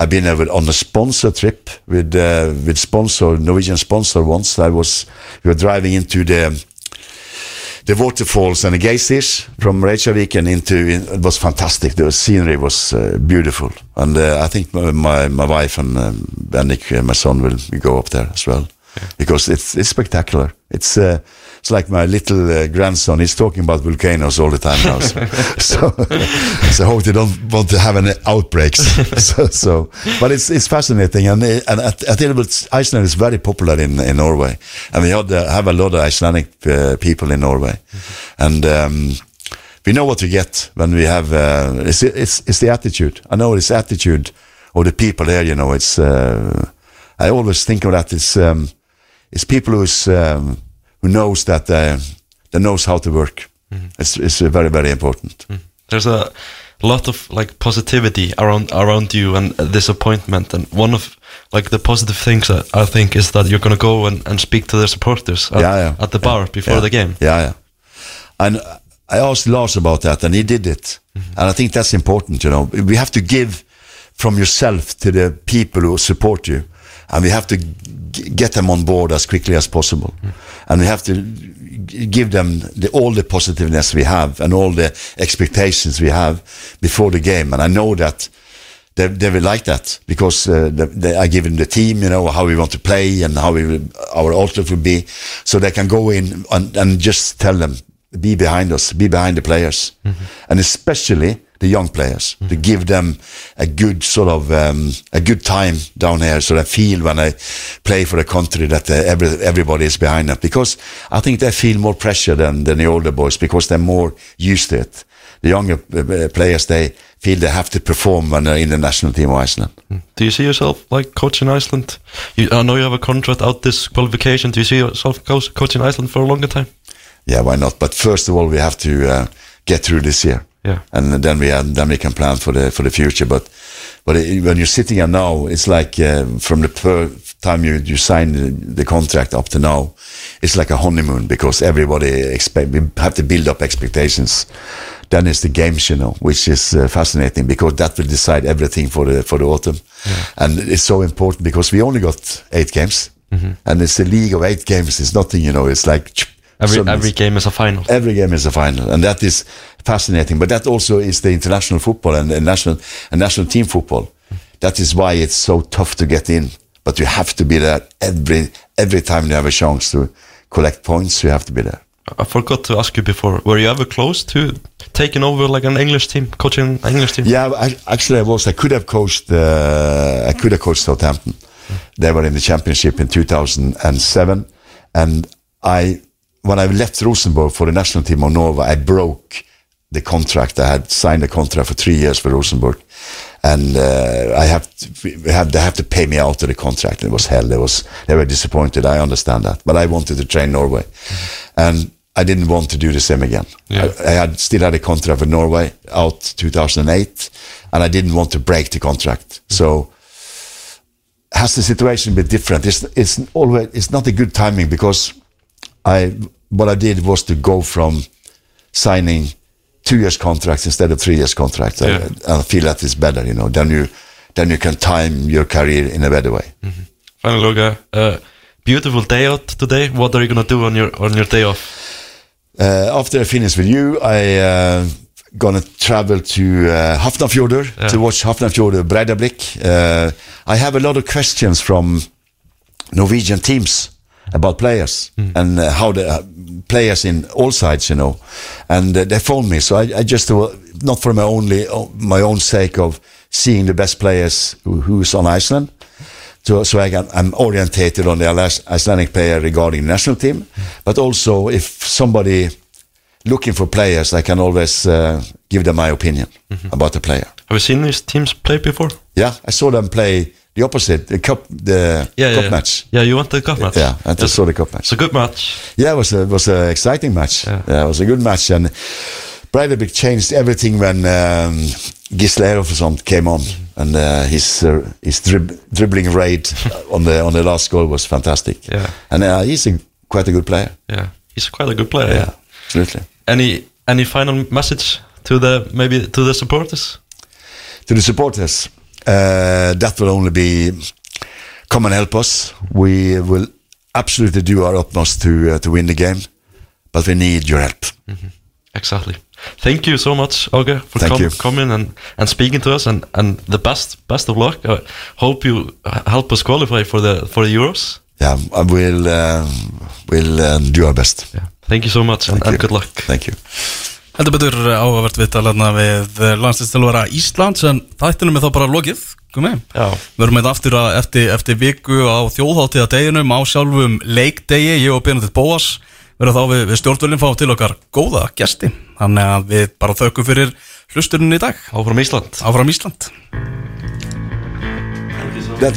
I've been there with, on a sponsor trip with uh, with sponsor Norwegian sponsor once. I was we were driving into the the waterfalls and the geysers from Reykjavik and into it was fantastic. The scenery was uh, beautiful, and uh, I think my my, wife and um, uh, my son, will go up there as well because it's it's spectacular. It's uh, it's like my little uh, grandson. He's talking about volcanoes all the time now. So, so, so I hope they don't want to have any outbreaks. so, so, but it's it's fascinating, and uh, and Ireland, Iceland is very popular in in Norway, and we uh, have a lot of Icelandic uh, people in Norway, and. Um, we know what we get when we have uh, it's, it's it's the attitude. I know it's attitude of the people there. You know, it's uh, I always think of that. It's um, it's people who's um, who knows that uh, that knows how to work. It's it's uh, very very important. There's a lot of like positivity around around you and uh, disappointment, and one of like the positive things that I think is that you're gonna go and, and speak to the supporters at, Yeah, yeah, at the yeah, bar before yeah, the game. Yeah, yeah. And I asked Lars about that, and he did it. And I think that's important. You know, we have to give from yourself to the people who support you, and we have to g- get them on board as quickly as possible. And we have to g- give them the, all the positiveness we have and all the expectations we have before the game. And I know that they, they will like that because uh, they, they, I give them the team, you know, how we want to play and how we will, our outlook will be, so they can go in and, and just tell them, be behind us, be behind the players, and especially the young players to give them a good sort of um, a good time down here, so they feel when they play for the country that uh, every, everybody is behind them. Because I think they feel more pressure than, than the older boys because they're more used to it. The younger uh, players they feel they have to perform when they're in the national team of Iceland. Do you see yourself like coaching Iceland? You, I know you have a contract out this qualification. Do you see yourself co- coaching Iceland for a longer time? Yeah, why not? But first of all, we have to uh, get through this year. Yeah. and then we have, then we can plan for the for the future. But but it, when you're sitting here now, it's like uh, from the per time you you sign the, the contract up to now, it's like a honeymoon because everybody expect we have to build up expectations. Then it's the games, you know, which is uh, fascinating because that will decide everything for the for the autumn, and it's so important because we only got eight games, and it's a league of eight games. It's nothing, you know. It's like Every every game is a final. every game is a final, and that is fascinating. But that also is the international football and the national and national team football. That is why it's so tough to get in. But you have to be there every every time you have a chance to collect points. You have to be there. I forgot to ask you before. Were you ever close to taking over like an English team, coaching an English team? Yeah, I, actually, I was. I could have coached. Uh, I could have coached Southampton. They were in the championship in 2007, and I, when I left Rosenborg for the national team of Norway, I broke the contract. I had signed a contract for three years for Rosenborg, and uh, I have to, have they have to pay me out of the contract. It was hell. It was they were disappointed. I understand that, but I wanted to train Norway, and. I didn't want to do the same again. Yeah. I, I had still had a contract with Norway out 2008, and I didn't want to break the contract. So has the situation been different? It's it's always it's not a good timing because I what I did was to go from signing two years contracts instead of three years contracts. I- Yeah. I, feel that is better, you know. Then you then you can time your career in a better way. Final Loga, uh, beautiful day out today. What are you gonna do on your on your day off? Uh, after I finish with you, I uh, gonna travel to uh, Hafnarfjordur Yeah. to watch Hafnarfjordur Breidablik. Uh, I have a lot of questions from Norwegian teams about players and uh, how the uh, players in all sides, you know, and uh, they phoned me. So I, I just uh, not for my only my own sake of seeing the best players who, who's on Iceland. So, so I can, I'm orientated on the Icelandic player regarding the national team, but also if somebody looking for players, I can always uh, give them my opinion about the player. Have you seen these teams play before? Yeah, I saw them play the opposite, the cup, the Yeah, cup yeah. match. Yeah, you went to the cup match. Yeah, and I Yes. saw the cup match. It's a good match. Yeah, it was a was an exciting match. Yeah. Yeah. it was a good match, and Breivik changed everything when um, Gisle Erofsson came on, and uh, his uh, his drib- dribbling rate on the on the last goal was fantastic. Yeah. and uh, he's a, quite a good player. Yeah, he's quite a good player. Yeah, absolutely. Any any final message to the maybe to the supporters? To the supporters, uh, that will only be come and help us. We will absolutely do our utmost to uh, to win the game, but we need your help. Exactly. Thank you so much, Oge, for com- coming and, and speaking to us, and, and the best best of luck. I hope you help us qualify for the for the Euros. Yeah, I will uh, will do our best. Yeah. Thank you so much, and, Thank and you. good luck. Thank you. Heldur betur áhugavert við talarna við landsinstilvara Íslands en þættinum er þá bara lokið. Komið Já. Við erum með aftur að, eftir, eftir viku á þjóðháttíða deginum á sjálfum leikdegi Ég og Benedikt Bóas. Verðum þá við, við stjórnvölinn fá til okkar góða gesti. Þannig að við bara þökkum fyrir hlusturinn í dag. Áfram Ísland. Áfram Ísland